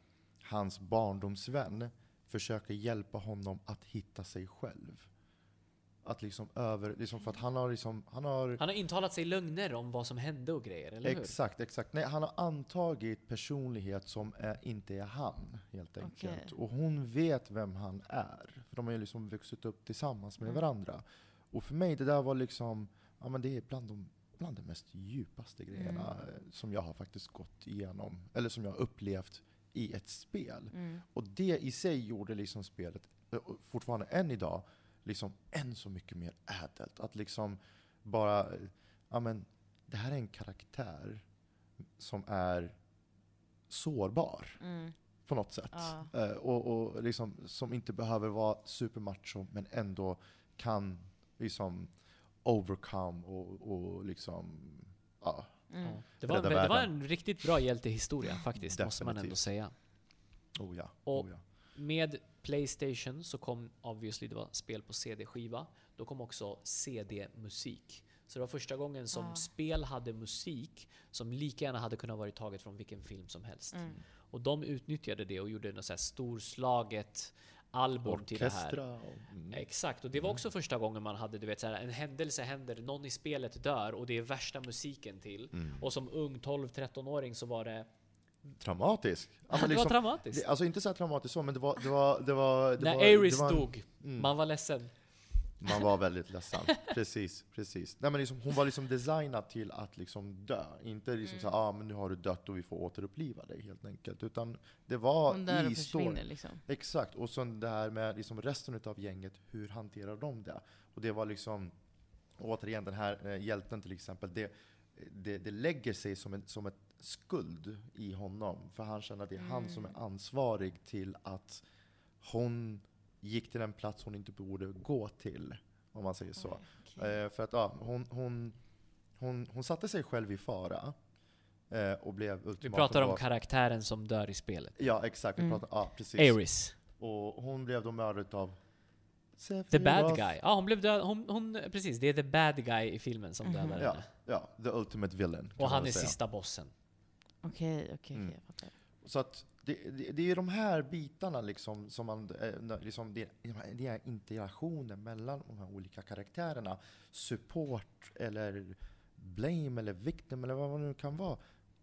Speaker 3: hans barndomsvän försöker hjälpa honom att hitta sig själv. Att liksom över, liksom för att han har liksom, han har
Speaker 1: Han har intalat sig lögner om vad som hände och grejer, eller hur?
Speaker 3: Exakt, exakt. Nej, han har antagit personlighet som är, inte är han, helt enkelt.
Speaker 2: Okej.
Speaker 3: Och hon vet vem han är. För de har ju liksom vuxit upp tillsammans med
Speaker 2: Mm.
Speaker 3: varandra. Och för mig, det där var liksom, ja men det är bland de, bland de mest djupaste grejerna
Speaker 2: Mm.
Speaker 3: eh, som jag har faktiskt gått igenom, eller som jag har upplevt i ett spel.
Speaker 2: Mm.
Speaker 3: Och det i sig gjorde liksom spelet, eh, fortfarande än idag, liksom än så mycket mer ädelt. Att liksom bara, ja men, det här är en karaktär som är sårbar
Speaker 2: Mm.
Speaker 3: på något sätt.
Speaker 2: Ja.
Speaker 3: Eh, och och liksom, som inte behöver vara supermacho men ändå kan liksom overcome och, och liksom, ja.
Speaker 2: Mm.
Speaker 1: Det, var det var en riktigt bra hjältehistoria faktiskt, måste man ändå
Speaker 3: Definitivt.
Speaker 1: säga.
Speaker 3: Oh ja,
Speaker 1: Och-
Speaker 3: oh ja.
Speaker 1: Med Playstation så kom obviously, det var spel på CD-skiva. Då kom också CD-musik. Så det var första gången som
Speaker 2: Ah.
Speaker 1: spel hade musik som lika gärna hade kunnat vara taget från vilken film som helst.
Speaker 2: Mm.
Speaker 1: Och de utnyttjade det och gjorde något så här storslaget album till det här.
Speaker 3: Orkestra mm.
Speaker 1: Exakt, och det var också första gången man hade du vet, så här, en händelse händer, någon i spelet dör och det är värsta musiken till.
Speaker 3: Mm.
Speaker 1: Och som ung 12-13-åring så var det...
Speaker 3: Traumatisk. Ja,
Speaker 1: det var
Speaker 3: liksom,
Speaker 1: traumatiskt.
Speaker 3: det, alltså inte så här traumatiskt så, men det var... Det var, det var, det
Speaker 1: När
Speaker 3: var,
Speaker 1: Aris
Speaker 3: det var en-
Speaker 1: dog,
Speaker 3: Mm.
Speaker 1: man var ledsen.
Speaker 3: Man var väldigt ledsen. Precis, precis. Nej, men liksom, hon var liksom designad till att liksom dö. Inte liksom
Speaker 2: Mm.
Speaker 3: så ah, men nu har du dött och vi får återuppliva dig helt enkelt. Utan det var
Speaker 2: Hon dör och
Speaker 3: i storyn.
Speaker 2: försvinner liksom.
Speaker 3: Exakt, och sen det här med liksom resten av gänget, hur hanterar de det? Och det var liksom, återigen den här eh, hjälten till exempel, det, det, det lägger sig som en som ett skuld i honom. För han känner att det är han som är ansvarig till att hon gick till en plats hon inte borde gå till. Om man säger så.
Speaker 2: Okej.
Speaker 3: Eh, för att ja, hon, hon, hon, hon satte sig själv i fara. Eh, och blev
Speaker 1: Vi
Speaker 3: ultimatum
Speaker 1: pratar om karaktären som dör i spelet.
Speaker 3: Ja, exakt. Vi
Speaker 2: Mm.
Speaker 3: pratar, ja, precis.
Speaker 1: Aerys.
Speaker 3: Och hon blev då mördad av
Speaker 1: The bad guy. Ja, hon blev död. Hon, hon, precis, det är the bad guy i filmen som
Speaker 2: Mhm.
Speaker 1: dödar
Speaker 3: Ja,
Speaker 1: henne.
Speaker 3: ja, the ultimate villain.
Speaker 1: Och han är
Speaker 3: säga.
Speaker 1: sista bossen.
Speaker 2: Okej, okej, okej.
Speaker 3: Mm.
Speaker 2: fattar.
Speaker 3: Så att det, det, det är de här bitarna liksom som man, eh, liksom det, det är interaktionen mellan de här olika karaktärerna. Support eller blame eller victim eller vad man nu kan vara.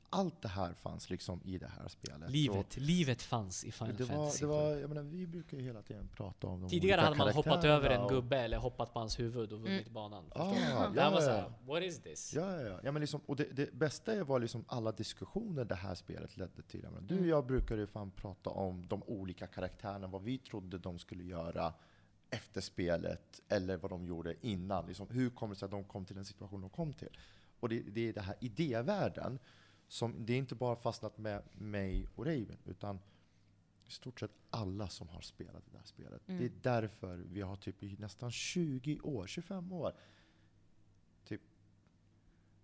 Speaker 3: Allt det här fanns liksom i det här spelet.
Speaker 1: Livet, livet fanns i
Speaker 3: Så
Speaker 1: Final
Speaker 3: det var,
Speaker 1: Fantasy.
Speaker 3: det var, jag menar, vi brukar ju hela tiden prata om de
Speaker 1: Tidigare hade man hoppat över en gubbe eller hoppat på hans huvud och vunnit
Speaker 2: Mm.
Speaker 1: banan.
Speaker 3: Ah, ja,
Speaker 1: det här var
Speaker 3: ja,
Speaker 1: såhär, what is this?
Speaker 3: Ja, ja, ja. ja men liksom, och det, det bästa var liksom alla diskussioner det här spelet ledde till. Jag menar, Du och
Speaker 2: Mm.
Speaker 3: jag brukade ju fan prata om de olika karaktärerna, vad vi trodde de skulle göra efter spelet, eller vad de gjorde innan. Liksom, hur kommer det sig att de kom till den situation de kom till? Och det, det är det här idévärlden, som, det är inte bara fastnat med mig och Raven, utan i stort sett alla som har spelat det här spelet.
Speaker 2: Mm.
Speaker 3: Det är därför vi har typ i nästan 20 år, 25 år, typ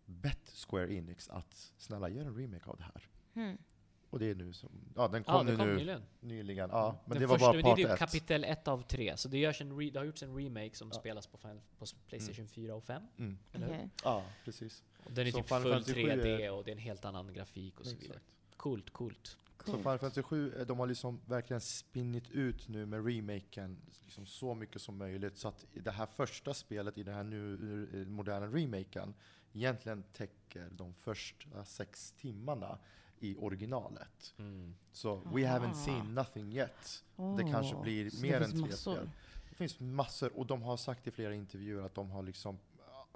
Speaker 3: bett Square Enix att snälla gör en remake av det här.
Speaker 2: Hmm.
Speaker 3: Och det är nu som, ja den kom
Speaker 1: Ja, det
Speaker 3: nu,
Speaker 1: kom
Speaker 3: nu
Speaker 1: nyligen.
Speaker 3: nyligen. Ja, men
Speaker 1: Den
Speaker 3: det var
Speaker 1: första,
Speaker 3: bara part
Speaker 1: det är
Speaker 3: ett.
Speaker 1: kapitel 1 av 3, så det, görs en re, det har gjorts en remake som
Speaker 3: Ja.
Speaker 1: spelas på, på Playstation 4 och 5.
Speaker 3: Mm.
Speaker 1: Eller hur?
Speaker 2: Okej.
Speaker 3: Ja, precis.
Speaker 1: Den är
Speaker 3: Så
Speaker 1: typ
Speaker 3: Final
Speaker 1: full
Speaker 3: Fantasy 7
Speaker 1: 3D
Speaker 3: är-
Speaker 1: och det är en helt annan grafik och så vidare.
Speaker 3: Exakt.
Speaker 1: Coolt, coolt.
Speaker 3: Så. Final Fantasy 7, eh, de har liksom verkligen spinnit ut nu med remaken liksom så mycket som möjligt. Så att i det här första spelet i den här nu eh, moderna remaken egentligen täcker de första sex timmarna i originalet. Så we haven't
Speaker 2: Aha.
Speaker 3: seen nothing yet. Det kanske blir
Speaker 2: så
Speaker 3: mer än tre spel. Det finns massor, och de har sagt i flera intervjuer att de har liksom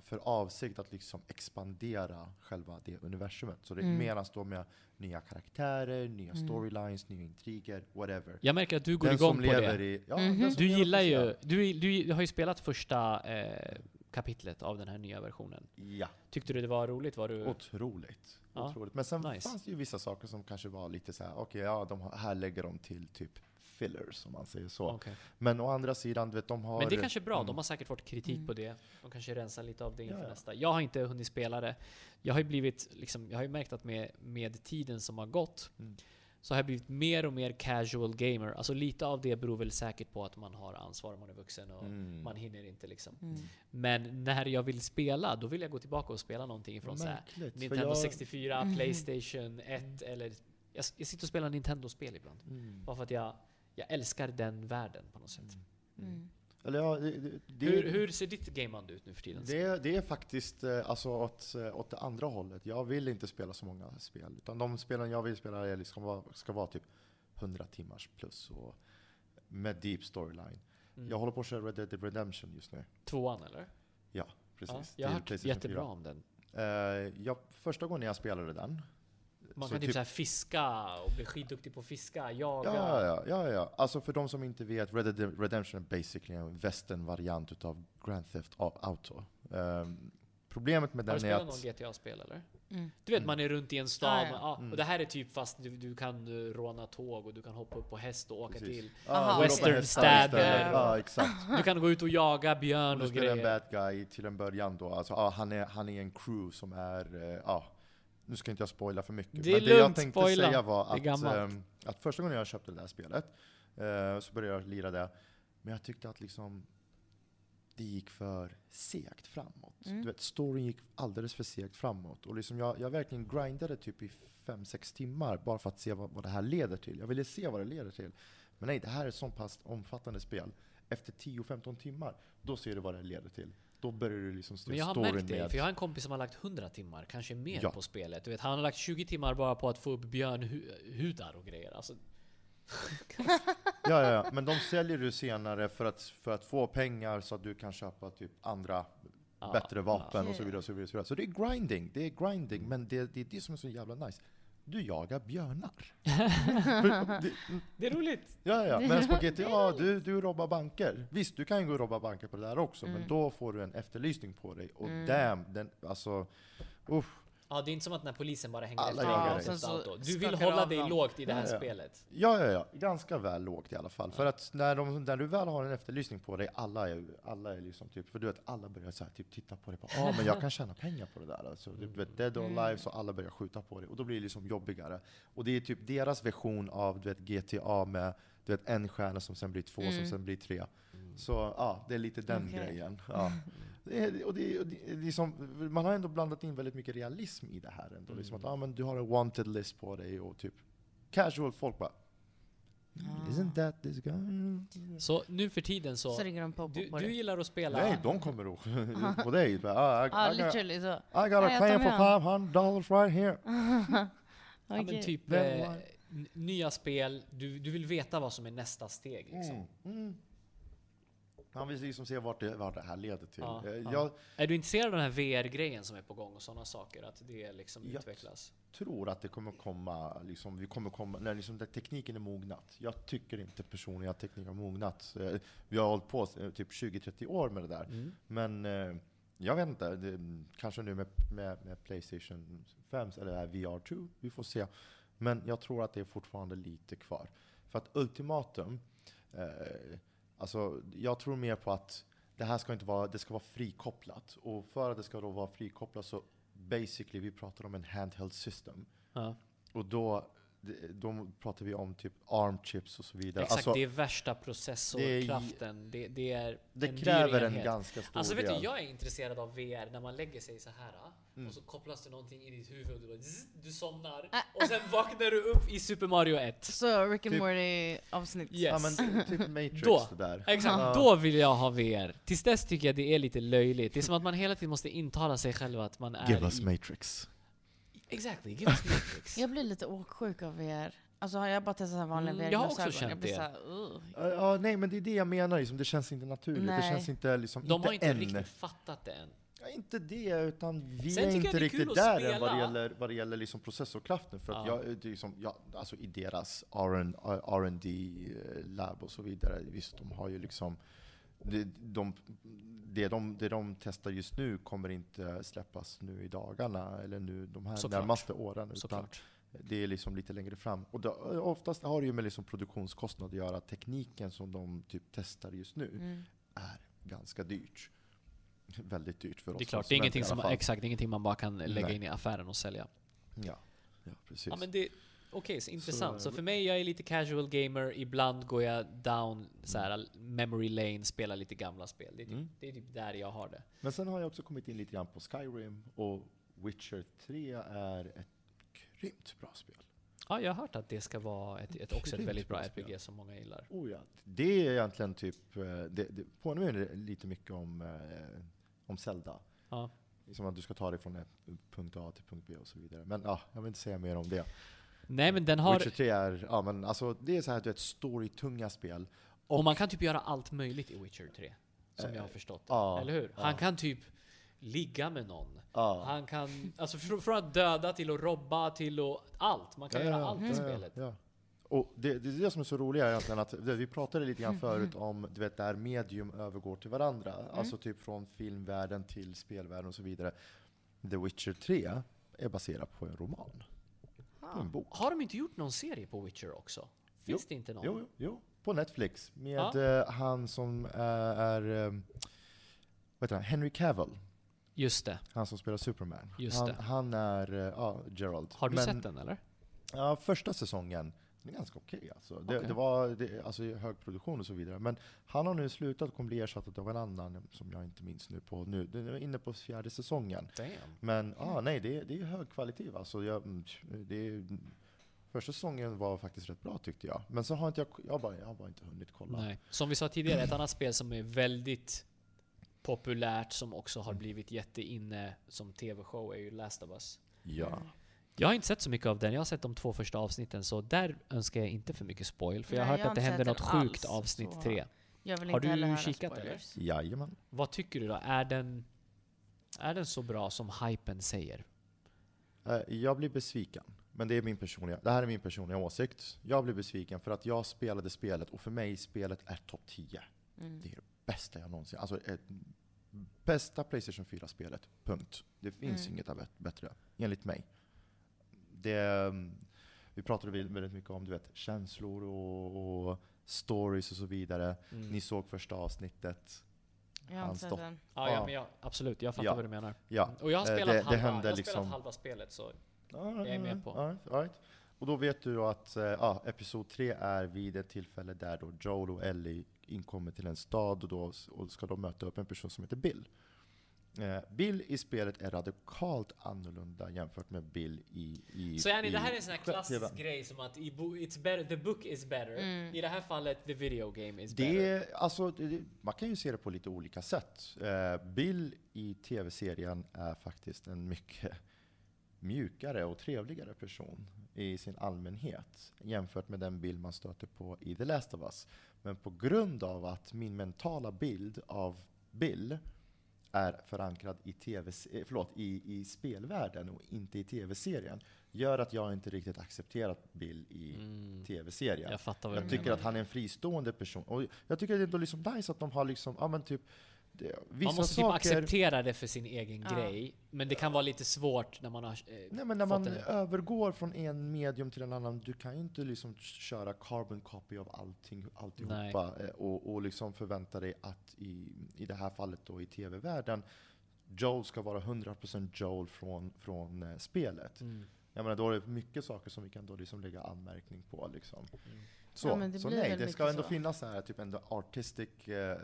Speaker 3: för avsikt att liksom expandera själva det universumet. Så det
Speaker 2: Mm.
Speaker 3: menas då med nya karaktärer, nya
Speaker 2: Mm.
Speaker 3: storylines, nya intriger, whatever.
Speaker 1: Jag märker att du går
Speaker 3: Den
Speaker 1: igång
Speaker 3: som
Speaker 1: på
Speaker 3: lever
Speaker 1: det.
Speaker 3: i... Ja, den som
Speaker 1: Du gillar ju, du, du har ju spelat första eh, kapitlet av den här nya versionen.
Speaker 3: Ja,
Speaker 1: Tyckte du det var roligt? Var du...
Speaker 3: otroligt.
Speaker 1: Ja.
Speaker 3: otroligt. Men sen
Speaker 1: Nice.
Speaker 3: fanns det ju vissa saker som kanske var lite så här, okej, ja, de har, här lägger de till typ fillers, om man säger så.
Speaker 1: Okej.
Speaker 3: Men å andra sidan, du vet, de har...
Speaker 1: Men det är kanske är bra,
Speaker 3: Mm.
Speaker 1: de har säkert fått kritik
Speaker 2: Mm.
Speaker 1: på det. De kanske rensar lite av det inför
Speaker 3: Ja,
Speaker 1: nästa. Jag har inte hunnit spela det. Jag har ju blivit, liksom, jag har ju märkt att med, med tiden som har gått
Speaker 3: Mm.
Speaker 1: så har jag blivit mer och mer casual gamer. Alltså lite av det beror väl säkert på att man har ansvar, man är vuxen och
Speaker 3: Mm.
Speaker 1: man hinner inte liksom.
Speaker 2: Mm.
Speaker 1: Men när jag vill spela, då vill jag gå tillbaka och spela någonting från så här, Nintendo
Speaker 3: jag-
Speaker 1: 64,
Speaker 2: Mhm.
Speaker 1: Playstation 1 eller... Jag, jag sitter och spelar Nintendo-spel ibland.
Speaker 3: Mm.
Speaker 1: Bara för att jag, jag älskar den världen på något sätt.
Speaker 2: Mm.
Speaker 3: Eller ja, det, det,
Speaker 1: Hur, hur ser ditt gameande ut nu för tiden?
Speaker 3: det, det är faktiskt eh, alltså åt, eh, åt det andra hållet. Jag vill inte spela så många spel. Utan de spelen jag vill spela är liksom, vara- ska vara typ 100 timmars plus och med deep storyline.
Speaker 1: Mm.
Speaker 3: Jag håller på att köra Red Dead Redemption just nu.
Speaker 1: Tvåan eller?
Speaker 3: Ja, precis.
Speaker 1: Ja, jag har hört jättebra
Speaker 3: 4.
Speaker 1: om den.
Speaker 3: Eh, jag, första gången jag spelade den.
Speaker 1: Man
Speaker 3: så
Speaker 1: kan typ,
Speaker 3: typ-
Speaker 1: så här fiska och bli skitduktig på att fiska, jaga.
Speaker 3: Ja, ja, ja, ja. Alltså för de som inte vet, Red Dead Redemption är basically en västern-variant utav Grand Theft Auto. Ehm, problemet med
Speaker 1: Har du
Speaker 3: den är
Speaker 1: spelat
Speaker 3: att...
Speaker 1: någon GTA-spel eller?
Speaker 2: Mm.
Speaker 1: Du vet,
Speaker 3: Mm.
Speaker 1: man är runt i en stad,
Speaker 2: Ah, ja.
Speaker 1: ja,
Speaker 3: Mm.
Speaker 1: och det här är typ fast du, du kan uh, råna tåg och du kan hoppa upp på häst och åka
Speaker 3: Precis.
Speaker 1: till.
Speaker 2: Aha.
Speaker 3: du
Speaker 1: Western
Speaker 3: råkar hästar
Speaker 1: städer
Speaker 3: istället.
Speaker 1: och-
Speaker 3: Ja.
Speaker 1: Du kan gå ut och jaga
Speaker 3: Och
Speaker 1: björn
Speaker 3: du
Speaker 1: och
Speaker 3: spelar en
Speaker 1: grejer.
Speaker 3: bad guy till en början då. Alltså, han, är, han är en crew som är, eh, ja, nu ska inte jag spoila för mycket.
Speaker 1: Det är
Speaker 3: Men det jag tänkte
Speaker 1: spoila.
Speaker 3: säga var att, ehm, att första gången jag köpte det där spelet eh, så började jag lira det. Men jag tyckte att liksom det gick för segt framåt.
Speaker 2: Mm.
Speaker 3: Du vet, storyn gick alldeles för segt framåt. Och liksom jag, jag verkligen grindade typ i 5-6 timmar bara för att se vad, vad det här leder till. Jag ville se vad det leder till. Men nej, det här är ett så pass omfattande spel. Efter 10-15 timmar, då ser du vad det leder till. Då börjar du liksom
Speaker 1: Men jag har märkt det,
Speaker 3: med...
Speaker 1: för jag har en kompis som har lagt 100 timmar, kanske mer
Speaker 3: Ja.
Speaker 1: på spelet. Du vet, han har lagt 20 timmar bara på att få upp björnhudar och grejer. Alltså,
Speaker 3: Ja, ja, ja, men de säljer du senare för att, för att få pengar så att du kan köpa typ andra
Speaker 1: Ja,
Speaker 3: bättre vapen
Speaker 2: ja.
Speaker 3: och så vidare. Och så, vidare, och så, vidare. så det är grinding, det är grinding, men det, det är det som är så jävla nice. Du jagar björnar. För det,
Speaker 1: Det är roligt.
Speaker 3: ja, ja, men på GTA, du, du robbar banker. Visst, du kan ju gå och robba banker på det där också, men då får du en efterlysning på dig. Och damn, den, alltså, usch.
Speaker 1: Ja, det är inte som att när polisen bara hänger
Speaker 3: Alla
Speaker 1: efter dig auto. Du vill hålla dig
Speaker 2: dem.
Speaker 1: lågt i det här
Speaker 3: Ja, ja.
Speaker 1: spelet.
Speaker 3: Ja, ja, ja. Ganska väl lågt i alla fall. För att när, de, när du väl har en efterlysning på dig, alla är, alla är liksom typ, för du vet, alla börjar så här, typ titta på dig, ja ah, men jag kan tjäna pengar på det där. Alltså, du vet, dead or alive, så alla börjar skjuta på dig. Och då blir det liksom jobbigare. Och det är typ deras version av du vet, GTA med du vet, en stjärna som sen blir två, som sen blir tre. Så ja, det är lite den
Speaker 2: Okej.
Speaker 3: grejen. Ja. Det är, och det, och det är liksom, man har ändå blandat in väldigt mycket realism i det här. Ändå. Liksom att, ah, men du har en wanted list på dig och typ casual folk bara Isn't that this guy?
Speaker 1: Så nu för tiden så...
Speaker 2: Så ringer de på, på,
Speaker 1: Du,
Speaker 2: på
Speaker 1: du
Speaker 2: det.
Speaker 1: gillar att spela...
Speaker 3: Nej, de kommer och på dig. Ah, I,
Speaker 2: Ja,
Speaker 3: I, got. I got a
Speaker 2: jag
Speaker 3: claim for
Speaker 2: med
Speaker 3: 500 dollars right here.
Speaker 1: Ja, men typ eh, nya spel, du, du vill veta vad som är nästa steg liksom.
Speaker 3: Mm. Man vill liksom se vart det, vart det här leder till.
Speaker 1: Ja,
Speaker 3: Eh,
Speaker 1: ja.
Speaker 3: Jag
Speaker 1: Är du intresserad av den här VR-grejen som är på gång och sådana saker? Att det liksom
Speaker 3: Ja.
Speaker 1: utvecklas?
Speaker 3: tror att det kommer komma, liksom, vi kommer komma, när liksom, tekniken är mognat. Jag tycker inte personligen att tekniken har mognat. Eh, Vi har hållit på eh, typ 20-30 år med det där.
Speaker 1: Mm.
Speaker 3: Men jag vet inte, det, kanske nu med, med, med Playstation 5 eller det här VR2, vi får se. Men jag tror att det är fortfarande lite kvar. För att ultimatum, eh, alltså jag tror mer på att det här ska inte vara, det ska vara frikopplat. Och för att det ska då vara frikopplat så basically, vi pratar om en handheld system.
Speaker 1: Ja.
Speaker 3: Och då, då pratar vi om typ ARM-chips och så vidare.
Speaker 1: Exakt,
Speaker 3: Alltså,
Speaker 1: det är värsta processorkraften. Det, det är
Speaker 3: det
Speaker 1: en
Speaker 3: kräver en ganska stor
Speaker 1: Alltså vet
Speaker 3: del.
Speaker 1: du, jag är intresserad av VR när man lägger sig så här
Speaker 3: Mm.
Speaker 1: och så kopplas det någonting i ditt huvud och du, bara, zzz, du somnar
Speaker 2: Ah.
Speaker 1: och sen vaknar du upp i Super Mario 1.
Speaker 2: Så Rick and
Speaker 3: Typ-
Speaker 2: Morty avsnitt.
Speaker 1: Yes.
Speaker 3: Ja men typ Matrix
Speaker 1: Då.
Speaker 3: där.
Speaker 1: Exakt,
Speaker 3: Ja.
Speaker 1: då vill jag ha VR. Tills dess tycker jag det är lite löjligt. Det är som att man hela tiden måste intala sig själv att man är
Speaker 3: Give us
Speaker 1: i...
Speaker 3: Matrix.
Speaker 1: Exactly, give us Matrix.
Speaker 2: Jag blir lite åksjuk av VR. Alltså har jag bara testat så här vanliga
Speaker 1: Mm, jag har också känt
Speaker 2: jag blir
Speaker 1: det.
Speaker 2: Så här, uh.
Speaker 3: Ja, Ja, nej men det är det jag menar, liksom. det känns inte naturligt. Det
Speaker 2: Nej.
Speaker 3: känns inte liksom,
Speaker 1: De har
Speaker 3: inte
Speaker 1: inte
Speaker 3: än.
Speaker 1: riktigt fattat det än.
Speaker 3: Ja, inte det, utan vi
Speaker 1: Sen
Speaker 3: är
Speaker 1: jag
Speaker 3: inte
Speaker 1: det är
Speaker 3: riktigt där än vad det gäller, vad det gäller liksom processorkraften. För att
Speaker 1: Ja.
Speaker 3: jag, det liksom, ja, alltså i deras R&D lab och så vidare, visst de har ju liksom det de, det, de, det de testar just nu kommer inte släppas nu i dagarna eller nu de här
Speaker 1: Såklart.
Speaker 3: närmaste åren. Utan
Speaker 1: Såklart.
Speaker 3: det är liksom lite längre fram. Och då, oftast har det ju med liksom produktionskostnad att göra. Tekniken som de typ testar just nu
Speaker 2: Mm.
Speaker 3: är ganska dyrt. Väldigt dyrt för oss
Speaker 1: Det är klart, det är ingenting som, exakt, det är ingenting man bara kan lägga
Speaker 3: Nej.
Speaker 1: in i affären och sälja.
Speaker 3: Ja, ja precis.
Speaker 1: Ja, men det, Okej, så intressant. Så,
Speaker 3: Så-
Speaker 1: för mig, jag är lite casual gamer. Ibland går jag down så här, memory lane, spelar lite gamla spel. Det är, typ,
Speaker 3: Mm.
Speaker 1: det är typ där jag har det.
Speaker 3: Men sen har jag också kommit in lite grann på Skyrim och Witcher 3 är ett grymt bra spel.
Speaker 1: Ja, jag har hört att det ska vara ett, ett, också ett väldigt bra. RPG som många gillar.
Speaker 3: Oh ja. Det är egentligen typ, eh, det, det påminner lite mycket om, eh, om Zelda.
Speaker 1: Ja.
Speaker 3: Liksom att du ska ta dig från punkt A till punkt B och så vidare. Men ja, jag vill inte säga mer om det.
Speaker 1: Nej, men den har...
Speaker 3: Witcher 3 är, ja men alltså det är så här du vet, storytunga spel.
Speaker 1: Och man kan typ göra allt möjligt i Witcher 3. Som jag har
Speaker 3: Eh,
Speaker 1: förstått det.
Speaker 3: ja,
Speaker 1: Eller hur?
Speaker 3: ja.
Speaker 1: Han kan typ ligga med någon.
Speaker 3: Ja.
Speaker 1: Han kan, alltså fr- från att döda till att robba till att allt. Man kan göra allt i spelet.
Speaker 3: Och det, det är det som är så roligt egentligen, att vi pratade lite grann förut om du vet, där medium övergår till varandra. Alltså typ från filmvärlden till spelvärlden och så vidare. The Witcher 3 är baserat på en roman, på en bok.
Speaker 1: Har de inte gjort någon serie på Witcher också? Finns det inte någon?
Speaker 3: Jo, jo, jo, på Netflix med
Speaker 1: Ja.
Speaker 3: eh, han som eh, är, eh, vad heter han, Henry Cavill.
Speaker 1: Just det.
Speaker 3: Han som spelar Superman.
Speaker 1: Just
Speaker 3: han, han är, ja, Gerald.
Speaker 1: Har du
Speaker 3: Men-
Speaker 1: sett den eller?
Speaker 3: Ja, första säsongen, den är ganska okej alltså. Det,
Speaker 1: Okej.
Speaker 3: det var det, alltså, hög produktion och så vidare. Men han har nu slutat och kommer bli ersatt av en annan som jag inte minns nu på nu. Den är inne på fjärde säsongen.
Speaker 1: Damn.
Speaker 3: Men ah, nej, det, är- det är hög kvalitet alltså. Jag, mm, det första säsongen var faktiskt rätt bra tyckte jag. Men så har inte jag, jag, bara, jag bara inte hunnit kolla.
Speaker 1: Nej. Som vi sa tidigare, ett annat spel som är väldigt populärt som också har blivit jätteinne som TV-show är ju Last of Us.
Speaker 3: Ja.
Speaker 1: Jag har inte sett så mycket av den. Jag har sett de två första avsnitten, så där önskar jag inte för mycket spoil. För jag har
Speaker 2: Nej,
Speaker 1: hört
Speaker 2: jag
Speaker 1: att det händer något sjukt
Speaker 2: alls,
Speaker 1: avsnitt
Speaker 2: så-
Speaker 1: tre.
Speaker 2: Jag vill
Speaker 1: Har
Speaker 2: inte
Speaker 1: du kikat, eller?
Speaker 3: Jajamän.
Speaker 1: Vad tycker du då? Är den, är den så bra som hypen säger?
Speaker 3: Eh, Jag blir besviken. Men det, är min personliga, det här är min personliga åsikt. Jag blir besviken för att jag spelade spelet, och för mig spelet är topp 10.
Speaker 2: Mm.
Speaker 3: Det är det bästa jag någonsin... Alltså, ett, bästa Playstation 4-spelet. Punkt. Det finns
Speaker 2: Mm.
Speaker 3: inget av bättre, enligt mig. Det, vi pratade väl- väldigt mycket om du vet, känslor och, och stories och så vidare.
Speaker 1: Mm.
Speaker 3: Ni såg första avsnittet.
Speaker 2: Jag har inte den.
Speaker 1: Ja, ja, men jag, absolut. Jag fattar
Speaker 3: Ja.
Speaker 1: vad du menar.
Speaker 3: Ja.
Speaker 1: Och jag har
Speaker 3: Eh,
Speaker 1: spelat,
Speaker 3: det- det
Speaker 1: halva,
Speaker 3: hände
Speaker 1: jag har
Speaker 3: liksom-
Speaker 1: spelat halva spelet, så
Speaker 3: Jag
Speaker 1: är med på.
Speaker 3: All right, all right. Och då vet du att ja, episod 3 är vid ett tillfälle där då Joel och Ellie inkommer till en stad och då och ska de möta upp en person som heter Bill. Eh, Bill i spelet är radikalt annorlunda jämfört med Bill i... i
Speaker 1: Så yani,
Speaker 3: i
Speaker 1: det här är en sån här klassisk grej som att i bo, it's better, the book is better.
Speaker 2: Mm.
Speaker 1: I det här fallet, the video game is
Speaker 3: Det,
Speaker 1: better.
Speaker 3: är- alltså, det, det- man kan ju se det på lite olika sätt. Eh, Bill i tv-serien är faktiskt en mycket mjukare och trevligare person i sin allmänhet jämfört med den bild man stöter på i The Last of Us. Men på grund av att min mentala bild av Bill är förankrad i, TV, eh, förlåt, i, i spelvärlden och inte i tv-serien gör att jag inte riktigt accepterat Bill i
Speaker 1: Mm.
Speaker 3: tv-serien.
Speaker 1: Jag
Speaker 3: Jag tycker
Speaker 1: menar.
Speaker 3: att han är en fristående person. Och jag tycker det är ändå liksom nice att de har liksom, ja men typ, vissa
Speaker 1: Man måste
Speaker 3: saker...
Speaker 1: typ acceptera det för sin egen
Speaker 2: Ja.
Speaker 1: grej. Men det kan vara lite svårt när man har... Eh,
Speaker 3: Nej men när man
Speaker 1: en-
Speaker 3: övergår från en medium till en annan, du kan ju inte liksom köra carbon copy av allting, alltihopa eh, och, och liksom förvänta dig att i, i det här fallet då i tv-världen, Joel ska vara 100% Joel från, från eh, spelet.
Speaker 1: Mm.
Speaker 3: Jag menar, då är det mycket saker som vi kan då liksom lägga anmärkning på. Liksom.
Speaker 1: Mm.
Speaker 3: Så,
Speaker 2: Ja, det
Speaker 3: så nej, det ska ändå
Speaker 2: så.
Speaker 3: finnas så här, typ ändå artistic eh,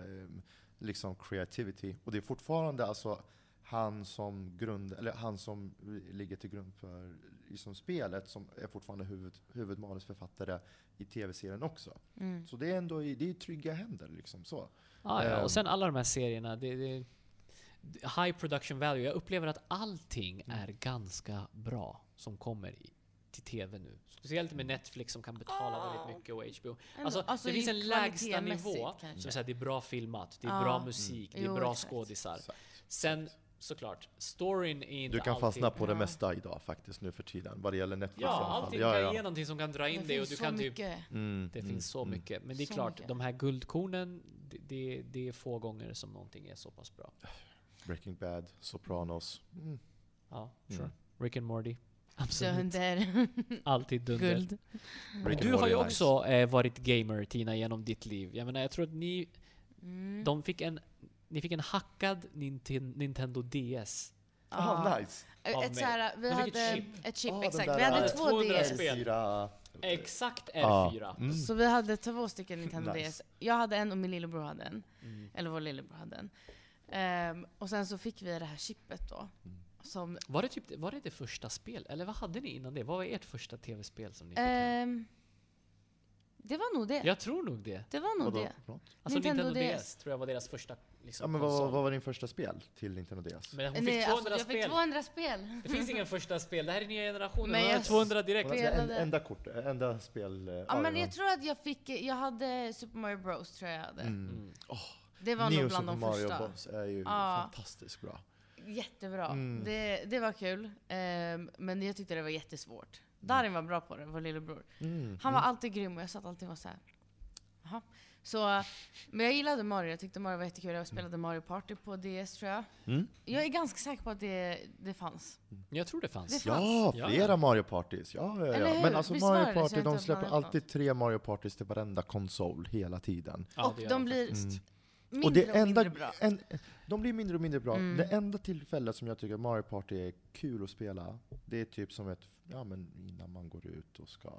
Speaker 3: liksom creativity. Och det är fortfarande alltså han som, grund, eller han som ligger till grund för liksom spelet, som är fortfarande huvud, huvudmanusförfattare i tv-serien också.
Speaker 2: Mm.
Speaker 3: Så det är ändå det är trygga händer. Liksom, så.
Speaker 1: Ah, ja.
Speaker 3: Ehm.
Speaker 1: Och sen alla de här serierna, det, det, high production value. Jag upplever att allting
Speaker 3: Mm.
Speaker 1: är ganska bra som kommer till TV nu. Speciellt med Netflix som kan betala
Speaker 2: Ah.
Speaker 1: väldigt mycket och HBO. Alltså,
Speaker 2: alltså
Speaker 1: det finns en lägsta nivå
Speaker 2: kanske.
Speaker 1: som säger det är bra filmat, det är
Speaker 2: Ja.
Speaker 1: bra musik, det är
Speaker 2: Jo,
Speaker 1: bra
Speaker 2: exakt.
Speaker 1: skådisar.
Speaker 3: Exakt.
Speaker 1: Sen såklart, storyn är inte
Speaker 3: Du kan
Speaker 1: alltid...
Speaker 3: fastna på det mesta idag faktiskt nu för tiden, vad det gäller Netflix
Speaker 1: Ja, allting
Speaker 3: Ja,
Speaker 1: kan
Speaker 3: ja.
Speaker 1: ge någonting som kan dra in
Speaker 2: Det
Speaker 1: dig och
Speaker 2: finns
Speaker 1: du
Speaker 2: så
Speaker 1: kan typ...
Speaker 2: mycket.
Speaker 3: Mm,
Speaker 1: Det
Speaker 3: mm,
Speaker 1: finns så
Speaker 3: mm.
Speaker 1: mycket. Men det är
Speaker 2: Så
Speaker 1: klart,
Speaker 2: mycket.
Speaker 1: de här guldkornen, det, det, det är få gånger som någonting är så pass bra.
Speaker 3: Breaking Bad, Sopranos. Mm.
Speaker 1: Ja,
Speaker 3: Mm.
Speaker 1: sure. Rick and Morty. Absolut.
Speaker 2: Dunder.
Speaker 1: Alltid dunder.
Speaker 2: Guld.
Speaker 1: Men du har ju också eh, varit gamer Tina genom ditt liv. Jag menar, jag tror att ni,
Speaker 2: Mm.
Speaker 1: de fick en, ni fick en hackad Ninten- Nintendo DS.
Speaker 3: Ah,
Speaker 2: Ja.
Speaker 3: nice!
Speaker 1: Av
Speaker 2: Ett
Speaker 1: mig.
Speaker 2: så här, vi
Speaker 1: De fick
Speaker 2: hade
Speaker 1: ett chip.
Speaker 2: ett chip,
Speaker 3: Ah, den
Speaker 2: exakt.
Speaker 3: där,
Speaker 2: Vi hade
Speaker 1: eh,
Speaker 2: två
Speaker 1: 200
Speaker 2: DS.
Speaker 1: spel.
Speaker 3: Fyra-
Speaker 1: Exakt
Speaker 3: Ja.
Speaker 1: R4.
Speaker 3: Mm.
Speaker 2: Så vi hade två stycken Nintendo
Speaker 3: Nice.
Speaker 2: DS. Jag hade en och min lillebror hade en.
Speaker 1: Mm.
Speaker 2: Eller vår lillebror hade en. Ehm, och sen så fick vi det här chippet då.
Speaker 3: Mm.
Speaker 2: Som,
Speaker 1: Var, det typ, var det det första spel? Eller vad hade ni innan det? Vad var ert första tv-spel som ni fick? hem?
Speaker 2: ehm, det var nog det.
Speaker 1: Jag tror nog det.
Speaker 2: Det var nog
Speaker 3: Vadå?
Speaker 2: det.
Speaker 3: Förlåt?
Speaker 1: Alltså Nintendo,
Speaker 2: Nintendo
Speaker 1: DS. tror jag var deras första liksom,
Speaker 3: Ja, men vad,
Speaker 1: konsol.
Speaker 3: vad var din första spel till Nintendo DS?
Speaker 1: Men hon fick
Speaker 2: Nej,
Speaker 1: 200
Speaker 2: alltså, jag
Speaker 1: spel.
Speaker 2: fick 200 spel.
Speaker 1: Det finns ingen första spel, det här är nya generationen.
Speaker 2: Men
Speaker 1: Men
Speaker 2: jag
Speaker 1: 200 direkt.
Speaker 3: Alltså, en,
Speaker 2: spelade-
Speaker 3: enda kort, enda spel... eh,
Speaker 2: Ja, men
Speaker 3: ja.
Speaker 2: jag tror att jag fick, jag hade Super Mario Bros tror jag jag hade.
Speaker 3: Mm.
Speaker 1: Mm.
Speaker 2: Det var
Speaker 3: Neo
Speaker 2: nog bland
Speaker 3: Super
Speaker 2: de
Speaker 3: Mario
Speaker 2: första.
Speaker 3: Bros är ju
Speaker 2: Ja.
Speaker 3: fantastiskt bra.
Speaker 2: Jättebra.
Speaker 3: Mm.
Speaker 2: Det, det var kul. Ehm, men jag tyckte det var jättesvårt. Darin var bra på det, vår lillebror.
Speaker 3: Mm.
Speaker 2: Han var alltid grym och jag satt alltid och var så här. Jaha. Så, men jag gillade Mario, jag tyckte Mario var jättekul. Jag spelade Mario Party på DS tror jag.
Speaker 3: Mm.
Speaker 2: Jag är ganska säker på att det, det fanns.
Speaker 1: Jag tror det fanns.
Speaker 2: Det
Speaker 3: Ja,
Speaker 1: Ja,
Speaker 3: flera
Speaker 1: ja.
Speaker 3: Mario Partys. Ja, ja,
Speaker 2: Eller
Speaker 3: ja.
Speaker 2: hur?
Speaker 3: Men alltså
Speaker 2: Visst
Speaker 3: Mario? Party, de släpper alltid tre Mario Partys till varenda konsol hela tiden.
Speaker 1: Ja,
Speaker 2: och
Speaker 1: gör
Speaker 2: de blir.
Speaker 3: Mm.
Speaker 2: Mindre
Speaker 3: och det
Speaker 2: och
Speaker 3: enda,
Speaker 2: mindre bra.
Speaker 3: En, de blir mindre och mindre bra.
Speaker 2: Mm.
Speaker 3: Det enda tillfället som jag tycker Mario Party är kul att spela, det är typ som ett, ja men innan man går ut och ska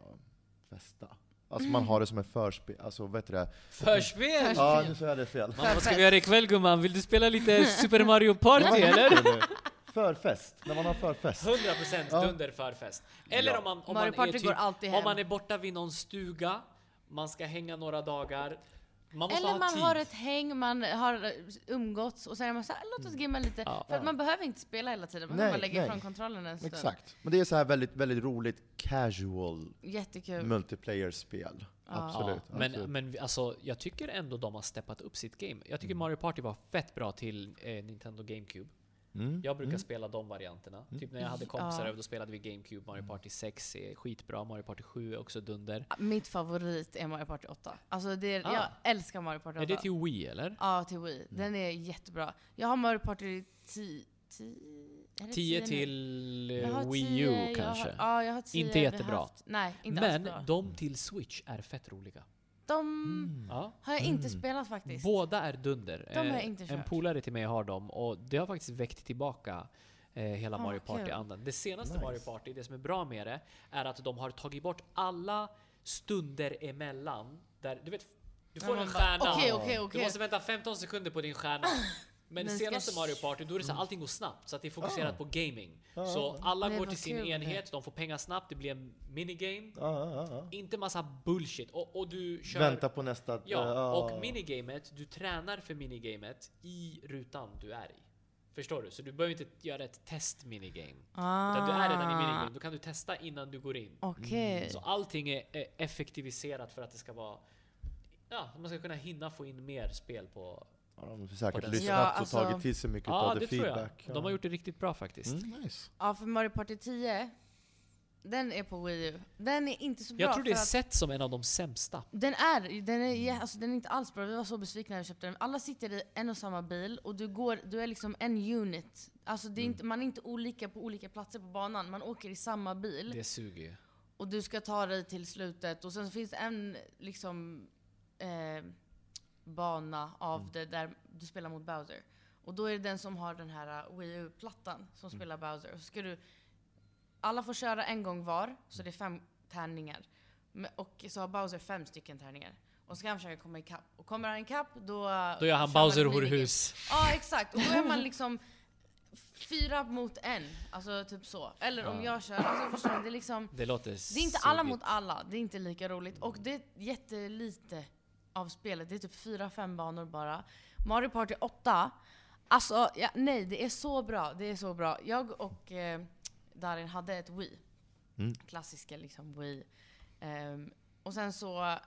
Speaker 3: festa. Alltså man har det som en förspel, alltså vet du det?
Speaker 1: Förspel!
Speaker 3: Ja, nu sa jag det fel.
Speaker 1: Mamma, vad ska vi göra ikväll gumman? Vill du spela lite Super Mario Party eller?
Speaker 3: Förfest, när man har förfest.
Speaker 1: 100%
Speaker 3: Ja.
Speaker 1: dunder förfest. Eller
Speaker 3: Ja.
Speaker 1: om man, om man är typ,
Speaker 2: går alltid hem.
Speaker 1: om man är borta vid någon stuga, man ska hänga några dagar, Man måste
Speaker 2: Eller
Speaker 1: ha
Speaker 2: man
Speaker 1: tid.
Speaker 2: har ett häng, man har eh, umgåtts och sen är man såhär, låt oss gimma lite.
Speaker 1: Ja.
Speaker 2: För att man behöver inte spela hela tiden, man
Speaker 3: Nej,
Speaker 2: kan bara lägga
Speaker 3: nej.
Speaker 2: ifrån kontrollen en stund.
Speaker 3: Exakt.
Speaker 4: Men det är så här väldigt, väldigt roligt casual
Speaker 2: Jättekul.
Speaker 4: multiplayer-spel.
Speaker 2: Ja.
Speaker 4: Absolut.
Speaker 1: Ja, men,
Speaker 4: absolut.
Speaker 1: men alltså, jag tycker ändå de har steppat upp sitt game. Jag
Speaker 3: Mm.
Speaker 1: tycker Mario Party var fett bra till eh, Nintendo GameCube.
Speaker 4: Mm.
Speaker 1: Jag brukar
Speaker 4: mm.
Speaker 1: spela de varianterna. Typ när jag hade kompisar
Speaker 2: Ja.
Speaker 1: över, då spelade vi GameCube. Mario Party 6 är skitbra, Mario Party 7 är också dunder.
Speaker 2: Mitt favorit är Mario Party 8. Alltså det är,
Speaker 1: Ah.
Speaker 2: jag älskar Mario Party 8.
Speaker 1: Är det till Wii eller?
Speaker 2: Ja, till Wii. Den är jättebra. Jag har Mario Party 10... 10
Speaker 1: 10 till eh, Wii
Speaker 2: 10,
Speaker 1: U
Speaker 2: jag
Speaker 1: kanske.
Speaker 2: Har, ja, jag har 10.
Speaker 1: Inte jättebra.
Speaker 2: Haft, nej, inte
Speaker 1: Men
Speaker 2: bra.
Speaker 1: de till Switch är fett roliga.
Speaker 2: De
Speaker 1: Ja.
Speaker 2: har jag inte
Speaker 4: Mm.
Speaker 2: spelat faktiskt.
Speaker 1: Båda är dunder.
Speaker 2: De har jag
Speaker 1: Eh,
Speaker 2: inte
Speaker 1: en
Speaker 2: kört.
Speaker 1: polare till mig har dem och det har faktiskt väckt tillbaka eh, hela
Speaker 2: Ah,
Speaker 1: Mario
Speaker 2: kul.
Speaker 1: Party-andan. Det senaste
Speaker 4: Nice.
Speaker 1: Mario Party, det som är bra med det, är att de har tagit bort alla stunder emellan. Där, du vet, du får en stjärna.
Speaker 2: Okej, okej,
Speaker 1: Du
Speaker 2: okej.
Speaker 1: måste vänta 15 sekunder på din stjärna. Men
Speaker 2: Den
Speaker 1: senaste Mario Party, då är det så
Speaker 2: Mm.
Speaker 1: här, allting går snabbt. Så att det är fokuserat
Speaker 4: Ah.
Speaker 1: på gaming.
Speaker 4: Ah.
Speaker 1: Så alla går till sin
Speaker 2: kul.
Speaker 1: enhet, de får pengar snabbt, det blir en minigame.
Speaker 4: Ja, ja, ja.
Speaker 1: Inte massa bullshit. Och, och du kör...
Speaker 4: Vänta på nästa...
Speaker 1: Ja,
Speaker 4: ja.
Speaker 1: och minigamet, du tränar för minigamet i rutan du är i. Förstår du? Så du behöver inte göra ett test minigame.
Speaker 2: Ah.
Speaker 1: Utan du är redan i minigame, då kan du testa innan du går in.
Speaker 2: Okej.
Speaker 1: Så allting är är effektiviserat för att det ska vara... Ja, man ska kunna hinna få in mer spel på...
Speaker 4: Ja, de har säkert lyssnat
Speaker 2: Ja,
Speaker 4: och
Speaker 2: alltså-
Speaker 4: tagit till sig mycket
Speaker 1: Ja,
Speaker 4: av
Speaker 1: det
Speaker 4: feedback.
Speaker 1: De har gjort det riktigt bra faktiskt.
Speaker 4: Mm, nice.
Speaker 2: Ja, för Mario Party 10, den är på Wii U. Den är inte så bra
Speaker 1: Jag tror det är sett som en av de sämsta.
Speaker 2: den är, den, är, jä- alltså, den är inte alls bra. Vi var så besvikna när vi köpte den. Alla sitter i en och samma bil och du, går, du är liksom en unit. Alltså det är inte, man är inte olika på olika platser på banan. Man åker i samma bil.
Speaker 1: Det suger ju.
Speaker 2: och du ska ta dig till slutet och sen så finns det en liksom eh, bana av det där du spelar mot Bowser. Och då är det den som har den här uh, Wii U-plattan som spelar Bowser. Och så ska du, alla får köra en gång var, så det är fem tärningar. Och så har Bowser fem stycken tärningar. Och så ska han försöka komma ikapp. Och kommer han ikapp då...
Speaker 1: Då gör han Bowser horhus.
Speaker 2: Ja, exakt. Och då är man liksom fyra mot en. Alltså typ så. Eller om
Speaker 1: Ja.
Speaker 2: jag kör, alltså förstår du? Det är liksom...
Speaker 1: Det låter
Speaker 2: Det är inte alla mot alla, det är inte lika roligt. Och det är jättelite av spelet, det är typ 4-5 banor bara. Mario Party 8, alltså ja, nej det är så bra, det är så bra. Jag och eh, Darin hade ett Wii.
Speaker 4: Mm.
Speaker 2: Klassiska liksom Wii. Ehm, och sen så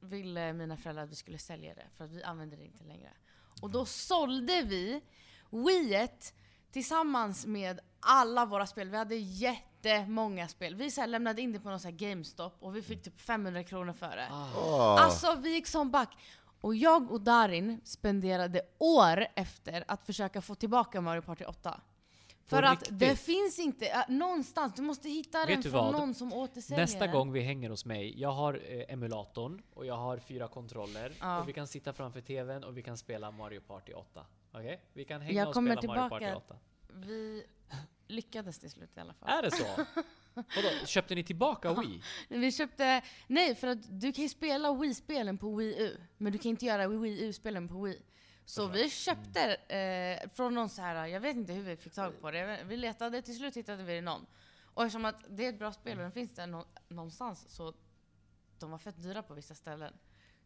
Speaker 2: ville mina föräldrar att vi skulle sälja det, för att vi använder det inte längre. Och då sålde vi Wiiet tillsammans med alla våra spel. Vi hade jättemånga spel. Vi så här lämnade in det på någon så här GameStop och vi fick typ 500 kronor för det.
Speaker 4: Åh.
Speaker 2: Alltså vi gick som back. Och jag och Darin spenderade år efter att försöka få tillbaka Mario Party 8. För att
Speaker 1: riktigt?
Speaker 2: det finns inte, äh, någonstans, du måste hitta
Speaker 1: Vet
Speaker 2: den från
Speaker 1: vad?
Speaker 2: någon som återsäljer
Speaker 1: Nästa
Speaker 2: den.
Speaker 1: gång vi hänger hos mig, jag har eh, emulatorn och jag har fyra kontroller
Speaker 2: Ja.
Speaker 1: och vi kan sitta framför TVn och vi kan spela Mario Party 8. Okej? Vi kan hänga
Speaker 2: Jag
Speaker 1: och spela Mario Party
Speaker 2: tillbaka.
Speaker 1: 8.
Speaker 2: Vi lyckades till slut i alla fall.
Speaker 1: Är det så? Vadå, köpte ni tillbaka Wii?
Speaker 2: Vi köpte, nej för att du kan ju spela Wii-spelen på Wii U, men du kan inte göra Wii U-spelen på Wii. Så vi köpte eh, från någon så här, jag vet inte hur vi fick tag på det, vi letade, till slut hittade vi någon. Och eftersom att det är ett bra spel och den finns där nå- någonstans så de var fett dyra på vissa ställen.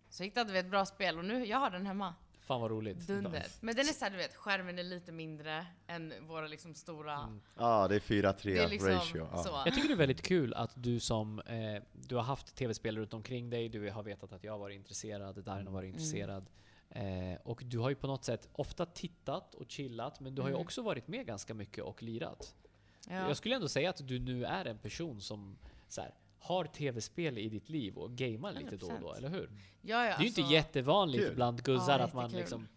Speaker 2: Så hittade vi ett bra spel och nu, jag har den hemma.
Speaker 1: Fan vad roligt.
Speaker 2: Dunder. Men den är såhär, du vet, skärmen är lite mindre än våra liksom stora...
Speaker 4: Ja, det är 4-3
Speaker 2: Det är liksom
Speaker 4: ratio. Ja.
Speaker 2: så.
Speaker 1: Jag tycker det är väldigt kul att du som, eh, du har haft tv-spel runt omkring dig, du har vetat att jag har varit intresserad, Darin har varit
Speaker 2: Mm.
Speaker 1: intresserad. Eh, och du har ju på något sätt ofta tittat och chillat, men du har ju
Speaker 2: Mm.
Speaker 1: också varit med ganska mycket och lirat.
Speaker 2: Ja.
Speaker 1: Jag skulle ändå säga att du nu är en person som så här, har tv-spel i ditt liv och gamear lite då och då,
Speaker 2: 100%.
Speaker 1: eller hur?
Speaker 2: Ja, ja,
Speaker 1: det är ju inte
Speaker 2: alltså-
Speaker 1: jättevanligt
Speaker 4: Kul.
Speaker 1: bland guzzar
Speaker 2: Ja,
Speaker 1: att man liksom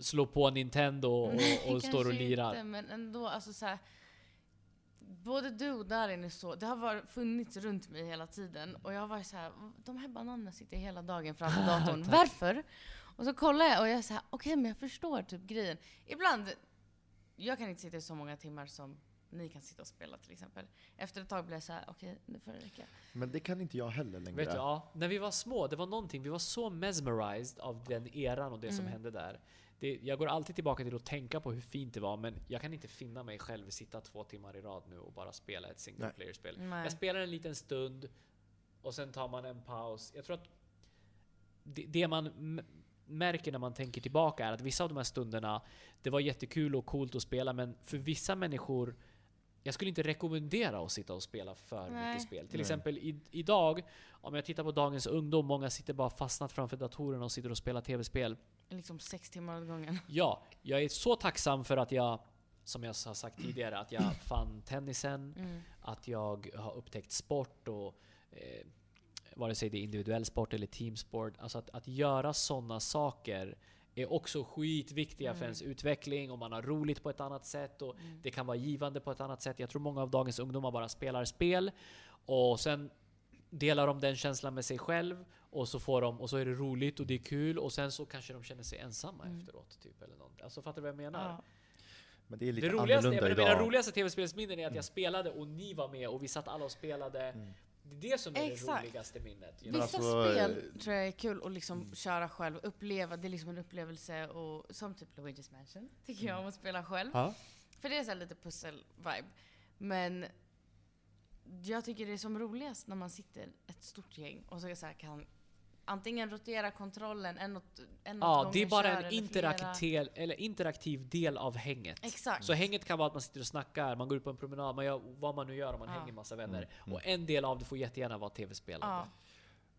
Speaker 1: slår på Nintendo och, och, och står och
Speaker 2: Kanske
Speaker 1: lirar.
Speaker 2: Inte, men ändå, alltså så här, Både du och Darin är så, det har varit, funnits runt mig hela tiden. Och jag har varit så här, de här bananerna sitter hela dagen framför datorn. Varför? Och så kollar jag och jag är så här, okej men jag förstår typ grejen. Ibland, jag kan inte sitta i så många timmar som ni kan sitta och spela till exempel. Efter ett tag blir jag så här, okej nu får det räcka.
Speaker 4: Men det kan inte jag heller längre.
Speaker 1: Vet du, ja, när vi var små, det var någonting, vi var så mesmerized av den eran och det som
Speaker 2: Mm.
Speaker 1: hände där. Det, jag går alltid tillbaka till att tänka på hur fint det var, men jag kan inte finna mig själv sitta två timmar i rad nu och bara spela ett single
Speaker 4: Nej.
Speaker 1: player-spel.
Speaker 2: Nej.
Speaker 1: Jag spelar en liten stund och sen tar man en paus. Jag tror att det, det man m- märker när man tänker tillbaka är att vissa av de här stunderna, det var jättekul och coolt att spela, men för vissa människor jag skulle inte rekommendera att sitta och spela för
Speaker 2: Nej.
Speaker 1: mycket spel. Till
Speaker 3: Nej.
Speaker 1: exempel i, idag, om jag tittar på dagens ungdom, många sitter bara fastnat framför datorerna och sitter och spelar tv-spel.
Speaker 2: Liksom sex timmar åt gången.
Speaker 1: Ja, jag är så tacksam för att jag, som jag har sagt tidigare, att jag fann tennisen,
Speaker 2: Mm.
Speaker 1: att jag har upptäckt sport och eh, vare sig det är individuell sport eller teamsport. Alltså att, att göra sådana saker är också skitviktiga för
Speaker 2: Mm.
Speaker 1: ens utveckling och man har roligt på ett annat sätt och
Speaker 2: Mm.
Speaker 1: det kan vara givande på ett annat sätt. Jag tror många av dagens ungdomar bara spelar spel och sen delar de den känslan med sig själv och så får de och så är det roligt och det är kul och sen så kanske de känner sig ensamma
Speaker 2: Mm.
Speaker 1: efteråt. Typ, eller något. Alltså fattar du vad jag menar?
Speaker 2: Ja.
Speaker 3: Men det är lite
Speaker 1: Det roligaste,
Speaker 3: annorlunda
Speaker 1: men mina
Speaker 3: idag.
Speaker 1: roligaste tv-spelsminnen är att
Speaker 3: Mm.
Speaker 1: jag spelade och ni var med och vi satt alla och spelade.
Speaker 3: Mm.
Speaker 1: Det är det som är
Speaker 2: Exakt.
Speaker 1: det roligaste minnet. you
Speaker 3: Men
Speaker 1: know?
Speaker 2: Vissa
Speaker 3: alltså,
Speaker 2: spel
Speaker 3: eh,
Speaker 2: tror jag är kul att liksom
Speaker 1: Mm.
Speaker 2: köra själv, uppleva, det är liksom en upplevelse och som typ Luigi's Mansion tycker jag om att spela själv.
Speaker 3: Ja.
Speaker 2: För det är så här lite pussel-vibe. Men jag tycker det är som roligast när man sitter ett stort gäng och så, så här, kan antingen rotera kontrollen en åt, en åt
Speaker 1: Ja, det är bara en interaktiv, eller interaktiv del av hänget.
Speaker 2: Exakt.
Speaker 1: Så hänget kan vara att man sitter och snackar, man går ut på en promenad, man gör vad man nu gör om man
Speaker 2: Ja.
Speaker 1: hänger med massa vänner.
Speaker 3: Mm.
Speaker 1: Och en del av det får jättegärna vara tv-spelande.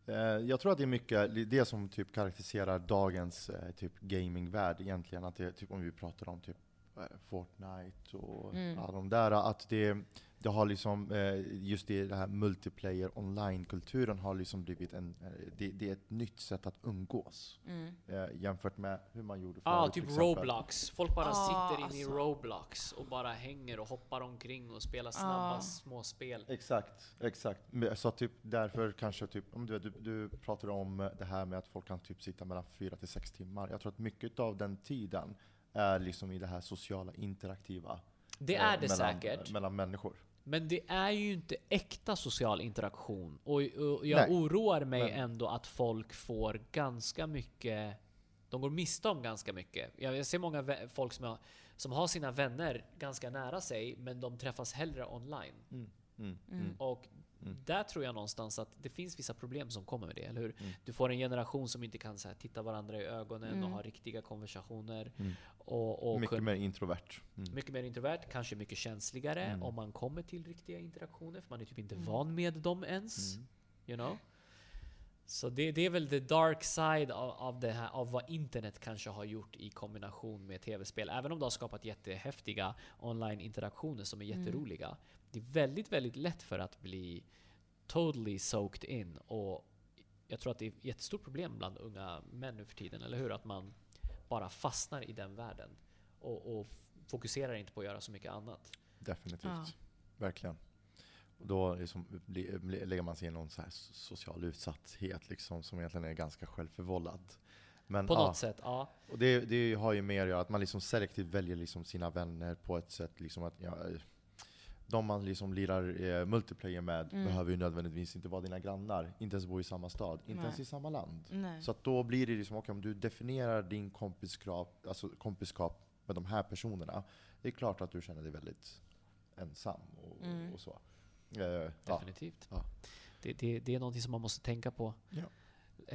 Speaker 2: Ja.
Speaker 3: Eh, Jag tror att det är mycket det som typ karaktäriserar dagens eh, typ gamingvärld egentligen. Att det, typ, om vi pratar om typ eh, Fortnite och
Speaker 2: Mm.
Speaker 3: alla de där. Att det, det har liksom, eh, just det, det här multiplayer online-kulturen har liksom blivit en, eh, det, det är ett nytt sätt att umgås.
Speaker 2: Mm.
Speaker 3: Eh, jämfört med hur man gjorde förut.
Speaker 1: Ja,
Speaker 3: till
Speaker 1: typ
Speaker 3: exempel.
Speaker 1: Roblox. Folk bara
Speaker 2: Ja,
Speaker 1: sitter inne i
Speaker 2: alltså.
Speaker 1: Roblox och bara hänger och hoppar omkring och spelar snabba
Speaker 2: Ja.
Speaker 1: små spel.
Speaker 3: Exakt, exakt. Så typ därför kanske typ, om du, du, du pratar om det här med att folk kan typ sitta mellan fyra till sex timmar. Jag tror att mycket av den tiden är liksom i det här sociala, interaktiva.
Speaker 1: Det är det
Speaker 3: mellan,
Speaker 1: säkert.
Speaker 3: Mellan människor.
Speaker 1: Men det är ju inte äkta social interaktion. Och, och jag
Speaker 3: Nej,
Speaker 1: oroar mig
Speaker 3: men-
Speaker 1: ändå att folk får ganska mycket... De går miste om ganska mycket. Jag jag ser många folk som har, som har sina vänner ganska nära sig, men de träffas hellre online.
Speaker 3: Mm,
Speaker 2: Mm.
Speaker 3: mm.
Speaker 1: Och
Speaker 3: Mm.
Speaker 1: där tror jag någonstans att det finns vissa problem som kommer med det, eller hur?
Speaker 3: Mm.
Speaker 1: Du får en generation som inte kan så här, titta varandra i ögonen och
Speaker 2: Mm.
Speaker 1: ha riktiga konversationer.
Speaker 3: Mm.
Speaker 1: Och, och
Speaker 3: Mycket
Speaker 1: kun-
Speaker 3: mer introvert. Mm.
Speaker 1: mycket mer introvert, kanske mycket känsligare
Speaker 3: Mm.
Speaker 1: om man kommer till riktiga interaktioner, för man är typ inte
Speaker 2: Mm.
Speaker 1: van med dem ens.
Speaker 3: Mm.
Speaker 1: You know? Så det, det är väl the dark side av, av det här, av vad internet kanske har gjort i kombination med tv-spel. Även om det har skapat jättehäftiga online-interaktioner som är
Speaker 2: Mm.
Speaker 1: Det är väldigt, väldigt lätt för att bli totally soaked in. Och jag tror att det är ett jättestort problem bland unga män nu för tiden, eller hur? Att man bara fastnar i den världen. Och, och fokuserar inte på att göra så mycket annat.
Speaker 3: Definitivt.
Speaker 2: Ja.
Speaker 3: Verkligen. Och då liksom lägger man sig i någon så här social utsatthet liksom, som egentligen är ganska självförvållad. Men,
Speaker 1: På
Speaker 3: ja,
Speaker 1: något sätt, ja.
Speaker 3: Och det, det har ju mer att göra att man liksom selektivt väljer liksom sina vänner på ett sätt liksom att ja, de man liksom lirar eh, multiplayer med
Speaker 2: Mm.
Speaker 3: behöver ju nödvändigtvis inte vara dina grannar, inte ens bo i samma stad, inte
Speaker 2: Nej.
Speaker 3: ens i samma land.
Speaker 2: Nej.
Speaker 3: Så att då blir det liksom, okej om du definierar din kompiskap, alltså kompiskap med de här personerna, det är klart att du känner dig väldigt ensam och,
Speaker 2: Mm.
Speaker 3: och så. Eh.
Speaker 1: Definitivt.
Speaker 3: Ja.
Speaker 1: Det, det, det är någonting som man måste tänka på.
Speaker 3: Ja.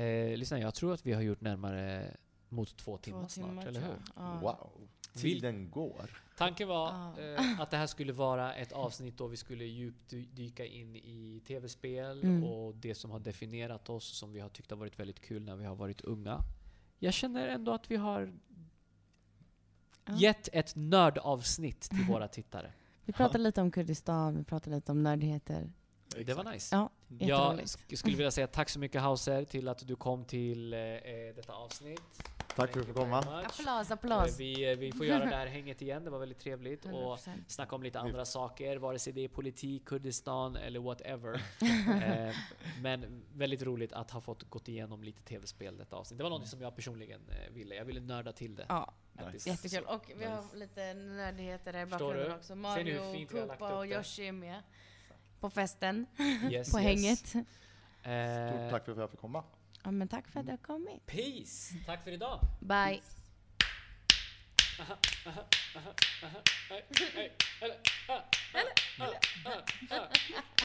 Speaker 1: Eh, lyssna, jag tror att vi har gjort närmare mot två
Speaker 2: Två
Speaker 1: timmar snart,
Speaker 2: timmar,
Speaker 1: eller
Speaker 2: tror
Speaker 1: hur?
Speaker 2: Ja.
Speaker 3: Wow, tiden går.
Speaker 1: Tanken var
Speaker 2: Ja.
Speaker 1: eh, att det här skulle vara ett avsnitt då vi skulle djupdyka in i tv-spel
Speaker 2: Mm.
Speaker 1: och det som har definierat oss som vi har tyckt har varit väldigt kul när vi har varit unga. Jag känner ändå att vi har
Speaker 2: Ja.
Speaker 1: gett ett nördavsnitt till våra tittare.
Speaker 2: Vi pratade lite om Kurdistan, vi pratade lite om nördigheter.
Speaker 1: Det var nice.
Speaker 2: Ja,
Speaker 1: Jag sk- skulle vilja säga tack så mycket Hauser till att du kom till eh, eh, detta avsnitt.
Speaker 3: Tack för att du fick komma.
Speaker 2: Applås,
Speaker 1: Eh,
Speaker 2: applås.
Speaker 1: Vi, eh, vi får göra det här hänget igen, det var väldigt trevligt. Och
Speaker 2: 100%.
Speaker 1: snacka om lite andra saker, vare sig det är politik, Kurdistan eller whatever. eh, men väldigt roligt att ha fått gått igenom lite tv-spel detta avsnitt. Det var något som jag personligen eh, ville. Jag ville nörda till det.
Speaker 2: Ja,
Speaker 3: Nice.
Speaker 2: jättekul. Och vi har lite nördigheter där i bakgrunden
Speaker 1: du?
Speaker 2: också. Mario, Koopa och? Yoshi är med på festen,
Speaker 1: Yes,
Speaker 2: på
Speaker 1: yes.
Speaker 2: hänget.
Speaker 1: Eh,
Speaker 3: Stort tack för att jag fick komma.
Speaker 2: Ja, men tack för att du har kommit.
Speaker 1: Peace! Tack för idag!
Speaker 2: Bye.